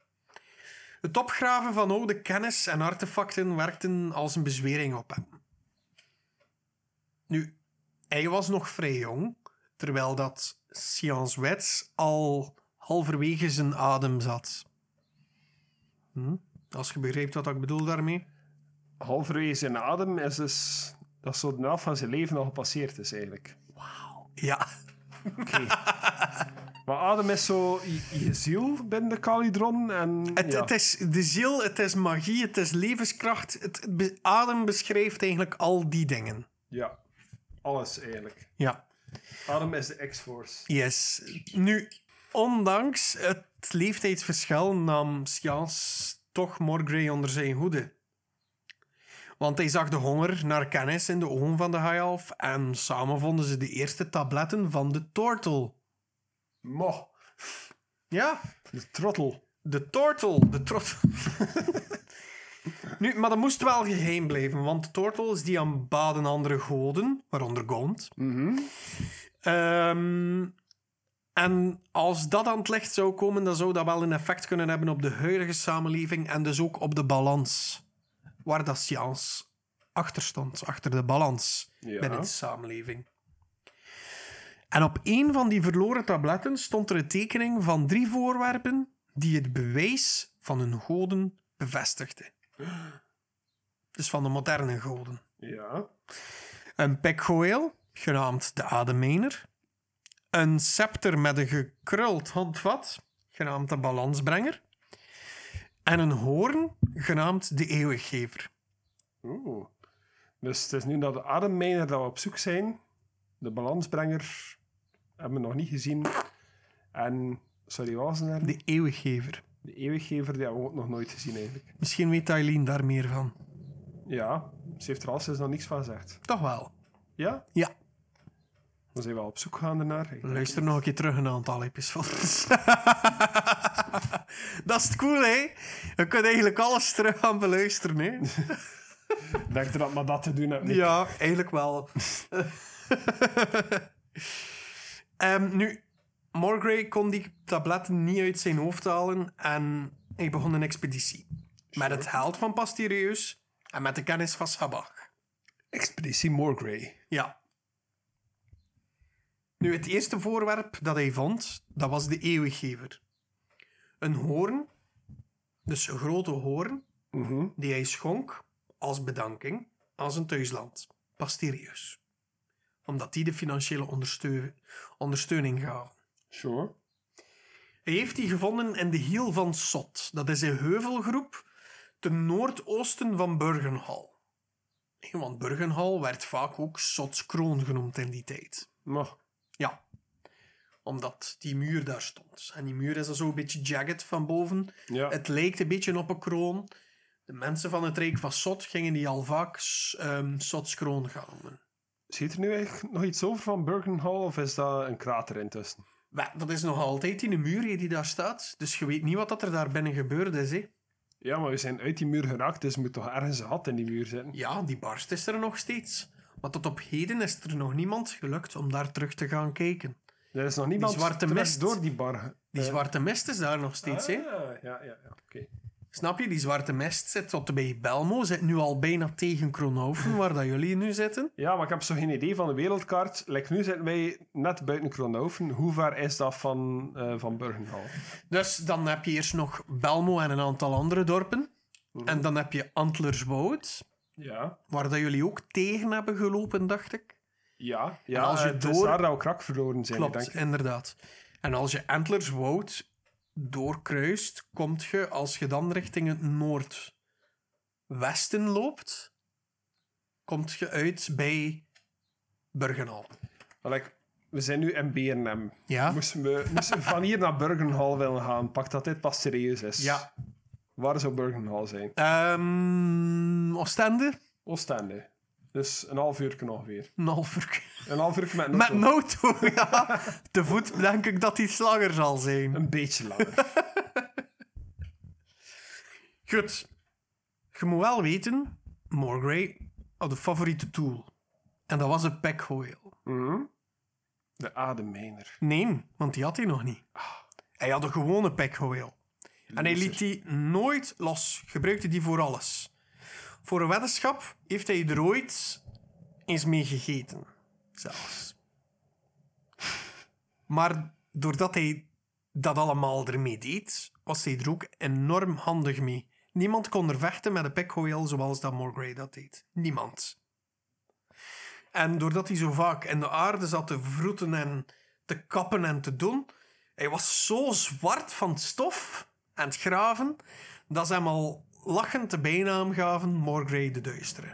Het opgraven van oude kennis en artefacten werkten als een bezwering op hem. Nu, hij was nog vrij jong, terwijl dat Science Wets al halverwege zijn adem zat. Hm? Als je begrijpt wat ik bedoel daarmee. Halverwege zijn adem is dus... Dat zo de helft van zijn leven al gepasseerd is, eigenlijk. Ja. Oké. Maar adem is zo je, je ziel binnen de Calidron. En, Het, ja. het is de ziel, het is magie, het is levenskracht. Het, het be- adem beschrijft eigenlijk al die dingen. ja, alles eigenlijk. Ja. Adem is de X-Force. Yes. Nu, ondanks het leeftijdsverschil nam Science toch Morgrey onder zijn hoede. Want hij zag de honger naar kennis in de ogen van de High Elf en samen vonden ze de eerste tabletten van de Tortel. Mo, Ja, de trottel. de Tortel. De trottel. *laughs* nu, maar dat moest wel geheim blijven, want de Tortels die aanbaden andere goden, waaronder Gaunt. Ehm, en als dat aan het licht zou komen, dan zou dat wel een effect kunnen hebben op de huidige samenleving en dus ook op de balans. Waar dat science achter stond, achter de balans Ja. binnen de samenleving. En op een van die verloren tabletten stond er een tekening van drie voorwerpen die het bewijs van hun goden bevestigden. Dus van de moderne goden. Ja. Een pekgoeel, genaamd de Ademijner. Een scepter met een gekruld handvat, genaamd de Balansbrenger. En een hoorn, genaamd de Eeuwiggever. Oeh. Dus het is nu naar de ademmijner dat we op zoek zijn. De balansbrenger hebben we nog niet gezien. En, sorry, wat was het? De Eeuwiggever. De eeuwiggever, die hebben we ook nog nooit gezien eigenlijk. Misschien weet Eileen daar meer van. Ja, ze heeft er al sinds nog niks van gezegd. Toch wel. Ja? Ja. Dan zijn we wel op zoek gaan ernaar. Ik Luister nog een keer terug een aantal episodes. *laughs* dat is het cool, hè? Je kunt eigenlijk alles terug gaan beluisteren, hè? *laughs* Denk dat maar dat te doen hebt. Ja, eigenlijk wel. *laughs* Ehm, nu, Morgrey kon die tabletten niet uit zijn hoofd halen en hij begon een expeditie. Met het geld van Pastireus en met de kennis van Sabach. Expeditie Morgrey. Ja. Nu, het eerste voorwerp dat hij vond, dat was de eeuwiggever. Een hoorn, dus een grote hoorn, Mhm. die hij schonk als bedanking aan zijn thuisland, Pastireus. Omdat die de financiële ondersteu- ondersteuning gaven. Sure. Hij heeft die gevonden in de hiel van Sot. Dat is een heuvelgroep ten noordoosten van Burgenhal. Want Burgenhal werd vaak ook Sots kroon genoemd in die tijd. Maar, Ja. Omdat die muur daar stond. En die muur is dan zo een beetje jagged van boven. ja. Het lijkt een beetje op een kroon. De mensen van het Rijk van Sot gingen die al vaak um, Sots kroon gaan noemen. Ziet er nu eigenlijk nog iets over van Burgenhall of is dat een krater intussen? Wel, dat is nog altijd in de muur die daar staat. Dus je weet niet wat dat er daar binnen gebeurd is. Hè. Ja, maar we zijn uit die muur geraakt, dus er moet toch ergens een gat in die muur zitten? Ja, die barst is er nog steeds. Maar tot op heden is er nog niemand gelukt om daar terug te gaan kijken. Er is nog niemand zwarte terug mist. door die bar. Die Eh, zwarte mist is daar nog steeds. hè. ah, ja, ja, ja. Oké. Snap je? Die zwarte mist zit tot bij Belmo. Zit nu al bijna tegen Kronhoven, *laughs* waar dat jullie nu zitten. Ja, maar ik heb zo geen idee van de wereldkaart. Like, nu zitten wij net buiten Kronhoven. Hoe ver is dat van, eh van Burgenhall? Dus dan heb je eerst nog Belmo en een aantal andere dorpen. En dan heb je Antlerswoud, Ja, waar dat jullie ook tegen hebben gelopen, dacht ik. ja. ja En als je eh, het is door- daar dat we krak verloren zijn, Klopt, denk ik. inderdaad. En als je Antlerswoud doorkruist, komt je, als je dan richting het noordwesten loopt, komt je uit bij Burgenhal. Like, we zijn nu in BNM. Ja? Moesten we, moesten we van hier naar Burgenhall willen gaan, pak dat dit pas serieus is. Ja. Waar zou Burgenhall zijn? Ehm Oostende? Oostende. Dus een half uur ongeveer. Een half uur. Een half uur met, Met auto, *laughs* ja. Te voet denk ik dat die langer zal zijn. Een beetje langer. *laughs* Goed. Je moet wel weten, Morgrey had een favoriete tool. En dat was een pekhoeel. Mhm. De ademmijner. Nee, want die had hij nog niet. Hij had een gewone pekhoeel. En hij liet die nooit los. Gebruikte die voor alles. Voor een weddenschap heeft hij er ooit eens mee gegeten. Zelfs. Maar doordat hij dat allemaal ermee deed, was hij er ook enorm handig mee. Niemand kon er vechten met een pekhoeel zoals dat Morgrey dat deed. Niemand. En doordat hij zo vaak in de aarde zat te vroeten en te kappen en te doen, Hij was zo zwart van stof en graven dat ze hem al lachend de bijnaam gaven Morgrey de Duistere.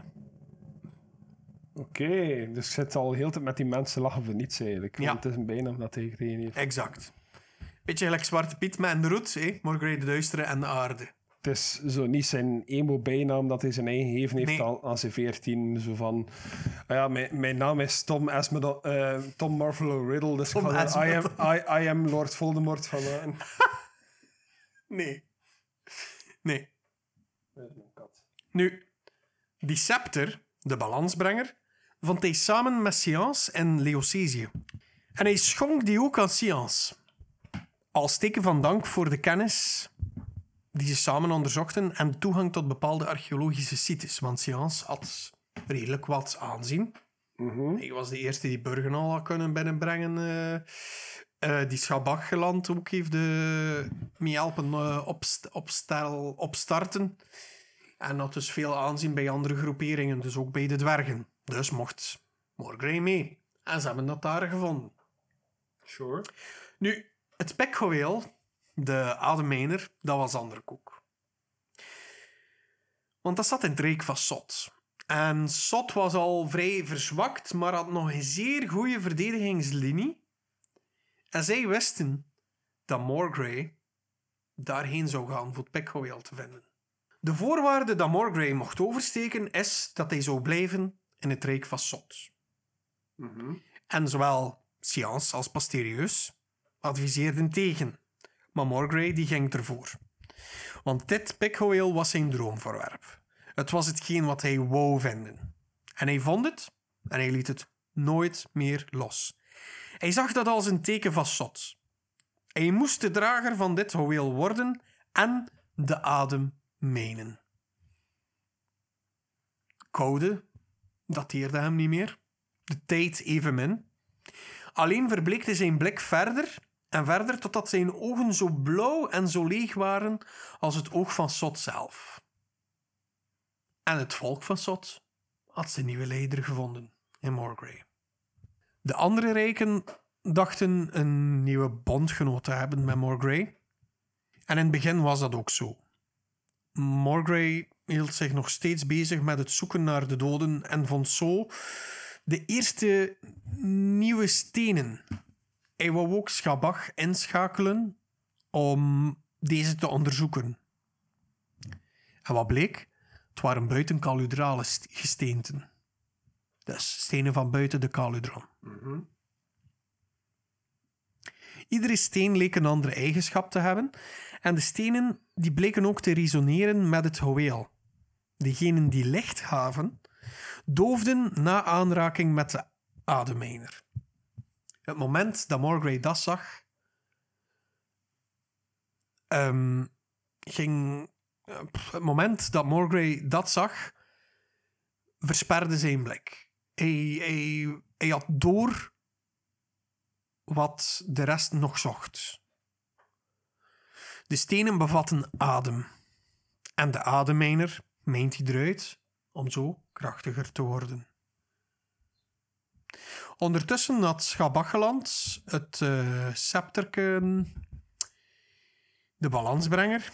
Oké, dus ik zit al heel tijd met die mensen lachen voor niets eigenlijk. Ja. Want het is een bijnaam dat hij gekregen heeft. Exact. Beetje gelijk Zwarte Piet met en de roet? Morgrey de Duistere en de aarde. Het is zo niet zijn emo-bijnaam dat hij zijn eigen gegeven heeft Nee. al aan zijn 14. Zo van, ah ja, mijn, mijn naam is Tom Asmodel, eh, Tom Marvolo Riddle, dus Tom ik ga I am. I, I am Lord Voldemort van maken. *laughs* Nee. Nee. Nu, die scepter, de balansbrenger, vond hij samen met Science en Leocesië. En hij schonk die ook aan Science. Als teken van dank voor de kennis die ze samen onderzochten en toegang tot bepaalde archeologische sites. Want Science had redelijk wat aanzien. Hij was de eerste die Burgenal had kunnen binnenbrengen. eh, eh, die Schabachgeland ook heeft de, mee helpen eh, opst- opstel, opstarten. En had dus veel aanzien bij andere groeperingen, dus ook bij de dwergen. Dus mocht Morgrey mee. En ze hebben dat daar gevonden. Sure. Nu, het spekgeweel, de ademijner, dat was andere koek. Want dat zat in het reek van Sot. En Sot was al vrij verzwakt, maar had nog een zeer goede verdedigingslinie. En zij wisten dat Morgrey daarheen zou gaan voor het spekgeweel te vinden. De voorwaarde dat Morgrey mocht oversteken is dat hij zou blijven in het reek van Sot. En zowel Science als Pasteurieus adviseerden tegen. Maar Morgrey die ging ervoor. Want dit pikhoeel was zijn droomvoorwerp. Het was hetgeen wat hij wou vinden. En hij vond het en hij liet het nooit meer los. Hij zag dat als een teken van Sot. Hij moest de drager van dit houweel worden en de adem menen. Koude dateerde hem niet meer. De tijd evenmin. Alleen verbleekte zijn blik verder en verder totdat zijn ogen zo blauw en zo leeg waren als het oog van Sot zelf. En het volk van Sot had zijn nieuwe leider gevonden in Morgrey. De andere rijken dachten een nieuwe bondgenoot te hebben met Morgrey. En in het begin was dat ook zo. Morgrey hield zich nog steeds bezig met het zoeken naar de doden en vond zo de eerste nieuwe stenen. Hij wou ook Schabach inschakelen om deze te onderzoeken. En wat bleek? Het waren buiten kaludrale st- gesteenten. Dus stenen van buiten de kaludron. Iedere steen leek een andere eigenschap te hebben en de stenen die bleken ook te resoneren met het houweel. Degenen die licht gaven, doofden na aanraking met de ademijner. Het moment dat Morgrey dat zag, ehm, ging. Het moment dat Morgrey dat zag, versperde zijn blik. Hij, hij, hij had door wat de rest nog zocht. De stenen bevatten adem. En de ademmijner meent hij eruit om zo krachtiger te worden. Ondertussen had Schabacheland het eh scepterken, de balansbrenger,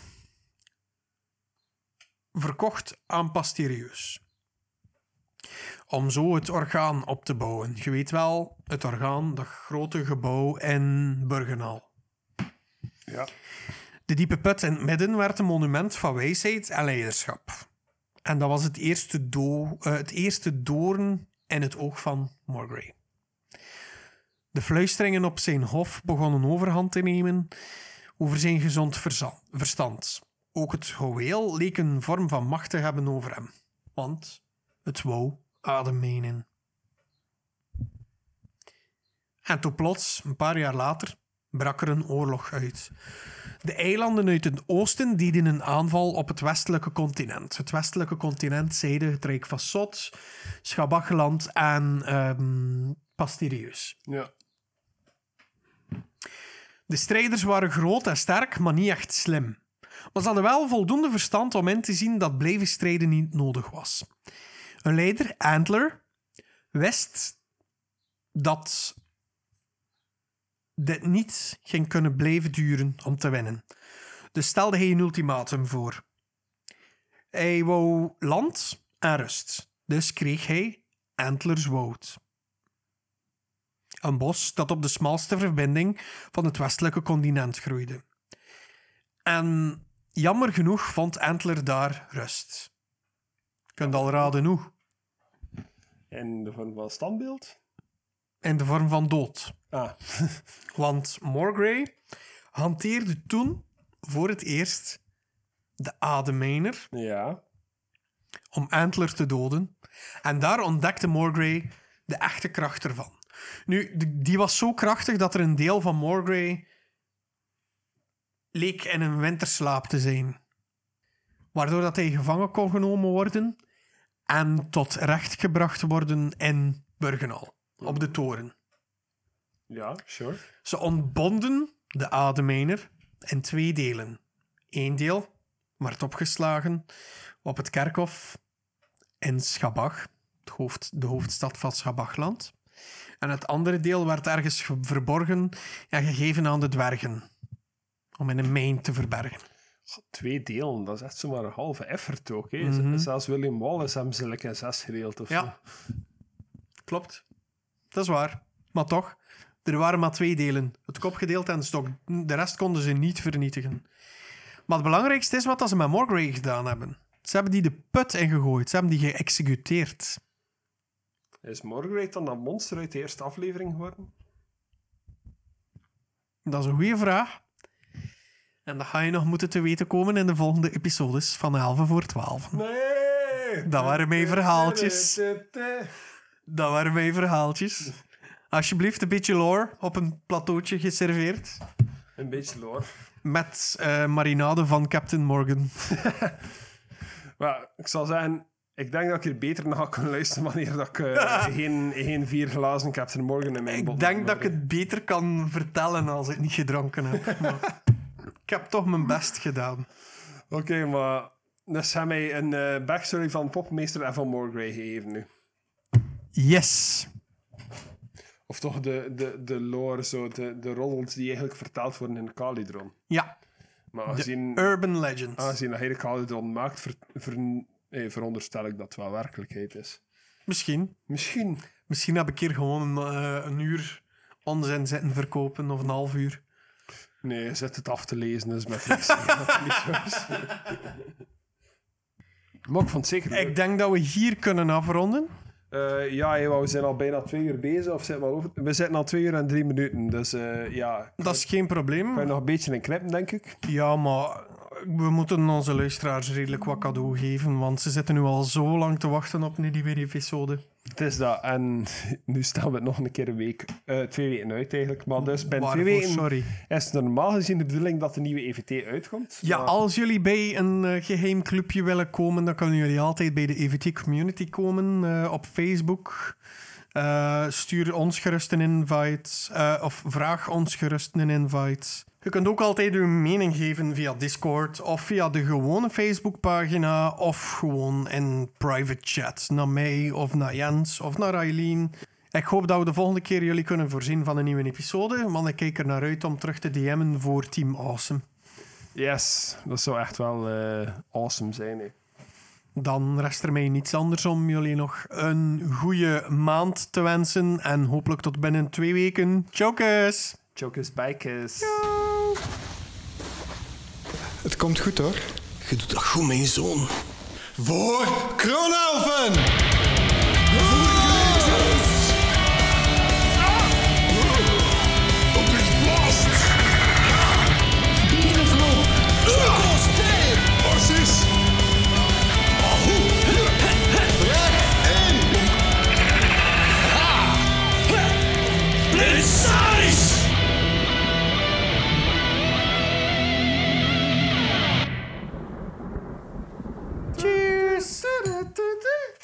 verkocht aan Pasteurieus. Om zo het orgaan op te bouwen. Je weet wel, het orgaan, dat grote gebouw in Burgenal. Ja. De diepe put in het midden werd een monument van wijsheid en leiderschap. En dat was het eerste, do eh, het eerste doorn in het oog van Morgrey. De fluisteringen op zijn hof begonnen overhand te nemen over zijn gezond verstand. Ook het houweel leek een vorm van macht te hebben over hem, want het wou adem menen. En toen plots, een paar jaar later, brak er een oorlog uit. De eilanden uit het oosten dieden een aanval op het westelijke continent. Het westelijke continent zeiden het Rijk van Sot, Schabacheland en ehm Pasteurieus. Ja. De strijders waren groot en sterk, maar niet echt slim. Maar ze hadden wel voldoende verstand om in te zien dat blijven strijden niet nodig was. Een leider, Antler, wist dat dit niet ging kunnen blijven duren om te winnen. Dus stelde hij een ultimatum voor. Hij wou land en rust. Dus kreeg hij Antlers Woud. Een bos dat op de smalste verbinding van het westelijke continent groeide. En jammer genoeg vond Antler daar rust. Je kunt al raden hoe. In de vorm van standbeeld? In de vorm van dood. Ah, *laughs* Want Morgrey hanteerde toen voor het eerst de ademijner ja. om Antler te doden. En daar ontdekte Morgrey de echte kracht ervan. Nu, die was zo krachtig dat er een deel van Morgrey leek in een winterslaap te zijn. Waardoor dat hij gevangen kon genomen worden en tot recht gebracht worden in Burgenal, op de toren. Ja, sure. Ze ontbonden de ademijner in twee delen. Eén deel werd opgeslagen op het kerkhof in Schabach, het hoofd, de hoofdstad van Schabachland. En het andere deel werd ergens ge- verborgen en gegeven aan de dwergen, om in een mijn te verbergen. Twee delen, dat is echt zomaar een halve effort ook. Hè. Zelfs William Wallace hebben ze lekker in zes gedeeld of Ja. Klopt. Dat is waar. Maar toch, er waren maar twee delen. Het kopgedeelte en de stok. De rest konden ze niet vernietigen. Maar het belangrijkste is wat ze met Morgrey gedaan hebben. Ze hebben die de put ingegooid. Ze hebben die geëxecuteerd. Is Morgrave dan dat monster uit de eerste aflevering geworden? Dat is een goede vraag. En dat ga je nog moeten te weten komen in de volgende episodes van 11 voor 12. Nee! Dat waren mijn verhaaltjes. Dat waren mijn verhaaltjes. Alsjeblieft, een beetje lore op een plateautje geserveerd. Een beetje lore. Met eh, marinade van Captain Morgan. *laughs* Maar ik zal zeggen, ik denk dat ik hier beter naar kan luisteren wanneer dat ik eh, *laughs* geen, geen vier glazen Captain Morgan in mijn Ik denk dat ik het beter kan vertellen als ik niet gedronken heb. Maar *laughs* ik heb toch mijn best gedaan. Oké, maar... Dus ga mij een eh, backstory van Popmeester en van Morgrave geven nu. Yes. Of toch de, de, de lore, zo, de, de roddels die eigenlijk verteld worden in Calydron. Ja, Maar de aangezien, Urban Legend. aangezien dat hij de Calydron maakt, ver, ver- eh, veronderstel ik dat het wel werkelijkheid is. Misschien. Misschien. Misschien heb ik hier gewoon een, eh, een uur onzin zitten verkopen of een half uur. Nee, zit het af te lezen, dus met niks. is. Maar ik vond het zeker leuk. Ik denk dat we hier kunnen afronden. Eh, ja, hey, we zijn al bijna twee uur bezig. Of we, al over... we zitten al twee uur en drie minuten. Dus eh, ja, ik Dat is geen probleem. ga je nog een beetje in knippen, denk ik. Ja, maar we moeten onze luisteraars redelijk wat cadeau geven, want ze zitten nu al zo lang te wachten op een nieuwe episode. Het is dat. En nu staan we het nog een keer een week, eh, twee weken uit eigenlijk. Maar dus binnen twee weken sorry. is normaal gezien de bedoeling dat de nieuwe EVT uitkomt. Ja, Maar- als jullie bij een eh, geheim clubje willen komen, dan kunnen jullie altijd bij de EVT Community komen eh, op Facebook. Stuur ons gerust een invite, of vraag ons gerust een invite. Je kunt ook altijd uw mening geven via Discord of via de gewone Facebookpagina of gewoon in private chat naar mij of naar Jens of naar Eileen. Ik hoop dat we de volgende keer jullie kunnen voorzien van een nieuwe episode, want ik kijk er naar uit om terug te DM'en voor Team Awesome. Yes, dat zou echt wel eh, awesome zijn. Hè. Dan rest er mij niets anders om jullie nog een goede maand te wensen. En hopelijk tot binnen twee weken. Chokers! Chokers, bikers. Het komt goed hoor. Je doet dat goed, mijn zoon. Voor Kronalven! da, da, da, da.